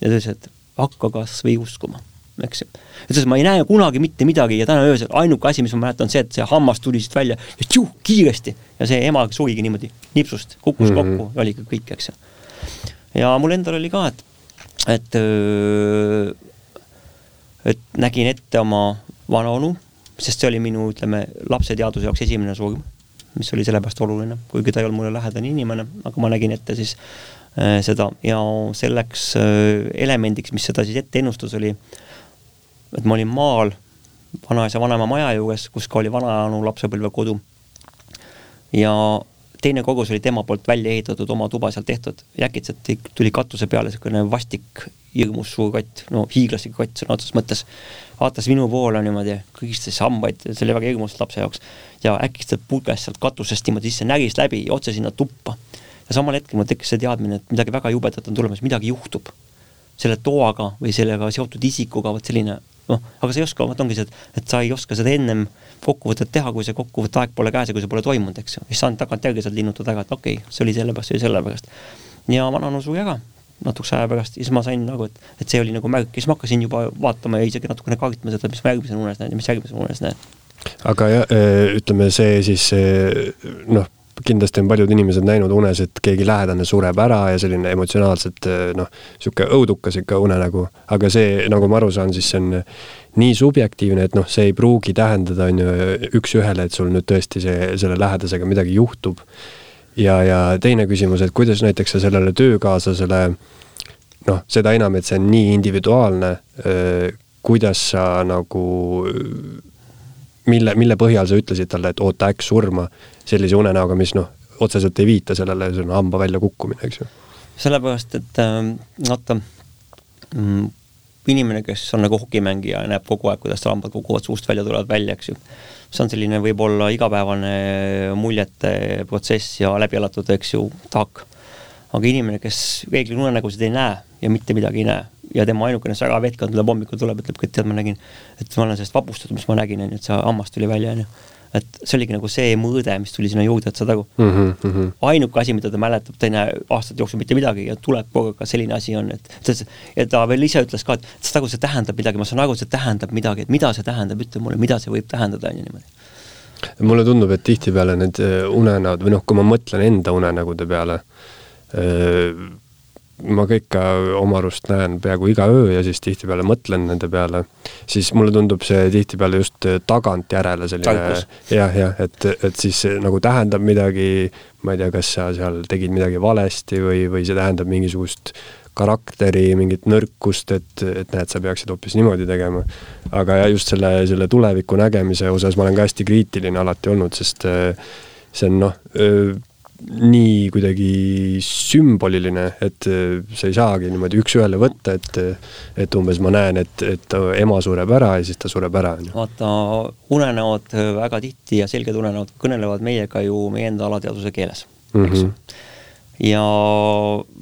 ja ta ütles, et hakka kas või uskuma, eks ju. ütles, ma ei näe kunagi mitte midagi ja täna öösel ainuke asi, mis ma mäletan, see, et see hammas tuli siit välja ja tšuh, kiiresti ja see ema surigi niimoodi nipsust, kukkus mm -hmm. kokku ja oligi kõik, eks ju. ja mul endal oli ka, et, et, et nägin ette oma vanaonu, sest see oli minu, ütleme, lapseteaduse jaoks esimene surm, mis oli sellepärast oluline, kuigi ta ei olnud mulle lähedane inimene, aga ma nägin ette siis Äh, seda ja selleks äh, elemendiks, mis seda siis ette ennustas, oli, et ma olin maal vanaisa vanaema maja juures, kus ka oli vanaanu lapsepõlvekodu. ja teine kogus oli tema poolt välja ehitatud, oma tuba seal tehtud. Äkitselt tuli katuse peale niisugune vastik, hirmus suur kott, no hiiglaslik kott sõna otseses mõttes, vaatas minu poole niimoodi, kõgistas hambaid, see oli väga hirmus lapse jaoks, ja äkitselt puges sealt katusest niimoodi sisse, näris läbi otse sinna tuppa. Ja samal hetkel mul tekkis see teadmine, et midagi väga jubedat on tulemas, midagi juhtub. selle toaga või sellega seotud isikuga, vot selline noh, aga sa ei oska, vot ongi see, et, et sa ei oska seda ennem kokkuvõtet teha, kui see kokkuvõtte aeg pole käes ja kui see pole toimunud, eks ju. siis saad tagantjärgi sealt linnutada ära, et okei okay,, see oli sellepärast, see oli sellepärast. ja vananu suri ära natukese aja pärast ja siis ma sain nagu, et, et see oli nagu märk ja siis ma hakkasin juba vaatama ja isegi natukene kaartma seda, mis ma järgmisena unes näen ja mis järgmisena unes näen. aga jah, ütleme see siis noh kindlasti on paljud inimesed näinud unes, et keegi lähedane sureb ära ja selline emotsionaalselt noh, niisugune õudukas ikka unenägu. aga see, nagu ma aru saan, siis see on nii subjektiivne, et noh, see ei pruugi tähendada, on ju, üks-ühele, et sul nüüd tõesti see, selle lähedasega midagi juhtub. ja, ja teine küsimus, et kuidas näiteks sa sellele töökaaslasele noh, seda enam, et see on nii individuaalne, kuidas sa nagu mille, mille põhjal sa ütlesid talle, et oota äkk surma sellise unenäoga, mis noh, otseselt ei viita sellele, see on hamba väljakukkumine, eks ju. sellepärast, et äh, vaata mm, inimene, kes on nagu hokimängija ja näeb kogu aeg, kuidas tal hambad kukuvad suust välja, tulevad välja, eks ju. see on selline võib-olla igapäevane muljete protsess ja läbi elatud, eks ju, taak. aga inimene, kes reeglina unenägusid ei näe ja mitte midagi ei näe ja tema ainukene särav hetk on, tuleb hommikul tuleb, ütleb, et tead, ma nägin, et ma olen sellest vapustatud, mis ma nägin, on ju, et see hammas tuli välja, on ju et see oligi nagu see mõõde, mis tuli sinna juurde, et saad aru mm. -hmm. ainuke asi, mida ta mäletab, ta ei näe aastate jooksul mitte midagi ja tuleb kogu aeg, selline asi on, et ta, ja ta veel ise ütles ka, et saad aru, see tähendab midagi, ma saan aru, see tähendab midagi, et mida see tähendab, ütle mulle, mida see võib tähendada, on ju niimoodi. mulle tundub, et tihtipeale need äh, unenäod või noh, kui ma mõtlen enda unenägude peale, äh, ma ka ikka oma arust näen peaaegu iga öö ja siis tihtipeale mõtlen nende peale, siis mulle tundub see tihtipeale just tagantjärele selline jah, jah, et, et siis nagu tähendab midagi, ma ei tea, kas sa seal tegid midagi valesti või, või see tähendab mingisugust karakteri mingit nõrkust, et, et näed, sa peaksid hoopis niimoodi tegema. aga just selle, selle tuleviku nägemise osas ma olen ka hästi kriitiline alati olnud, sest see on noh, nii kuidagi sümboliline, et äh, sa ei saagi niimoodi üks-ühele võtta, et et umbes ma näen, et, et ema sureb ära ja siis ta sureb ära, on ju. vaata, unenäod väga tihti ja selged unenäod kõnelevad meiega ju meie enda alateadvuse keeles, eks mm -hmm. ja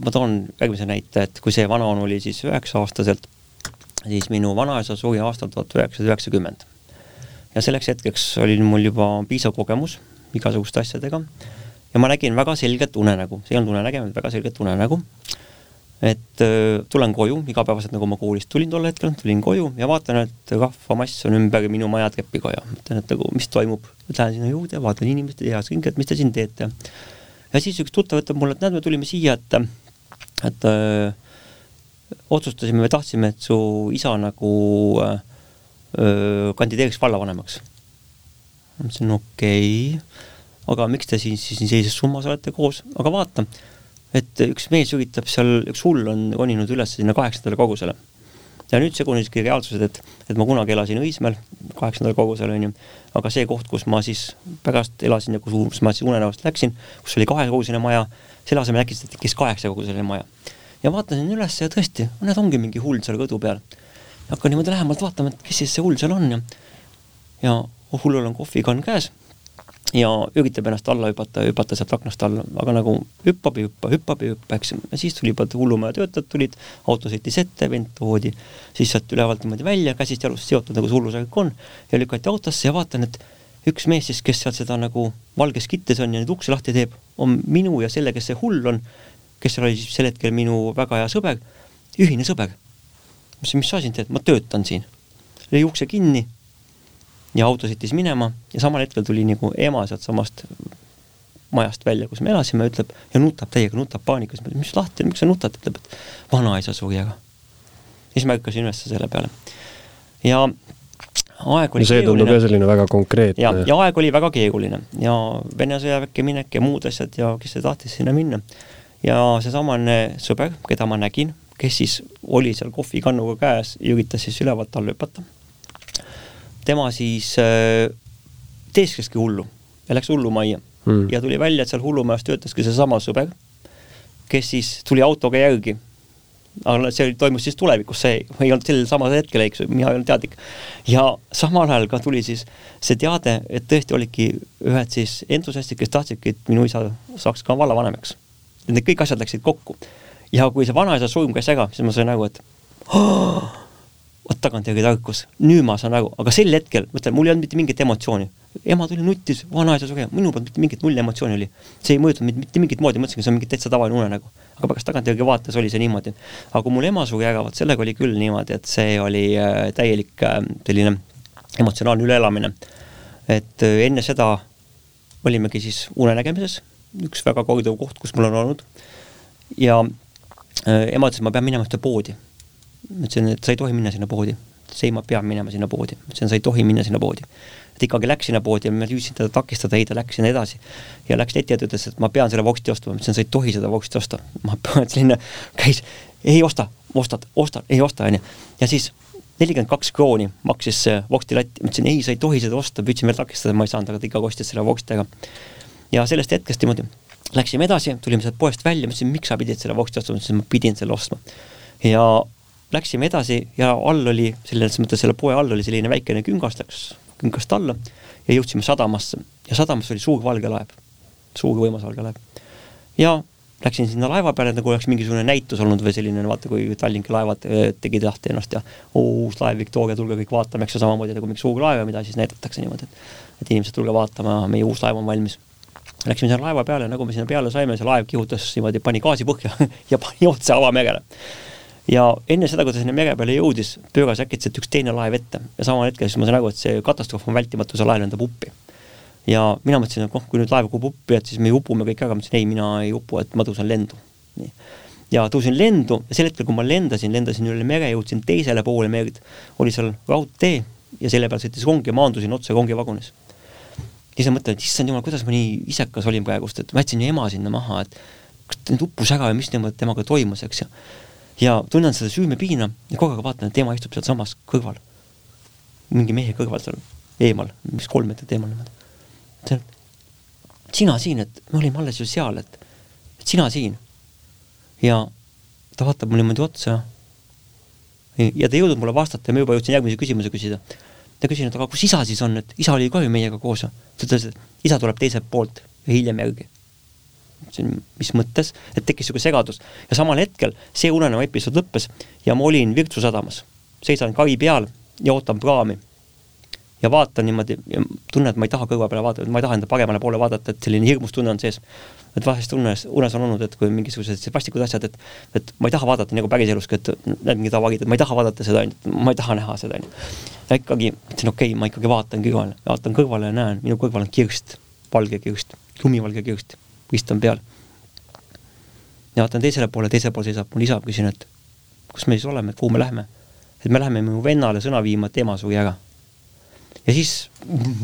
ma toon järgmise näite, et kui see vanaonu oli siis üheksa-aastaselt, siis minu vanaisa suri aastal tuhat üheksasada üheksakümmend. ja selleks hetkeks oli mul juba piisav kogemus igasuguste asjadega ja ma nägin väga selget unenägu, see ei olnud unenägemine, väga selget unenägu. et äh, tulen koju igapäevaselt, nagu ma koolist tulin tol hetkel, tulin koju ja vaatan, et rahvamass on ümber minu maja trepikoja. mõtlen, et nagu mis toimub, lähen sinna juurde, vaatan inimeste heas ringi, et mis te siin teete. ja siis üks tuttav ütleb mulle, et näed, me tulime siia, et, et öö, otsustasime, me tahtsime, et su isa nagu öö, kandideeriks vallavanemaks. ma mõtlesin, okei okay., aga miks te siin siis nii sellises summas olete koos, aga vaata, et üks mees üritab seal, üks hull on roninud üles sinna kaheksandale kogusele ja nüüd segunesidki reaalsused, et, et ma kunagi elasin Õismäel, kaheksandal kogusel on ju, aga see koht, kus ma siis pärast elasin ja kus ma siis unenäost läksin, kus oli kahekoguseline maja, selle asemel äkki tekkis kaheksakoguseline maja. ja vaatasin üles ja tõesti, näed, ongi mingi hull seal kõdu peal. hakkan niimoodi lähemalt vaatama, et kes siis see hull seal on ja ja hullul on kohvikann käes ja üritab ennast alla hüpata, hüpata sealt aknast alla, aga nagu hüppab ja hüppab, hüppab ja hüppab, eks. siis tuli juba hullumaja töötajad tulid, auto sõitis ette, vend toodi siis sealt ülevalt niimoodi välja, käsist jalust seotud, nagu see hullusärk on, ja lükati autosse ja vaatan, et üks mees siis, kes seal seda nagu valges kittes on ja neid ukse lahti teeb, on minu ja selle, kes see hull on, kes seal oli siis sel hetkel minu väga hea sõber, ühine sõber. ma ütlesin, mis sa siin teed, ma töötan siin. lõi ukse kinni ja auto sõitis minema ja samal hetkel tuli nagu ema sealtsamast majast välja, kus me elasime, ütleb ja nutab täiega, nutab paanikas, mis lahti on, miks sa nutad, ütleb, et vanaisa suri ära. siis ma ärkasin üles selle peale. ja aeg oli no see tundub jah selline väga konkreetne. ja, ja aeg oli väga keeruline ja Vene sõjaväkke minek ja muud asjad ja kes see tahtis sinna minna. ja seesamane sõber, keda ma nägin, kes siis oli seal kohvikannuga käes ja üritas siis ülevalt alla hüpata tema siis äh, teeskleski hullu ja läks hullumajja mm. ja tuli välja, et seal hullumajas töötaski seesama sõber, kes siis tuli autoga järgi. aga see oli, toimus siis tulevikus, see ei olnud sellel samal hetkel, eks ju, mina ei olnud teadlik. ja samal ajal ka tuli siis see teade, et tõesti olidki ühed siis entusiastid, kes tahtsidki, et minu isa saaks ka vallavanemaks. et need kõik asjad läksid kokku. ja kui see vanaisa surm käis ära, siis ma sain aru, et oh, vot tagantjärgi tarkus, nüüd ma saan aru, aga sel hetkel, mõtlen, mul ei olnud mitte mingit emotsiooni. ema tuli nuttis, vanaisa suri, minu poolt mitte mingit null emotsiooni oli. see ei mõjutanud mind mitte mingit moodi, mõtlesin, et see on mingi täitsa tavaline unenägu. aga pärast tagantjärgi vaates oli see niimoodi. aga kui mul ema suri ära, vot sellega oli küll niimoodi, et see oli äh, täielik äh, selline emotsionaalne üleelamine. et äh, enne seda olimegi siis unenägemises, üks väga korduv koht, kus mul on olnud. ja ema ütles, et ma pean minema ühte poodi ma ütlesin, et sa ei tohi minna sinna poodi. see ma pean minema sinna poodi. ma ütlesin, sa ei tohi minna sinna poodi. ta ikkagi läks sinna poodi ja ma püüdsin teda takistada, ei ta läks sinna edasi. ja läks leti ette, ütles, et ma pean selle voksti ostma, ma ütlesin, sa ei tohi seda voksti osta. ma selline käis, ei osta, ostad, ostad, ei osta, onju. ja siis nelikümmend kaks krooni maksis see voksti latt, ma ütlesin, ei, sa ei tohi seda osta, püüdsin veel takistada, ma ei saanud, aga ta ikkagi ostis selle voksti ära. ja sellest hetkest niimoodi läksime edasi, tulime sealt poest välja, ma ütlesin, miks sa pidid selle voksti ostma, ma ütlesin, ma pidin selle ostma. ja läksime edasi ja all oli, selles mõttes selle poe all oli selline väikene küngas, läks küngast alla ja jõudsime sadamasse. ja sadamas oli suur valge laev, suur võimas valge laev. ja läksin sinna laeva peale, nagu oleks mingisugune näitus olnud või selline, vaata kui Tallinki laevad eh, tegid lahti ennast ja oo, uus laev Victoria, tulge kõik vaatame, eks ju, samamoodi nagu mingi suur laev ja mida siis näidatakse niimoodi, et et inimesed, tulge vaatama, meie uus laev on valmis. Läksime sinna laeva peale, nagu me sinna peale saime, see laev kihutas niimoodi, pani gaasi põhja ja pani otse avamerele ja enne seda, kui ta sinna mere peale jõudis, pööras äkitselt üks teine laev ette ja samal hetkel siis ma sain aru, et see katastroof on vältimatu, see laev lendab uppi. ja mina mõtlesin, et noh, kui nüüd laev kukub uppi, et siis me upume kõik ära, ma ütlesin ei, mina ei upu, et ma tõusen lendu. nii. ja tõusin lendu ja sel hetkel, kui ma lendasin, lendasin üle mere, jõudsin teisele poole merd, oli seal raudtee ja selle peal sõitis rong ja maandusin otse rongivagunis. siis ma mõtlen, et issand jumal, kuidas ma nii isekas olin praegust, et ma jätsin ema sinna maha, et kas ta nüüd uppus ära ja mis temaga, temaga toimus, eks ju ja tunnen seda süümepiina ja kogu aeg vaatan, et ema istub sealsamas kõrval. mingi mehe kõrval seal eemal, mis kolm meetrit eemal niimoodi. sina siin, et me olime alles ju seal, et, et sina siin. ja ta vaatab mulle niimoodi otsa. ja ta ei jõudnud mulle vastata ja ma juba jõudsin järgmise küsimuse küsida. ta küsin, et aga kus isa siis on, et isa oli ka ju meiega koos. ta ütles, et isa tuleb teiselt poolt ja hiljem järgi mõtlesin, mis mõttes, et tekkis niisugune segadus. ja samal hetkel see unenäo episood lõppes ja ma olin Virtsu sadamas. seisan kai peal ja ootan praami. ja vaatan niimoodi ja tunnen, et ma ei taha kõrva peale vaadata, ma ei taha enda paremale poole vaadata, et selline hirmus tunne on sees. et vahest unes, unes on olnud, et kui mingisugused vastikud asjad, et et ma ei taha vaadata nagu päriseluski, et näed mingit avagid, et ma ei taha vaadata seda, ma ei taha näha seda, onju. ja ikkagi mõtlesin, okei okay,, ma ikkagi vaatan kõrvale, vaatan kõrvale ja näen, minu kõrval on kirst, valge kirst, lumivalge kirst istun peal. ja vaatan teisele poole, teisel pool seisab mul isa, küsin, et kus me siis oleme, kuhu me läheme. et me läheme mu vennale sõna viima, et ema suri ära. ja siis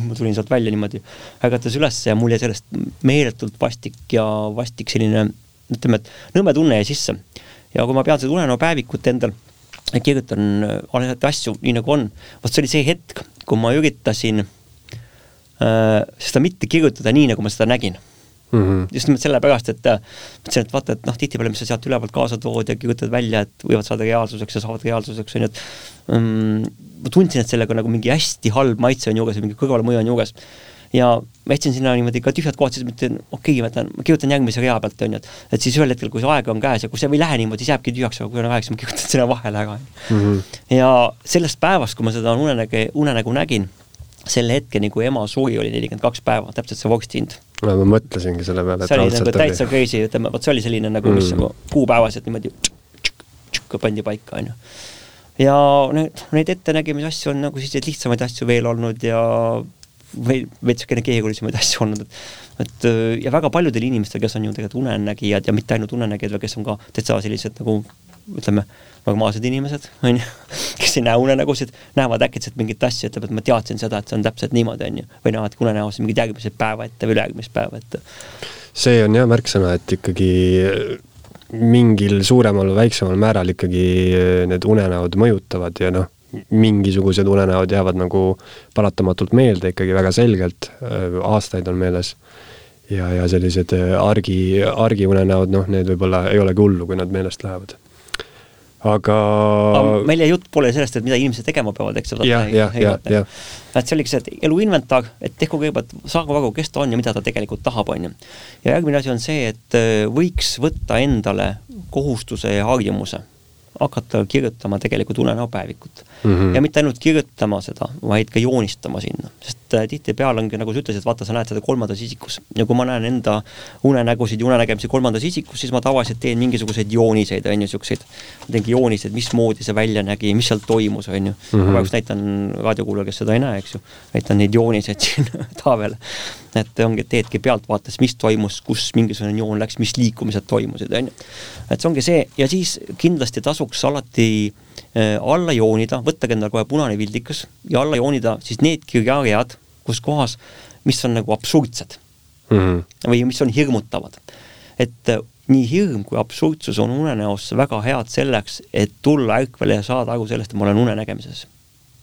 ma tulin sealt välja niimoodi, ärgatas üles ja mul jäi sellest meeletult vastik ja vastik selline ütleme, et nõme tunne jäi sisse. ja kui ma pean seda unenäopäevikut endal kirjutan alati asju nii nagu on, vot see oli see hetk, kui ma üritasin äh, seda mitte kirjutada nii, nagu ma seda nägin mm. -hmm. just nimelt sellepärast, et äh, mõtlesin, et vaata, et noh, tihtipeale, mis sa sealt ülevalt kaasa tood ja kirjutad välja, et võivad saada reaalsuseks ja saavad reaalsuseks, on ju, et um, ma tundsin, et sellega nagu mingi hästi halb maitse on juures ja mingi kõrvalmõju on juures ja ma jätsin sinna niimoodi ka tühjad kohad, siis mõtlesin, okei okay,, ma ütlen, ma kirjutan järgmise rea pealt, on ju, et et siis ühel hetkel, kui see aeg on käes ja kui see ei lähe niimoodi, siis jääbki tühjaks, aga kui on aeg, siis ma kirjutan sinna vahele ära mm. -hmm. ja sellest päevast, kui ma seda unenäge, unenägu nägin, selle hetkeni, kui ema suri, oli nelikümmend kaks päeva, täpselt see vorstihind. No ma mõtlesingi selle peale, et see oli nagu täitsa crazy, ütleme, vot see oli selline nagu, mis mm. nagu kuupäevaselt niimoodi pandi paika, on ju ja need, neid ettenägemise asju on nagu selliseid lihtsamaid asju veel olnud ja või veidikene keerulisemaid asju olnud, et et ja väga paljudel inimestel, kes on ju tegelikult unenägijad ja mitte ainult unenägijad, vaid kes on ka täitsa sellised nagu ütleme, normaalsed inimesed, on ju, kes ei näe unenägusid, näevad äkitselt mingit asja, ütleb, et ma teadsin seda, et see on täpselt niimoodi, on ju, või näevad unenäos mingit järgmised päeva ette või ülejärgmist päeva ette. see on jah märksõna, et ikkagi mingil suuremal või väiksemal määral ikkagi need unenäod mõjutavad ja noh, mingisugused unenäod jäävad nagu paratamatult meelde ikkagi väga selgelt, äh, aastaid on meeles. ja, ja sellised äh, argi, argiunenäod, noh, need võib-olla ei olegi hullu, kui nad meelest lähevad. Aga, aga meil jutt poole sellest, et mida inimesed tegema peavad, eks ole. jah, jah, jah, jah. et see see, et elu inventar, et tehku kõigepealt, saagu aru, kes ta on ja mida ta tegelikult tahab, on ju. ja järgmine asi on see, et äh, võiks võtta endale kohustuse ja harjumuse hakata kirjutama tegelikult unenäopäevikut mm. -hmm. ja mitte ainult kirjutama seda, vaid ka joonistama sinna, sest äh, tihtipeale ongi, nagu sa ütlesid, vaata, sa näed seda kolmandas isikus ja kui ma näen enda unenägusid ja unenägemisi kolmandas isikus, siis ma tavaliselt teen mingisuguseid jooniseid, on ju, niisuguseid, teengi jooniseid, mismoodi see välja nägi, mis seal toimus, on ju mm. -hmm. ma praegu näitan raadiokuulajale, kes seda ei näe, eks ju, näitan neid jooniseid siin tavel. Et ongi, teedki pealtvaates, mis toimus, kus mingisugune joon läks, mis liikumised toimusid, on ju. et see ongi see ja siis kindlasti tasuks alati Äh, alla joonida, võttage endale kohe punane vildikas ja alla joonida siis need kirjaread, kus kohas, mis on nagu absurdsed mm. -hmm. või mis on hirmutavad. et äh, nii hirm kui absurdsus on unenäos väga head selleks, et tulla ärkvele ja saada aru sellest, et ma olen unenägemises.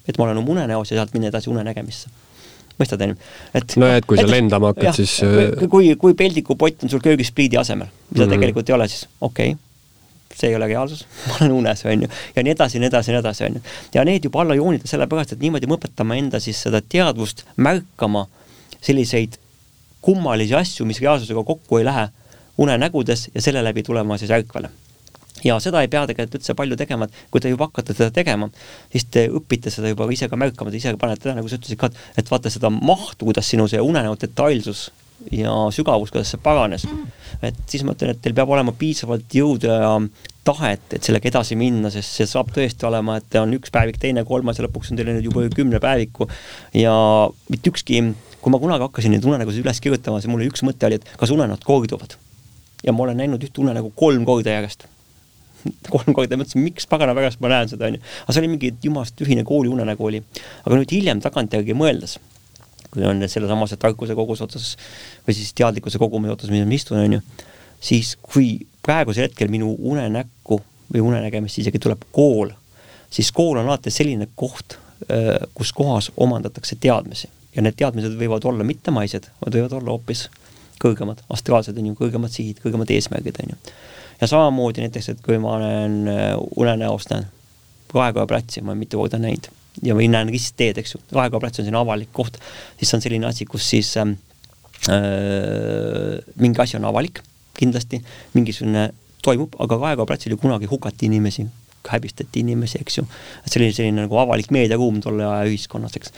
et ma olen oma unenäos ja sealt minna edasi unenägemisse mõistad, on ju? et nojah, et kui sa lendama hakkad, siis kui, kui peldikupott on sul köögis pliidi asemel, mida mm -hmm. tegelikult ei ole, siis okei okay see ei ole reaalsus, ma olen unes, on ju, ja nii edasi, nii edasi, nii edasi, on ju. ja need juba alla joonida sellepärast, et niimoodi me õpetame enda siis seda teadvust märkama selliseid kummalisi asju, mis reaalsusega kokku ei lähe unenägudes ja selle läbi tulema siis ärkvele ja seda ei pea tegelikult üldse palju tegema, et kui te juba hakkate seda tegema, siis te õpite seda juba ise ka märkama, te ise panete tähele, nagu sa ütlesid ka, et vaata seda mahtu, kuidas sinu see unenäo detailsus ja sügavus, kuidas see paranes. et siis ma ütlen, et teil peab olema piisavalt jõudu ja tahet, et sellega edasi minna, sest see saab tõesti olema, et on üks päevik, teine, kolmas ja lõpuks on teil nüüd juba kümne päeviku ja mitte ükski, kui ma kunagi hakkasin neid unenägusid üles kirjutama, siis mul üks mõte oli, et kas unenäod korduvad. ja ma olen näinud ühte unenägu kolm korda järjest kolm korda, mõtlesin, miks pagana pärast ma näen seda, onju. aga see oli mingi jumalast tühine kooli unenägu oli. aga nüüd hiljem tagantjärgi mõeldes kui on sellesamase tarkuse koguse otsas või siis teadlikkuse kogumi otsas, milles ma istun, on ju, siis kui praegusel hetkel minu unenäkku või unenägemist isegi tuleb kool, siis kool on alati selline koht, kus kohas omandatakse teadmisi ja need teadmised võivad olla mittemaised, vaid võivad olla hoopis kõrgemad, astraalsed on ju, kõrgemad sihid, kõrgemad eesmärgid on ju. Ja samamoodi näiteks, et kui ma olen unenäos näen Raekoja platsi, ma olen mitu korda näinud ja või näen ristteed, eks ju, Raekoja plats on selline avalik koht, siis on selline asi, kus siis ähm, äh, mingi asi on avalik, kindlasti, mingisugune toimub, aga Raekoja platsil ju kunagi hukati inimesi, häbistati inimesi, eks ju. et see oli selline nagu avalik meediaruum tolle aja ühiskonnas, eks.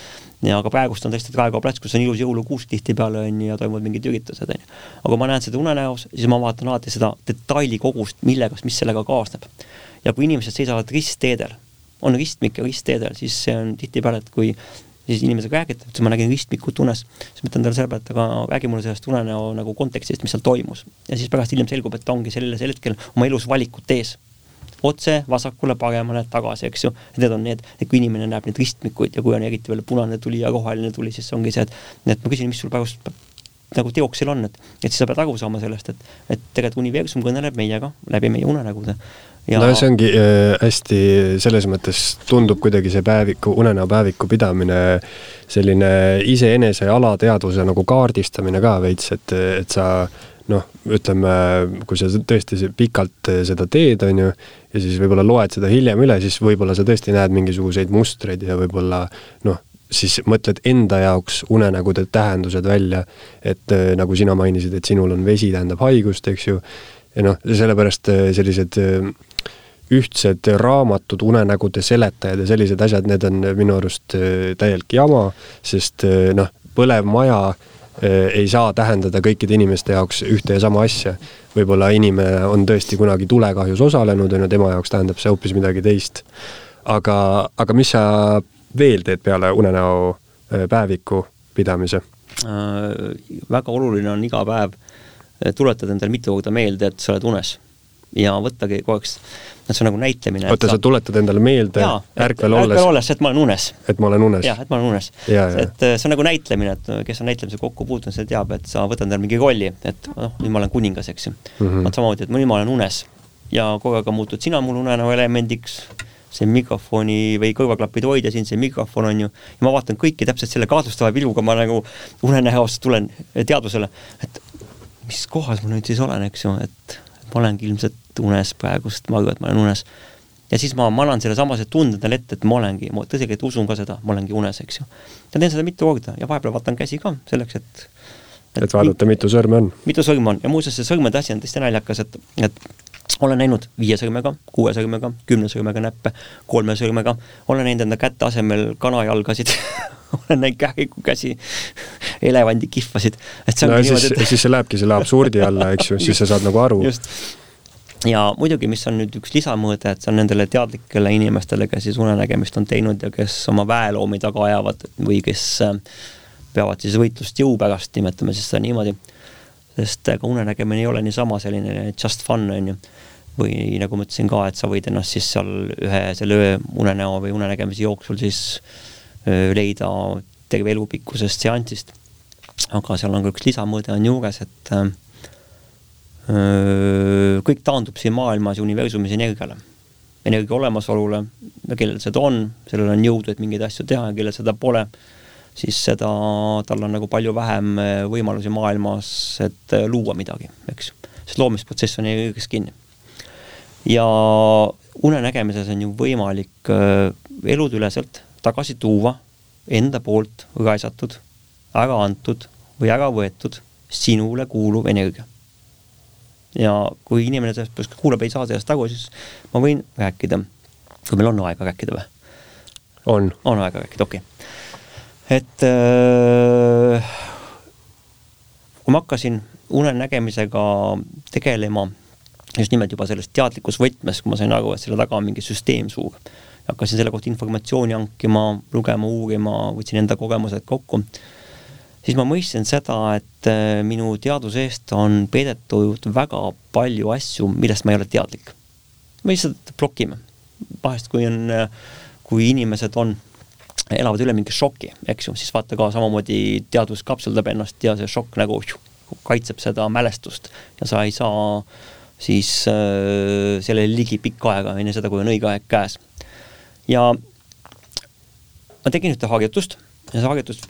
ja aga praegust on tõesti Raekoja plats, kus on ilus jõulukuusk tihtipeale on ju ja toimuvad mingid üritused, on ju. aga kui ma näen seda unenäos, siis ma vaatan alati seda detailikogust, millega, mis sellega kaasneb. ja kui inimesed seisavad ristteedel on ristmik ja ristteedel, siis see on tihtipeale, et kui siis inimesega räägid, et ma nägin ristmikut unes, siis ma ütlen talle selle peale, et aga räägi mulle sellest unenäo nagu kontekstist, mis seal toimus. ja siis pärast hiljem selgub, et ta ongi sellisel hetkel oma elus valikut ees otse vasakule, paremale, tagasi, eks ju. need on need, et kui inimene näeb neid ristmikuid ja kui on eriti veel punane tuli ja roheline tuli, siis ongi see, et, et ma küsin, mis sul praegu nagu teoksil on, et, et siis sa pead aru saama sellest, et, et tegelikult universum kõneleb meiega läbi meie unenägude. Ja... no see ongi äh, hästi, selles mõttes tundub kuidagi see päeviku, unenäopäeviku pidamine selline iseenese alateadvuse nagu kaardistamine ka veits, et, et sa noh, ütleme, kui sa tõesti pikalt seda teed, on ju, ja siis võib-olla loed seda hiljem üle, siis võib-olla sa tõesti näed mingisuguseid mustreid ja võib-olla noh, siis mõtled enda jaoks unenägude tähendused välja, et äh, nagu sina mainisid, et sinul on vesi, tähendab haigust, eks ju, ja noh, sellepärast äh, sellised ühtsed raamatud, unenägude seletajad ja sellised asjad, need on minu arust täielik jama, sest noh, põlev maja ei saa tähendada kõikide inimeste jaoks ühte ja sama asja. võib-olla inimene on tõesti kunagi tulekahjus osalenud, on ju, tema jaoks tähendab see hoopis midagi teist. aga, aga mis sa veel teed peale unenäo äh, päeviku pidamise äh,? väga oluline on iga päev äh, tuletada endale mitu korda meelde, et sa oled unes. Ja võttagi kogu aeg, et see on nagu näitlemine. oota, sa tuletad endale meelde jaa, ärkvel olles? ärkvel olles, et ma olen unes. et ma olen unes? jah, et ma olen unes. et äh, see on nagu näitlemine, et kes on näitlemisega kokku puutunud, see teab, et sa võtad endale mingi rolli, et noh, nüüd ma olen kuningas, eks ju mm. -hmm. vot samamoodi, et nüüd ma olen unes ja kogu aeg muutud sina mul unenäo elemendiks see mikrofoni või kõrvaklapide hoidja siin, see mikrofon on ju, ja ma vaatan kõiki täpselt selle kahtlustava pilguga, ma nagu unenäost tulen teadvusele, et mis kohas ma nüüd siis olen, eks ju, et ma olengi ilmselt unes praegust, ma arvan, et ma olen unes. ja siis ma, ma annan selle samase tunde endale ette, et ma olengi, ma tõsiselt usun ka seda, ma olengi unes, eks ju. ja teen seda mitu korda ja vahepeal vaatan käsi ka selleks, et et, et vaadata, mitu sõrme on. mitu sõrme on ja muuseas, see sõrmede asi on tõesti naljakas, et, et olen näinud viie sõrmega, kuue sõrmega, kümne sõrmega näppe, kolme sõrmega, olen näinud enda käte asemel kanajalgasid olen näinud käiku käsi, elevandi kihvasid. no siis, et... siis see lähebki selle absurdi alla, eks ju, siis sa saad nagu aru. ja muidugi, mis on nüüd üks lisamõõde, et see on nendele teadlikele inimestele, kes siis unenägemist on teinud ja kes oma väeloomi taga ajavad või kes äh, peavad siis võitlust jõu pärast, nimetame siis seda niimoodi sest ega unenägemine ei ole niisama selline just fun, on ju. või nagu ma ütlesin ka, et sa võid ennast siis seal ühe selle öö unenäo või unenägemise jooksul siis leida terve elu pikkusest seansist. aga seal on ka üks lisamõõde on juures, et öö, kõik taandub siin maailmas ja universumis energiale. energia olemasolule kellel seda on, sellel on jõudu, et mingeid asju teha ja kellel seda pole siis seda, tal on nagu palju vähem äh, võimalusi maailmas, et äh, luua midagi, eks. sest loomisprotsess on kõigest kinni. ja unenägemises on ju võimalik äh, eludeüleselt tagasi tuua enda poolt raisatud, ära antud või ära võetud sinule kuuluv energia. ja kui inimene sellest kuulab, ei saa sellest aru, siis ma võin rääkida, kui meil on aega rääkida või? on. on aega rääkida, okei okay et äh, kui ma hakkasin unenägemisega tegelema just nimelt juba selles teadlikus võtmes, kui ma sain aru, et selle taga on mingi süsteem suur, hakkasin selle kohta informatsiooni hankima, lugema, uurima, võtsin enda kogemused kokku, siis ma mõistsin seda, et äh, minu teadvuse eest on peidetud väga palju asju, millest ma ei ole teadlik. me lihtsalt blokime. vahest, kui on, äh, kui inimesed on elavad üle mingi šoki, eks ju, siis vaata ka samamoodi teadvus kapseldab ennast ja see šokk nagu kaitseb seda mälestust ja sa ei saa siis äh, sellele ligi pikka aega, enne seda, kui on õige aeg käes. Ja ma tegin ühte harjutust ja see harjutus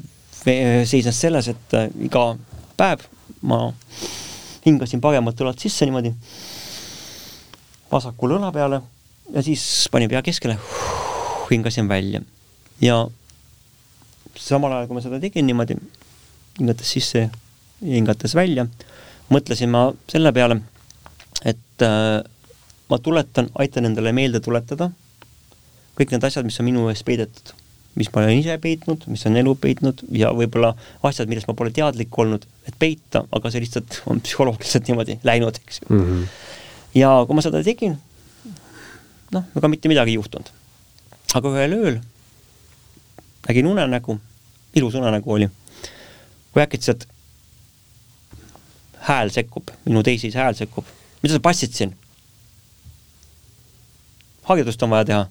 seisnes selles, et äh, iga päev ma hingasin paremat õlat sisse niimoodi, vasakule õla peale ja siis panin pea keskele, hingasin välja. Ja samal ajal, kui ma seda tegin niimoodi, hingates sisse ja hingates välja, mõtlesin ma selle peale, et äh, ma tuletan, aitan endale meelde tuletada kõik need asjad, mis on minu ees peidetud, mis ma olen ise peitnud, mis on elu peitnud ja võib-olla asjad, millest ma pole teadlik olnud, et peita, aga see lihtsalt on psühholoogiliselt niimoodi läinud, eks ju mm. -hmm. ja kui ma seda tegin, noh, ega mitte midagi ei juhtunud. aga ühel ööl nägin unenägu, ilus unenägu oli, kui äkitselt hääl sekkub, minu teisis hääl sekkub. mida sa passid siin? hagedust on vaja teha.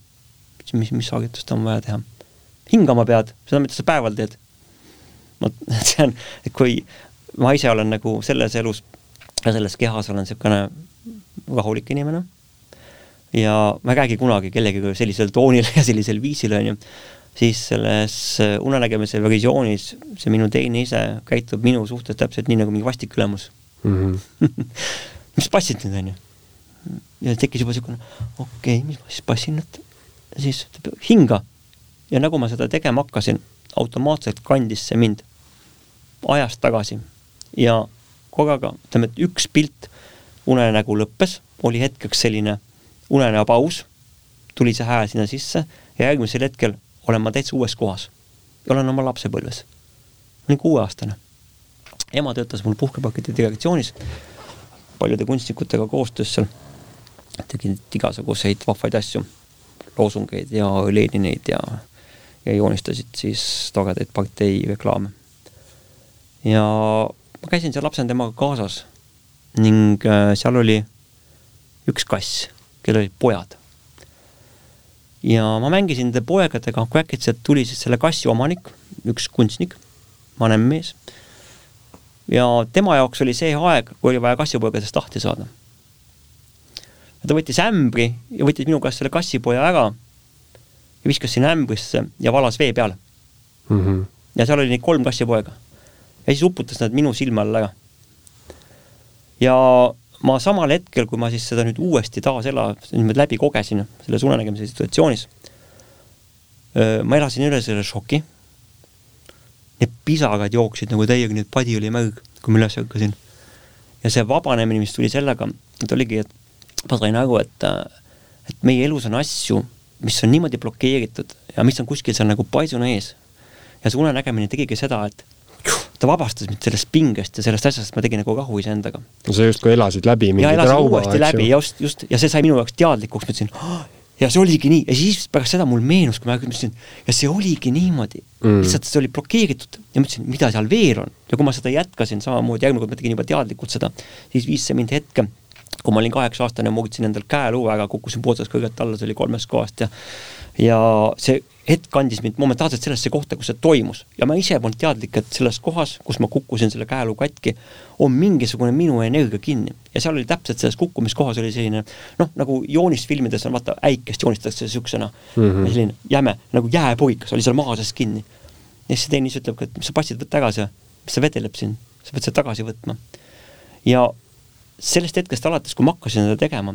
Mis, mis hagedust on vaja teha? hingama pead, seda, mida sa päeval teed. vot see on, et kui ma ise olen nagu selles elus ja selles kehas olen niisugune rahulik inimene ja ma ei räägi kunagi kellegagi sellisel toonil ja sellisel viisil, on ju, siis selles unenägemise visioonis see minu teine ise käitub minu suhtes täpselt nii, nagu mingi vastik ülemus mm. -hmm. mis passid nüüd, on ju. ja tekkis juba niisugune, okei okay,, mis ma siis passin nüüd, siis hinga. ja nagu ma seda tegema hakkasin, automaatselt kandis see mind ajas tagasi ja korraga, ütleme, et üks pilt unenägu lõppes, oli hetkeks selline unenäopaus, tuli see hääl sinna sisse ja järgmisel hetkel olen ma täitsa uues kohas. olen oma lapsepõlves. olin kuueaastane ema töötas mul puhkepaketi direktsioonis, paljude kunstnikutega koostöös seal, tegid igasuguseid vahvaid asju, loosungeid ja Lenineid ja, ja joonistasid siis toredaid partei reklaame. ja ma käisin seal lapsena temaga kaasas ning äh, seal oli üks kass, kellel olid pojad. ja ma mängisin nende poegadega, kui äkitselt tuli siis selle kassi omanik, üks kunstnik, vanem mees ja tema jaoks oli see aeg, kui oli vaja kassipoegadest lahti saada. Ta võttis ämbri ja võttis minu käest selle kassipoja ära ja viskas sinna ämbrisse ja valas vee peale mm. -hmm. ja seal oli neid kolm kassipoega. ja siis uputas nad minu silme all ära. ja ma samal hetkel, kui ma siis seda nüüd uuesti taasela, niimoodi läbi kogesin selles unenägemise situatsioonis, ma elasin üle selle šoki need pisarad jooksid nagu täiega, nii et padi oli märg, kui ma üles ärkasin. ja see vabanemine, mis tuli sellega, et oligi, et ma sain aru, et, et meie elus on asju, mis on niimoodi blokeeritud ja mis on kuskil seal nagu paisuna ees. ja see unenägemine tegigi seda, et ta vabastas mind sellest pingest ja sellest asjast, ma tegin nagu rahu iseendaga. no sa justkui elasid läbi mingit trauma, eks ju. läbi, just, just, ja see sai minu jaoks teadlikuks, ma ütlesin oh,, ja see oligi nii ja siis pärast seda mul meenus, kui ma mõtlesin, ja see oligi niimoodi mm.. lihtsalt see oli blokeeritud ja mõtlesin, mida seal veel on. ja kui ma seda jätkasin samamoodi, järgmine kord ma tegin juba teadlikult seda, siis viis see mind hetke, kui ma olin kaheksa aastane, murdsin endal käeluu ära, kukkusin poodsast kõrgelt alla, see oli kolmest kohast ja ja see hetk kandis mind momentaalselt sellesse kohta, kus see toimus ja ma ise polnud teadlik, et selles kohas, kus ma kukkusin selle käeluu katki, on mingisugune minu energia kinni ja seal oli täpselt selles kukkumiskohas oli selline noh, nagu joonisfilmides on vaata äikest joonistatakse niisugusena mm -hmm. selline jäme nagu jääpuikas oli seal maa sees kinni. ja siis see teine ütleb, et mis sa passid, tagasi, mis see vedeleb siin, sa pead selle tagasi võtma. ja sellest hetkest alates, kui ma hakkasin seda tegema,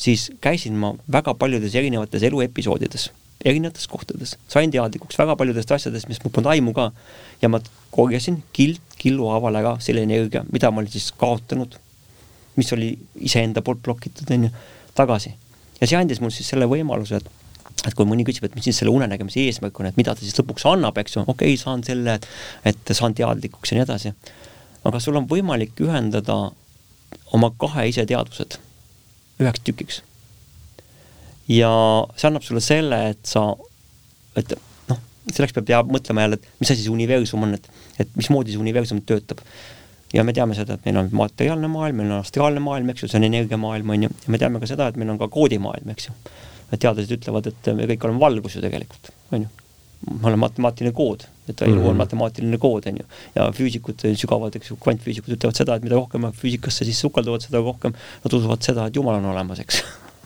siis käisin ma väga paljudes erinevates eluepisoodides erinevates kohtades, sain teadlikuks väga paljudest asjadest, mis mul polnud aimu ka. ja ma korjasin kild killu haaval ära selle energia, mida ma olin siis kaotanud, mis oli iseenda poolt blokitud, on ju, tagasi. ja see andis mulle siis selle võimaluse, et et kui mõni küsib, et mis siis selle unenägemise eesmärk on, et mida ta siis lõpuks annab, eks ju, okei okay,, saan selle, et, saan teadlikuks ja nii edasi. aga sul on võimalik ühendada oma kahe iseteadvused üheks tükiks ja see annab sulle selle, et sa, et noh, selleks peab teab, mõtlema jälle, et mis asi see universum on, et, et mismoodi see universum töötab. ja me teame seda, et meil on materiaalne maailm, meil on astraalne maailm, eks ju, see on energiamaailm, on ju, ja me teame ka seda, et meil on ka koodimaailm, eks ju. teadlased ütlevad, et me kõik oleme valgus ju tegelikult, on ju. ma olen matemaatiline kood, et elu mm -hmm. on mhm. matemaatiline kood, on ju. ja füüsikud sügavad, eks ju, kvantfüüsikud ütlevad seda, et mida rohkem nad füüsikasse siis sukelduvad, seda rohkem nad usuvad seda, et Jumal on olemas, eks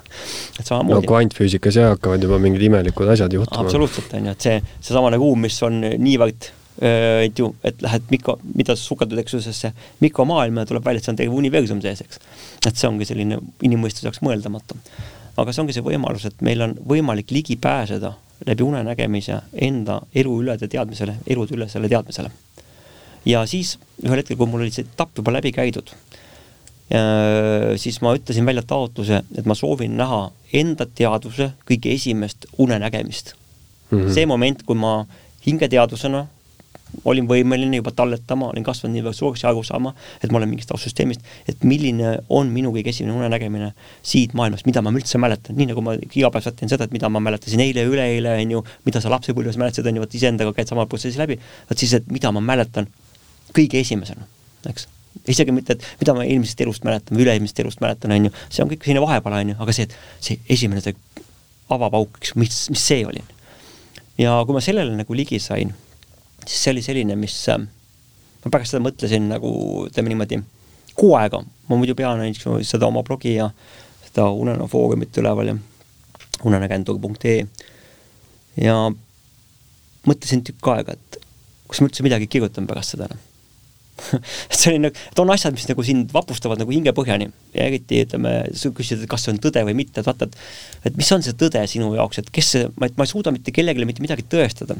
et samamoodi. no kvantfüüsikas jah, hakkavad juba mingid imelikud asjad juhtuma. absoluutselt, on ju, et see, seesamane ruum, mis on niivõrd et ju, et lähed mikro, mida sa sukeldud, eks ju, sellesse mikromaailma ja tuleb välja, et see on terve universum sees, eks. et see ongi selline inimmõistuse jaoks mõeldamatu. aga see ongi see võimalus, et meil on võimalik ligi pääseda läbi unenägemise enda elu ülede teadmisele, elude ülesele teadmisele. ja siis ühel hetkel, kui mul oli see etapp juba läbi käidud, siis ma ütlesin välja taotluse, et ma soovin näha enda teadvuse kõige esimest unenägemist mm. -hmm. see moment, kui ma hingeteadvusena olin võimeline juba talletama, olin kasvanud nii väga suureks ja aru saama, et ma olen mingist taustsüsteemist, et milline on minu kõige esimene unenägemine siit maailmast, mida ma üldse mäletan, nii nagu ma igapäevaselt teen seda, et mida ma mäletasin eile üleeile, on ju, mida sa lapsepõlves mäletasid, on ju, vot iseendaga käid sama protsessi läbi, vot siis, et mida ma mäletan kõige esimesena, eks isegi mitte, et mida ma eelmisest elust mäletan või üle-eelmisest elust mäletan, on ju, see on kõik selline vahepeal, on ju, aga see, et see esimene, see avapauk, eks, mis, mis see oli. ja kui ma sellele nagu ligi sain siis see oli selline, mis äh, ma pärast seda mõtlesin nagu ütleme niimoodi kuu aega, ma muidu pean näiteks seda oma blogi ja seda Unenäo foorumit üleval ja unenägendur.ee ja mõtlesin tükk aega, et kas ma üldse midagi kirjutan pärast seda enam et see oli nagu, et on asjad, mis nagu sind vapustavad nagu hingepõhjani ja eriti ütleme, sa küsid, et kas see on tõde või mitte, et vaata, et et mis on see tõde sinu jaoks, et kes see, ma, ma ei suuda mitte kellelegi mitte midagi tõestada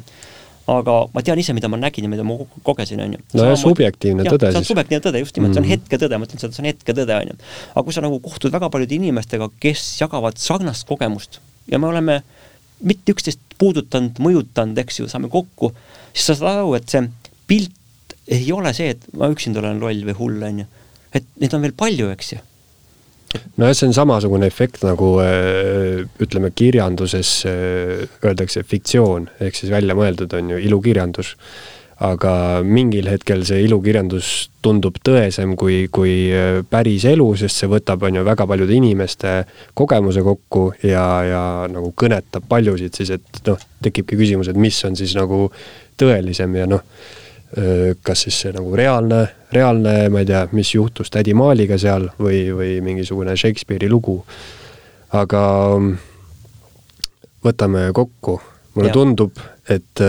aga ma tean ise, mida ma nägin ja mida ma kogesin, on ju. nojah, subjektiivne tõde siis. see on subjektiivne tõde, just nimelt mm, -hmm. see on Mhm. hetkedõde, ma ütlen seda, see on hetkedõde, on ju. aga kui sa nagu kohtud väga paljude inimestega, kes jagavad sarnast kogemust ja me oleme mitte üksteist puudutanud, mõjutanud, eks ju, saame kokku, siis sa saad aru, et see pilt ei ole see, et ma üksinda olen loll või hull, on ju. et neid on veel palju, eks ju nojah, see on samasugune efekt nagu äh, ütleme, kirjanduses äh, öeldakse fiktsioon ehk siis välja mõeldud on ju ilukirjandus. aga mingil hetkel see ilukirjandus tundub tõesem kui, kui äh, päris elu, sest see võtab, on ju, väga paljude inimeste kogemuse kokku ja, ja nagu kõnetab paljusid siis, et noh, tekibki küsimus, et mis on siis nagu tõelisem ja noh, kas siis see nagu reaalne, reaalne, ma ei tea, mis juhtus tädi Maaliga seal või, või mingisugune Shakespeare'i lugu. aga mm, võtame kokku, mulle ja. tundub, et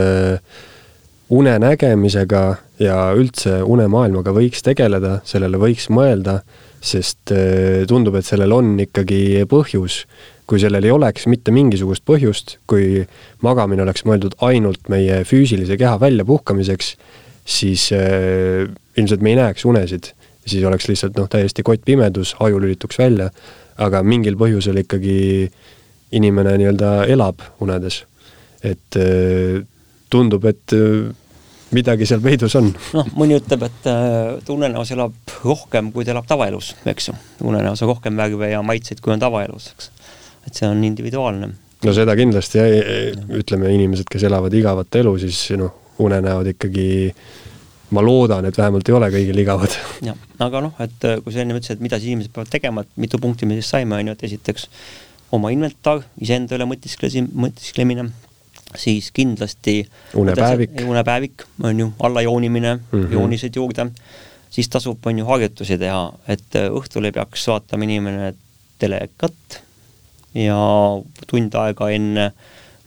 unenägemisega ja üldse unemaailmaga võiks tegeleda, sellele võiks mõelda, sest tundub, et sellel on ikkagi põhjus. kui sellel ei oleks mitte mingisugust põhjust, kui magamine oleks mõeldud ainult meie füüsilise keha väljapuhkamiseks, siis äh, ilmselt me ei näeks unesid, siis oleks lihtsalt noh, täiesti kottpimedus, aju lülituks välja, aga mingil põhjusel ikkagi inimene nii-öelda elab unedes. et äh, tundub, et äh, midagi seal peidus on. noh, mõni ütleb, et äh, unenäos elab rohkem, kui ta elab tavaelus, eks ju. unenäos on rohkem värve ja maitseid, kui on tavaelus, eks. et see on individuaalne. no seda kindlasti, ütleme, inimesed, kes elavad igavat elu, siis noh, unenäod ikkagi ma loodan, et vähemalt ei ole kõigil igavad. jah, aga noh, et äh, kui sa enne ütlesid, et mida siis inimesed peavad tegema, et mitu punkti me siis saime, on ju, et esiteks oma inventar, iseenda üle mõtisklesi, mõtisklemine, siis kindlasti Unepäevik. unepäevik, on ju, allajoonimine mm. -hmm. joonised juurde, siis tasub, on ju, harjutusi teha, et äh, õhtul ei peaks vaatama inimene telekat ja tund aega enne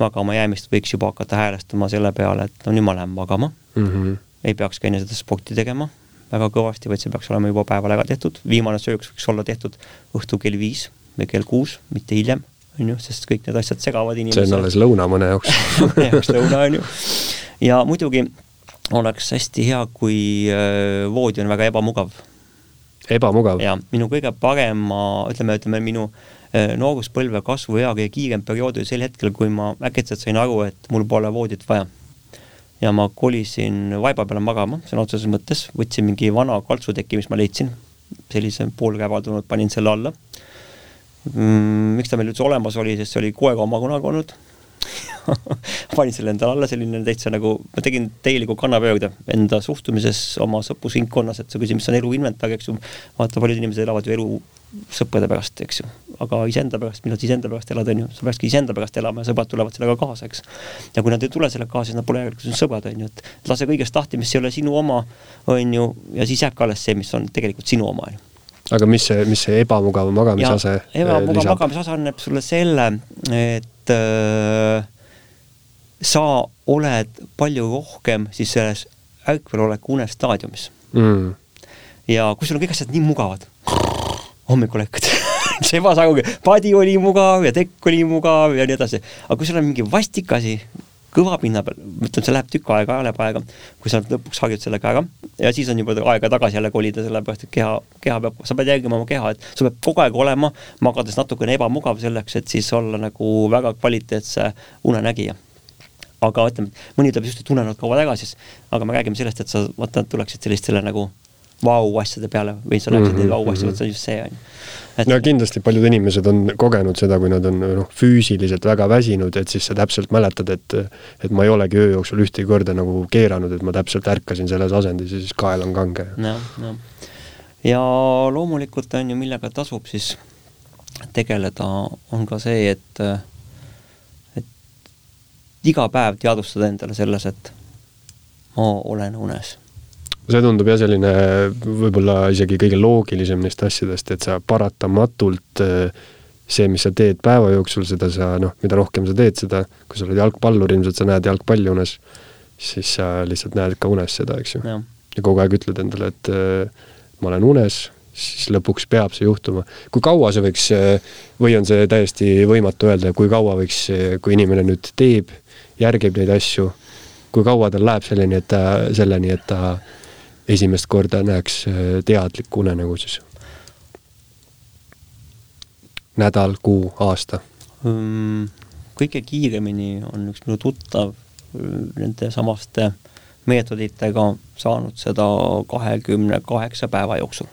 magama jäämist võiks juba hakata häälestama selle peale, et no nüüd ma lähen magama mm. -hmm. ei peakski enne seda sporti tegema väga kõvasti, vaid see peaks olema juba päeval ära tehtud, viimane sööks võiks olla tehtud õhtul kell viis või kell kuus, mitte hiljem, on ju, sest kõik need asjad segavad see inimesi. on alles lõuna mõne jaoks jaoks lõuna, on ju. ja muidugi oleks hästi hea, kui äh, voodi on väga ebamugav ebamugav. ja minu kõige parema, ütleme, ütleme minu äh, nooruspõlve kasvuea kõige kiirem periood oli sel hetkel, kui ma äkitselt sain aru, et mul pole voodit vaja. ja ma kolisin vaiba peale magama, sõna otseses mõttes, võtsin mingi vana kaltsuteki, mis ma leidsin, sellise poolkäevaldunud, panin selle alla mm,. miks ta meil üldse olemas oli, sest see oli koega oma kunagi olnud panin selle endale alla, selline täitsa nagu, ma tegin täieliku kannapöörde enda suhtumises oma sõprusringkonnas, et sa küsid, mis on elu inventar, eks ju. vaata, paljud inimesed elavad ju elu sõprade pärast, eks ju. aga iseenda pärast, millal sa iseenda pärast elad, on ju, sa peakski iseenda pärast elama ja sõbrad tulevad sellega kaasa, eks. ja kui nad ei tule sellega kaasa, siis nad pole järelikult sinu sõbrad, on ju, et lase kõigest lahti, mis ei ole sinu oma, on ju, ja siis jääbki alles see, mis on tegelikult sinu oma, on ju aga mis see, mis see ebamugav magamisase äh, ebamugav magamisase annab sulle selle, et äh, sa oled palju rohkem siis selles ärkveloleku unestaadiumis mm.? ja kui sul on kõik asjad nii mugavad, hommikul ärkad sa ei saa arugi, padi oli mugav ja tekk oli mugav ja nii edasi, aga kui sul on mingi vastik asi, kõva pinna peal, ma ütlen, see läheb tükk aega, läheb aega, kui sa lõpuks harjud sellega ära ja siis on juba aega tagasi jälle kolida, sellepärast et keha, keha peab, sa pead jälgima oma keha, et sul peab kogu aeg olema, magades natukene ebamugav selleks, et siis olla nagu väga kvaliteetse unenägija. aga ütleme, mõni ütleb just, et tunnen kaua tagasi, aga me räägime sellest, et sa vaata, tuleksid sellistele nagu vau asjade peale või sa läheksid neid vau asju, vot see on just see, on ju. no kindlasti paljud inimesed on kogenud seda, kui nad on noh, füüsiliselt väga väsinud, et siis sa täpselt mäletad, et et ma ei olegi öö jooksul ühtegi korda nagu keeranud, et ma täpselt ärkasin selles asendis ja siis kael on kange. jah, jah. ja loomulikult on ju, millega tasub siis tegeleda, on ka see, et et iga päev teadvustada endale selles, et ma olen unes see tundub jah, selline võib-olla isegi kõige loogilisem neist asjadest, et sa paratamatult äh, see, mis sa teed päeva jooksul, seda sa noh, mida rohkem sa teed seda, kui sa oled jalgpallur, ilmselt sa näed jalgpalli unes, siis sa lihtsalt näed ka unes seda, eks ju. ja kogu aeg ütled endale, et äh, ma olen unes, siis lõpuks peab see juhtuma. kui kaua see võiks äh, või on see täiesti võimatu öelda, kui kaua võiks, kui inimene nüüd teeb, järgib neid asju, kui kaua tal läheb selleni, et ta, selleni, et ta esimest korda näeks äh, teadlikku unenägu siis? nädal, kuu, aasta? kõige kiiremini on üks minu tuttav äh, nende samaste meetoditega saanud seda kahekümne kaheksa päeva jooksul.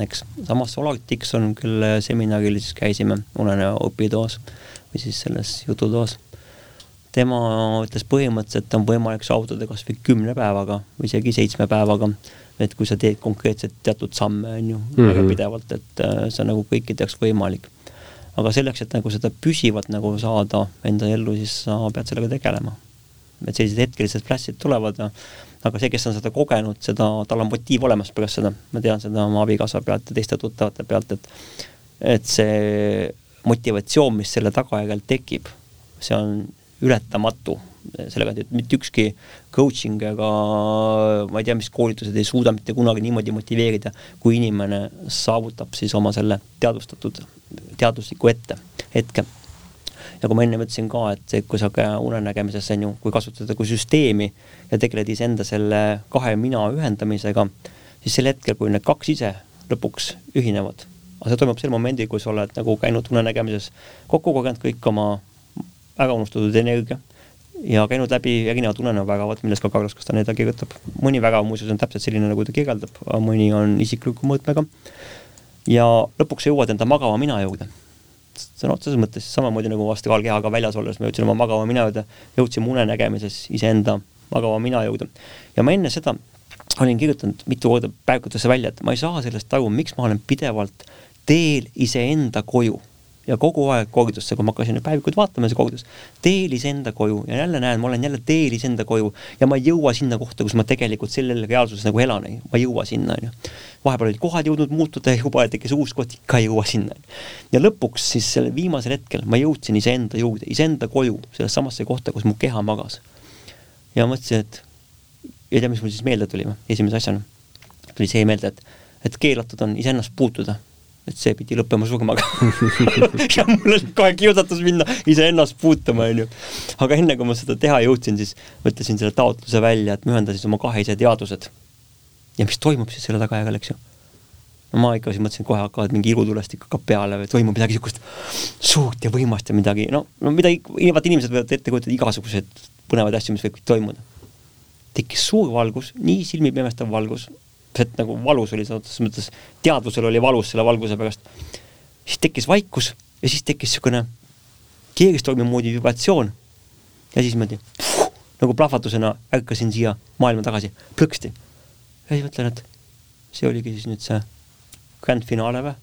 eks, samas Oleg Dikson, kelle seminaril siis käisime unenäo õpitoas või siis selles jututoas tema ütles põhimõtteliselt, on võimalik saavutada kas või kümne päevaga või isegi seitsme päevaga, et kui sa teed konkreetselt teatud samme, on ju mm, -hmm. järjepidevalt, et äh, see on nagu kõikide jaoks võimalik. aga selleks, et nagu seda püsivalt nagu saada enda ellu, siis sa pead sellega tegelema. et sellised hetkelised flash'id tulevad ja aga see, kes on seda kogenud, seda, tal on motiiv olemas pärast seda, ma tean seda oma abikaasa pealt ja teiste tuttavate pealt, et et see motivatsioon, mis selle tagajärjel tekib, see on ületamatu, sellega, et mitte ükski coaching ega ma ei tea, mis koolitused ei suuda mitte kunagi niimoodi motiveerida, kui inimene saavutab siis oma selle teadvustatud, teadusliku ette, hetke. ja kui ma enne ütlesin ka, et kui sa ka unenägemises on ju, kui kasutada kui süsteemi ja tegeled iseenda selle kahe mina ühendamisega, siis sel hetkel, kui need kaks ise lõpuks ühinevad, aga see toimub sel momendil, kui sa oled nagu käinud unenägemises kokku kogenud kõik oma ära unustatud energia ja käinud läbi erinevad unenäovägavad, millest ka Carlos Castaneda kirjutab. mõni vägav muuseas on täpselt selline, nagu ta kirjeldab, mõni on isikliku mõõtmega. ja lõpuks jõuad enda magava mina juurde. sõna otseses mõttes samamoodi nagu astraalkehaga väljas olles ma jõudsin oma magava mina juurde, jõudsin unenägemises iseenda magava mina juurde. ja ma enne seda olin kirjutanud mitu korda päevakutesse välja, et ma ei saa sellest aru, miks ma olen pidevalt teel iseenda koju ja kogu aeg koolitusse, kui ma hakkasin neid päevikuid vaatama, see koolitus, teel iseenda koju ja jälle näen, ma olen jälle teel iseenda koju ja ma ei jõua sinna kohta, kus ma tegelikult sellele reaalsuses nagu elan, ma ei jõua sinna, onju. vahepeal olid kohad jõudnud muutuda ja juba tekkis uus koht, ikka ei jõua sinna. ja lõpuks siis sellel viimasel hetkel ma jõudsin iseenda juurde, iseenda koju, sellesse kohta, kus mu keha magas. ja mõtlesin, et ei tea, mis mul siis meelde tuli, esimese asjana tuli see meelde, et, et keelatud on iseennast puutuda et see pidi lõppema surmaga ja mul oli kohe kiusatus minna iseennast puutuma, onju. aga enne kui ma seda teha jõudsin, siis mõtlesin selle taotluse välja, et ma ühendan siis oma kahe ise teadused. ja mis toimub siis selle tagajärjel, eks ju. no ma ikka siis mõtlesin, kohe hakkavad mingi ilutulestik hakkab peale või toimub midagi niisugust suurt ja võimast ja midagi, no, no midagi, vaata inimesed võivad ette kujutada igasuguseid põnevaid asju, mis võib toimuda. tekkis suur valgus, nii silmipimestav valgus et nagu valus oli sõna otseses mõttes, teadvusel oli valus selle valguse pärast. siis tekkis vaikus ja siis tekkis niisugune keeristormi moodi vibratsioon ja siis niimoodi nagu plahvatusena ärkasin siia maailma tagasi, plõksti. ja siis mõtlen, et see oligi siis nüüd see grand finaale või,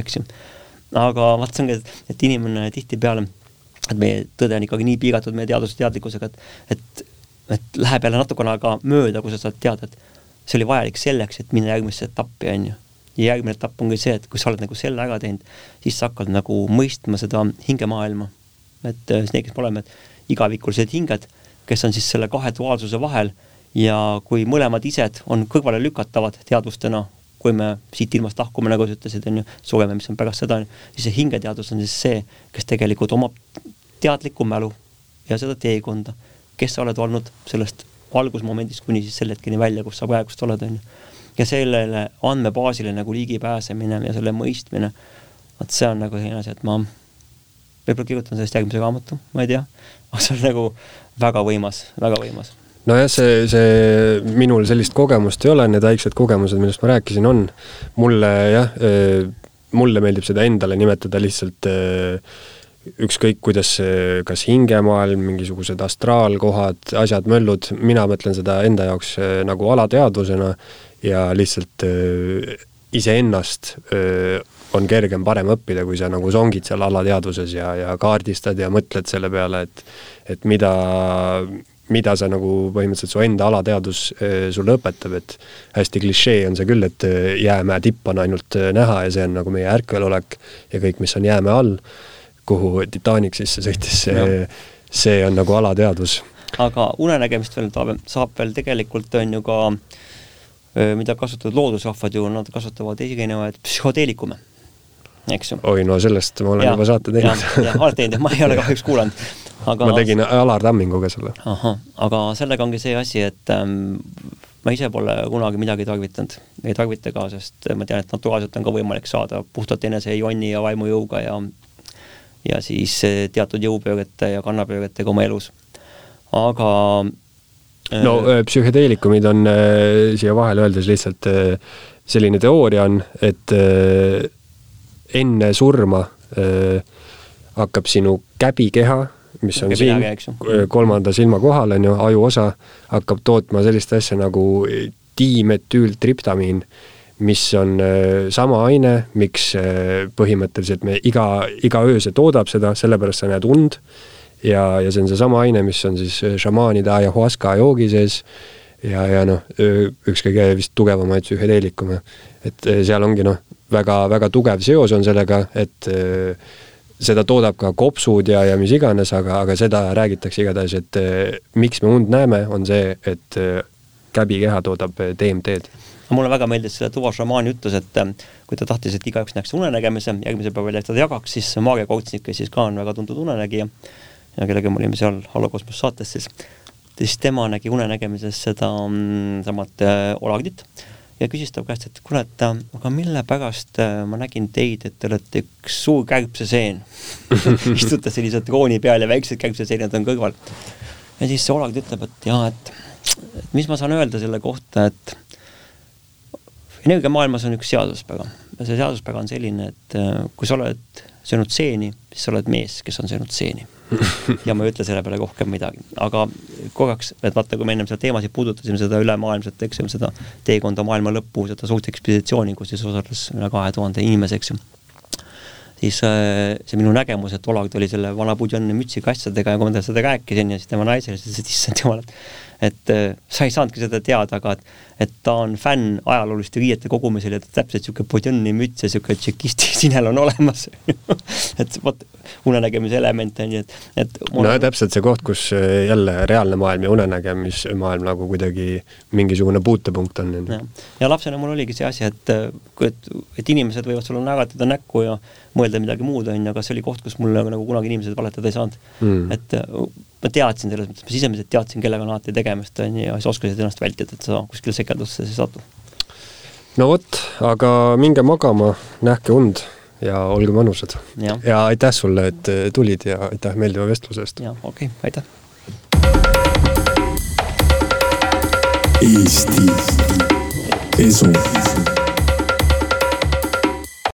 eks ju. aga vaat see ongi, et inimene tihtipeale, et meie tõde on ikkagi nii piiratud meie teaduse teadlikkusega, et, et, et läheb jälle natukene aega mööda, kui sa saad teada, et see oli vajalik selleks, et minna järgmisse etappi, on ju. ja järgmine etapp ongi see, et kui sa oled nagu selle ära teinud, siis sa hakkad nagu mõistma seda hingemaailma. et äh, need, kes me oleme, igavikulised hinged, kes on siis selle kahe duaalsuse vahel ja kui mõlemad ised on kõrvale lükatavad teadvustena, kui me siit ilmast lahkume, nagu sa ütlesid, on ju, sureme, mis on pärast seda, siis see hingeteadvus on siis see, kes tegelikult omab teadlikku mälu ja seda teekonda, kes sa oled olnud sellest algusmomendist kuni siis selle hetkeni välja, kus sa praegust oled, on ju. ja sellele andmebaasile nagu ligipääsemine ja selle mõistmine, vot see on nagu selline asi, et ma võib-olla kirjutan sellest järgmise raamatu, ma ei tea, aga see on nagu väga võimas, väga võimas nojah, see, see, minul sellist kogemust ei ole, need väiksed kogemused, millest ma rääkisin, on. mulle jah, mulle meeldib seda endale nimetada lihtsalt ükskõik, kuidas see, kas hingemaailm, mingisugused astraalkohad, asjad, möllud, mina mõtlen seda enda jaoks nagu alateadvusena ja lihtsalt iseennast on kergem, parem õppida, kui sa nagu songid seal alateadvuses ja, ja kaardistad ja mõtled selle peale, et et mida, mida sa nagu põhimõtteliselt su enda alateadvus sulle õpetab, et hästi klišee on see küll, et jäämäe tipp on ainult näha ja see on nagu meie ärkvelolek ja kõik, mis on jäämäe all, kuhu Titanic sisse sõitis, see, see on nagu alateadvus. aga unenägemist veel saab, saab veel tegelikult on ju ka mida kasutavad loodusrahvad ju, nad kasutavad erinevaid psühhoteelikume eks ju. oi, no sellest ma olen ja, juba saate teinud. jah, oled teinud, ma ei ole kahjuks kuulanud. aga ma tegin Alar Tamminguga selle. ahah, aga sellega ongi see asi, et ähm, ma ise pole kunagi midagi tarvitanud, ei tarvita ka, sest ma tean, et naturaalselt on ka võimalik saada puhtalt enese jonni ja vaimujõuga ja ja siis äh, teatud jõupöörete ja kannapööretega oma elus. aga no äh, psühhedeelikumid on äh, siia vahele öeldes lihtsalt selline teooria on, et enne surma äh, hakkab sinu käbikeha, mis on siin kolmanda silma kohal, on ju, ajuosa, hakkab tootma sellist asja nagu dimetüültriptamiin, mis on äh, sama aine, miks äh, põhimõtteliselt me iga, iga öö see toodab seda, sellepärast sa näed und. Ja, ja see on seesama aine, mis on siis šamaanide ajahuaska joogi sees. Ja, ja noh, üks kõige vist tugevamaid psühhedeelikume. et seal ongi noh, väga-väga tugev seos on sellega, et äh, seda toodab ka kopsud ja, ja mis iganes, aga, aga seda räägitakse igatahes, et äh, miks me und näeme, on see, et äh, käbikeha toodab DMT-d mulle väga meeldis selle Tuva šamaani ütlus, et kui ta tahtis, et igaüks näeks unenägemise, järgmisel päeval ta jagaks, siis Maarja Kautsnik, kes siis ka on väga tuntud unenägija ja kellega me olime seal Hallokosmos saates siis, siis tema nägi unenägemises seda mm, samat äh, olagdit ja küsis ta käest, et kuule, et aga mille pärast äh, ma nägin teid, et te olete üks suur kärbseseen istute sellise trooni peal ja väiksed kärbseseened on kõrval. ja siis see Oleg ütleb, et jaa, et mis ma saan öelda selle kohta, et energiamaailmas on üks seaduspära ja see seaduspära on selline, et äh, kui sa oled söönud seeni, siis sa oled mees, kes on söönud seeni. Ja ma ei ütle selle peale rohkem midagi, aga korraks, et vaata, kui me ennem seda teemasid puudutasime, seda ülemaailmset, eks ju, seda teekonda maailma lõppu, seda suurt ekspeditsiooni, kus siis osales üle kahe tuhande inimese, eks ju siis äh, see minu nägemus, et Olag tuli selle vana pudjonni mütsiga asjadega ja kui ma talle seda rääkisin ja siis tema naisele, siis ta ütles, et issand jumal, et et äh, sa ei saanudki seda teada, aga et, et ta on fänn ajalooliste riiete kogumisel ja täpselt niisugune pudjonni müts ja niisugune tšekisti sinel on olemas. Et vot, unenägemise element on ju, et, et no ja täpselt see koht, kus äh, jälle reaalne maailm ja unenägemismaailm nagu kuidagi mingisugune puutepunkt on. ja, ja lapsena mul oligi see asi, et, et, et inimesed võivad sulle näratada näkku ja mõelda midagi muud, on ju, aga see oli koht, kus mul nagu kunagi inimesed valetada ei saanud mm.. et ma teadsin selles mõttes, ma sisemiselt teadsin, kellega on alati tegemist, on ju, ja siis oskasid ennast vältida, et sa kuskile sekeldusse ei satu. no vot, aga minge magama, nähke und ja olge mõnusad. ja aitäh sulle, et tulid ja aitäh meeldiva vestluse eest. jah, okei okay,, aitäh. Eesti Esu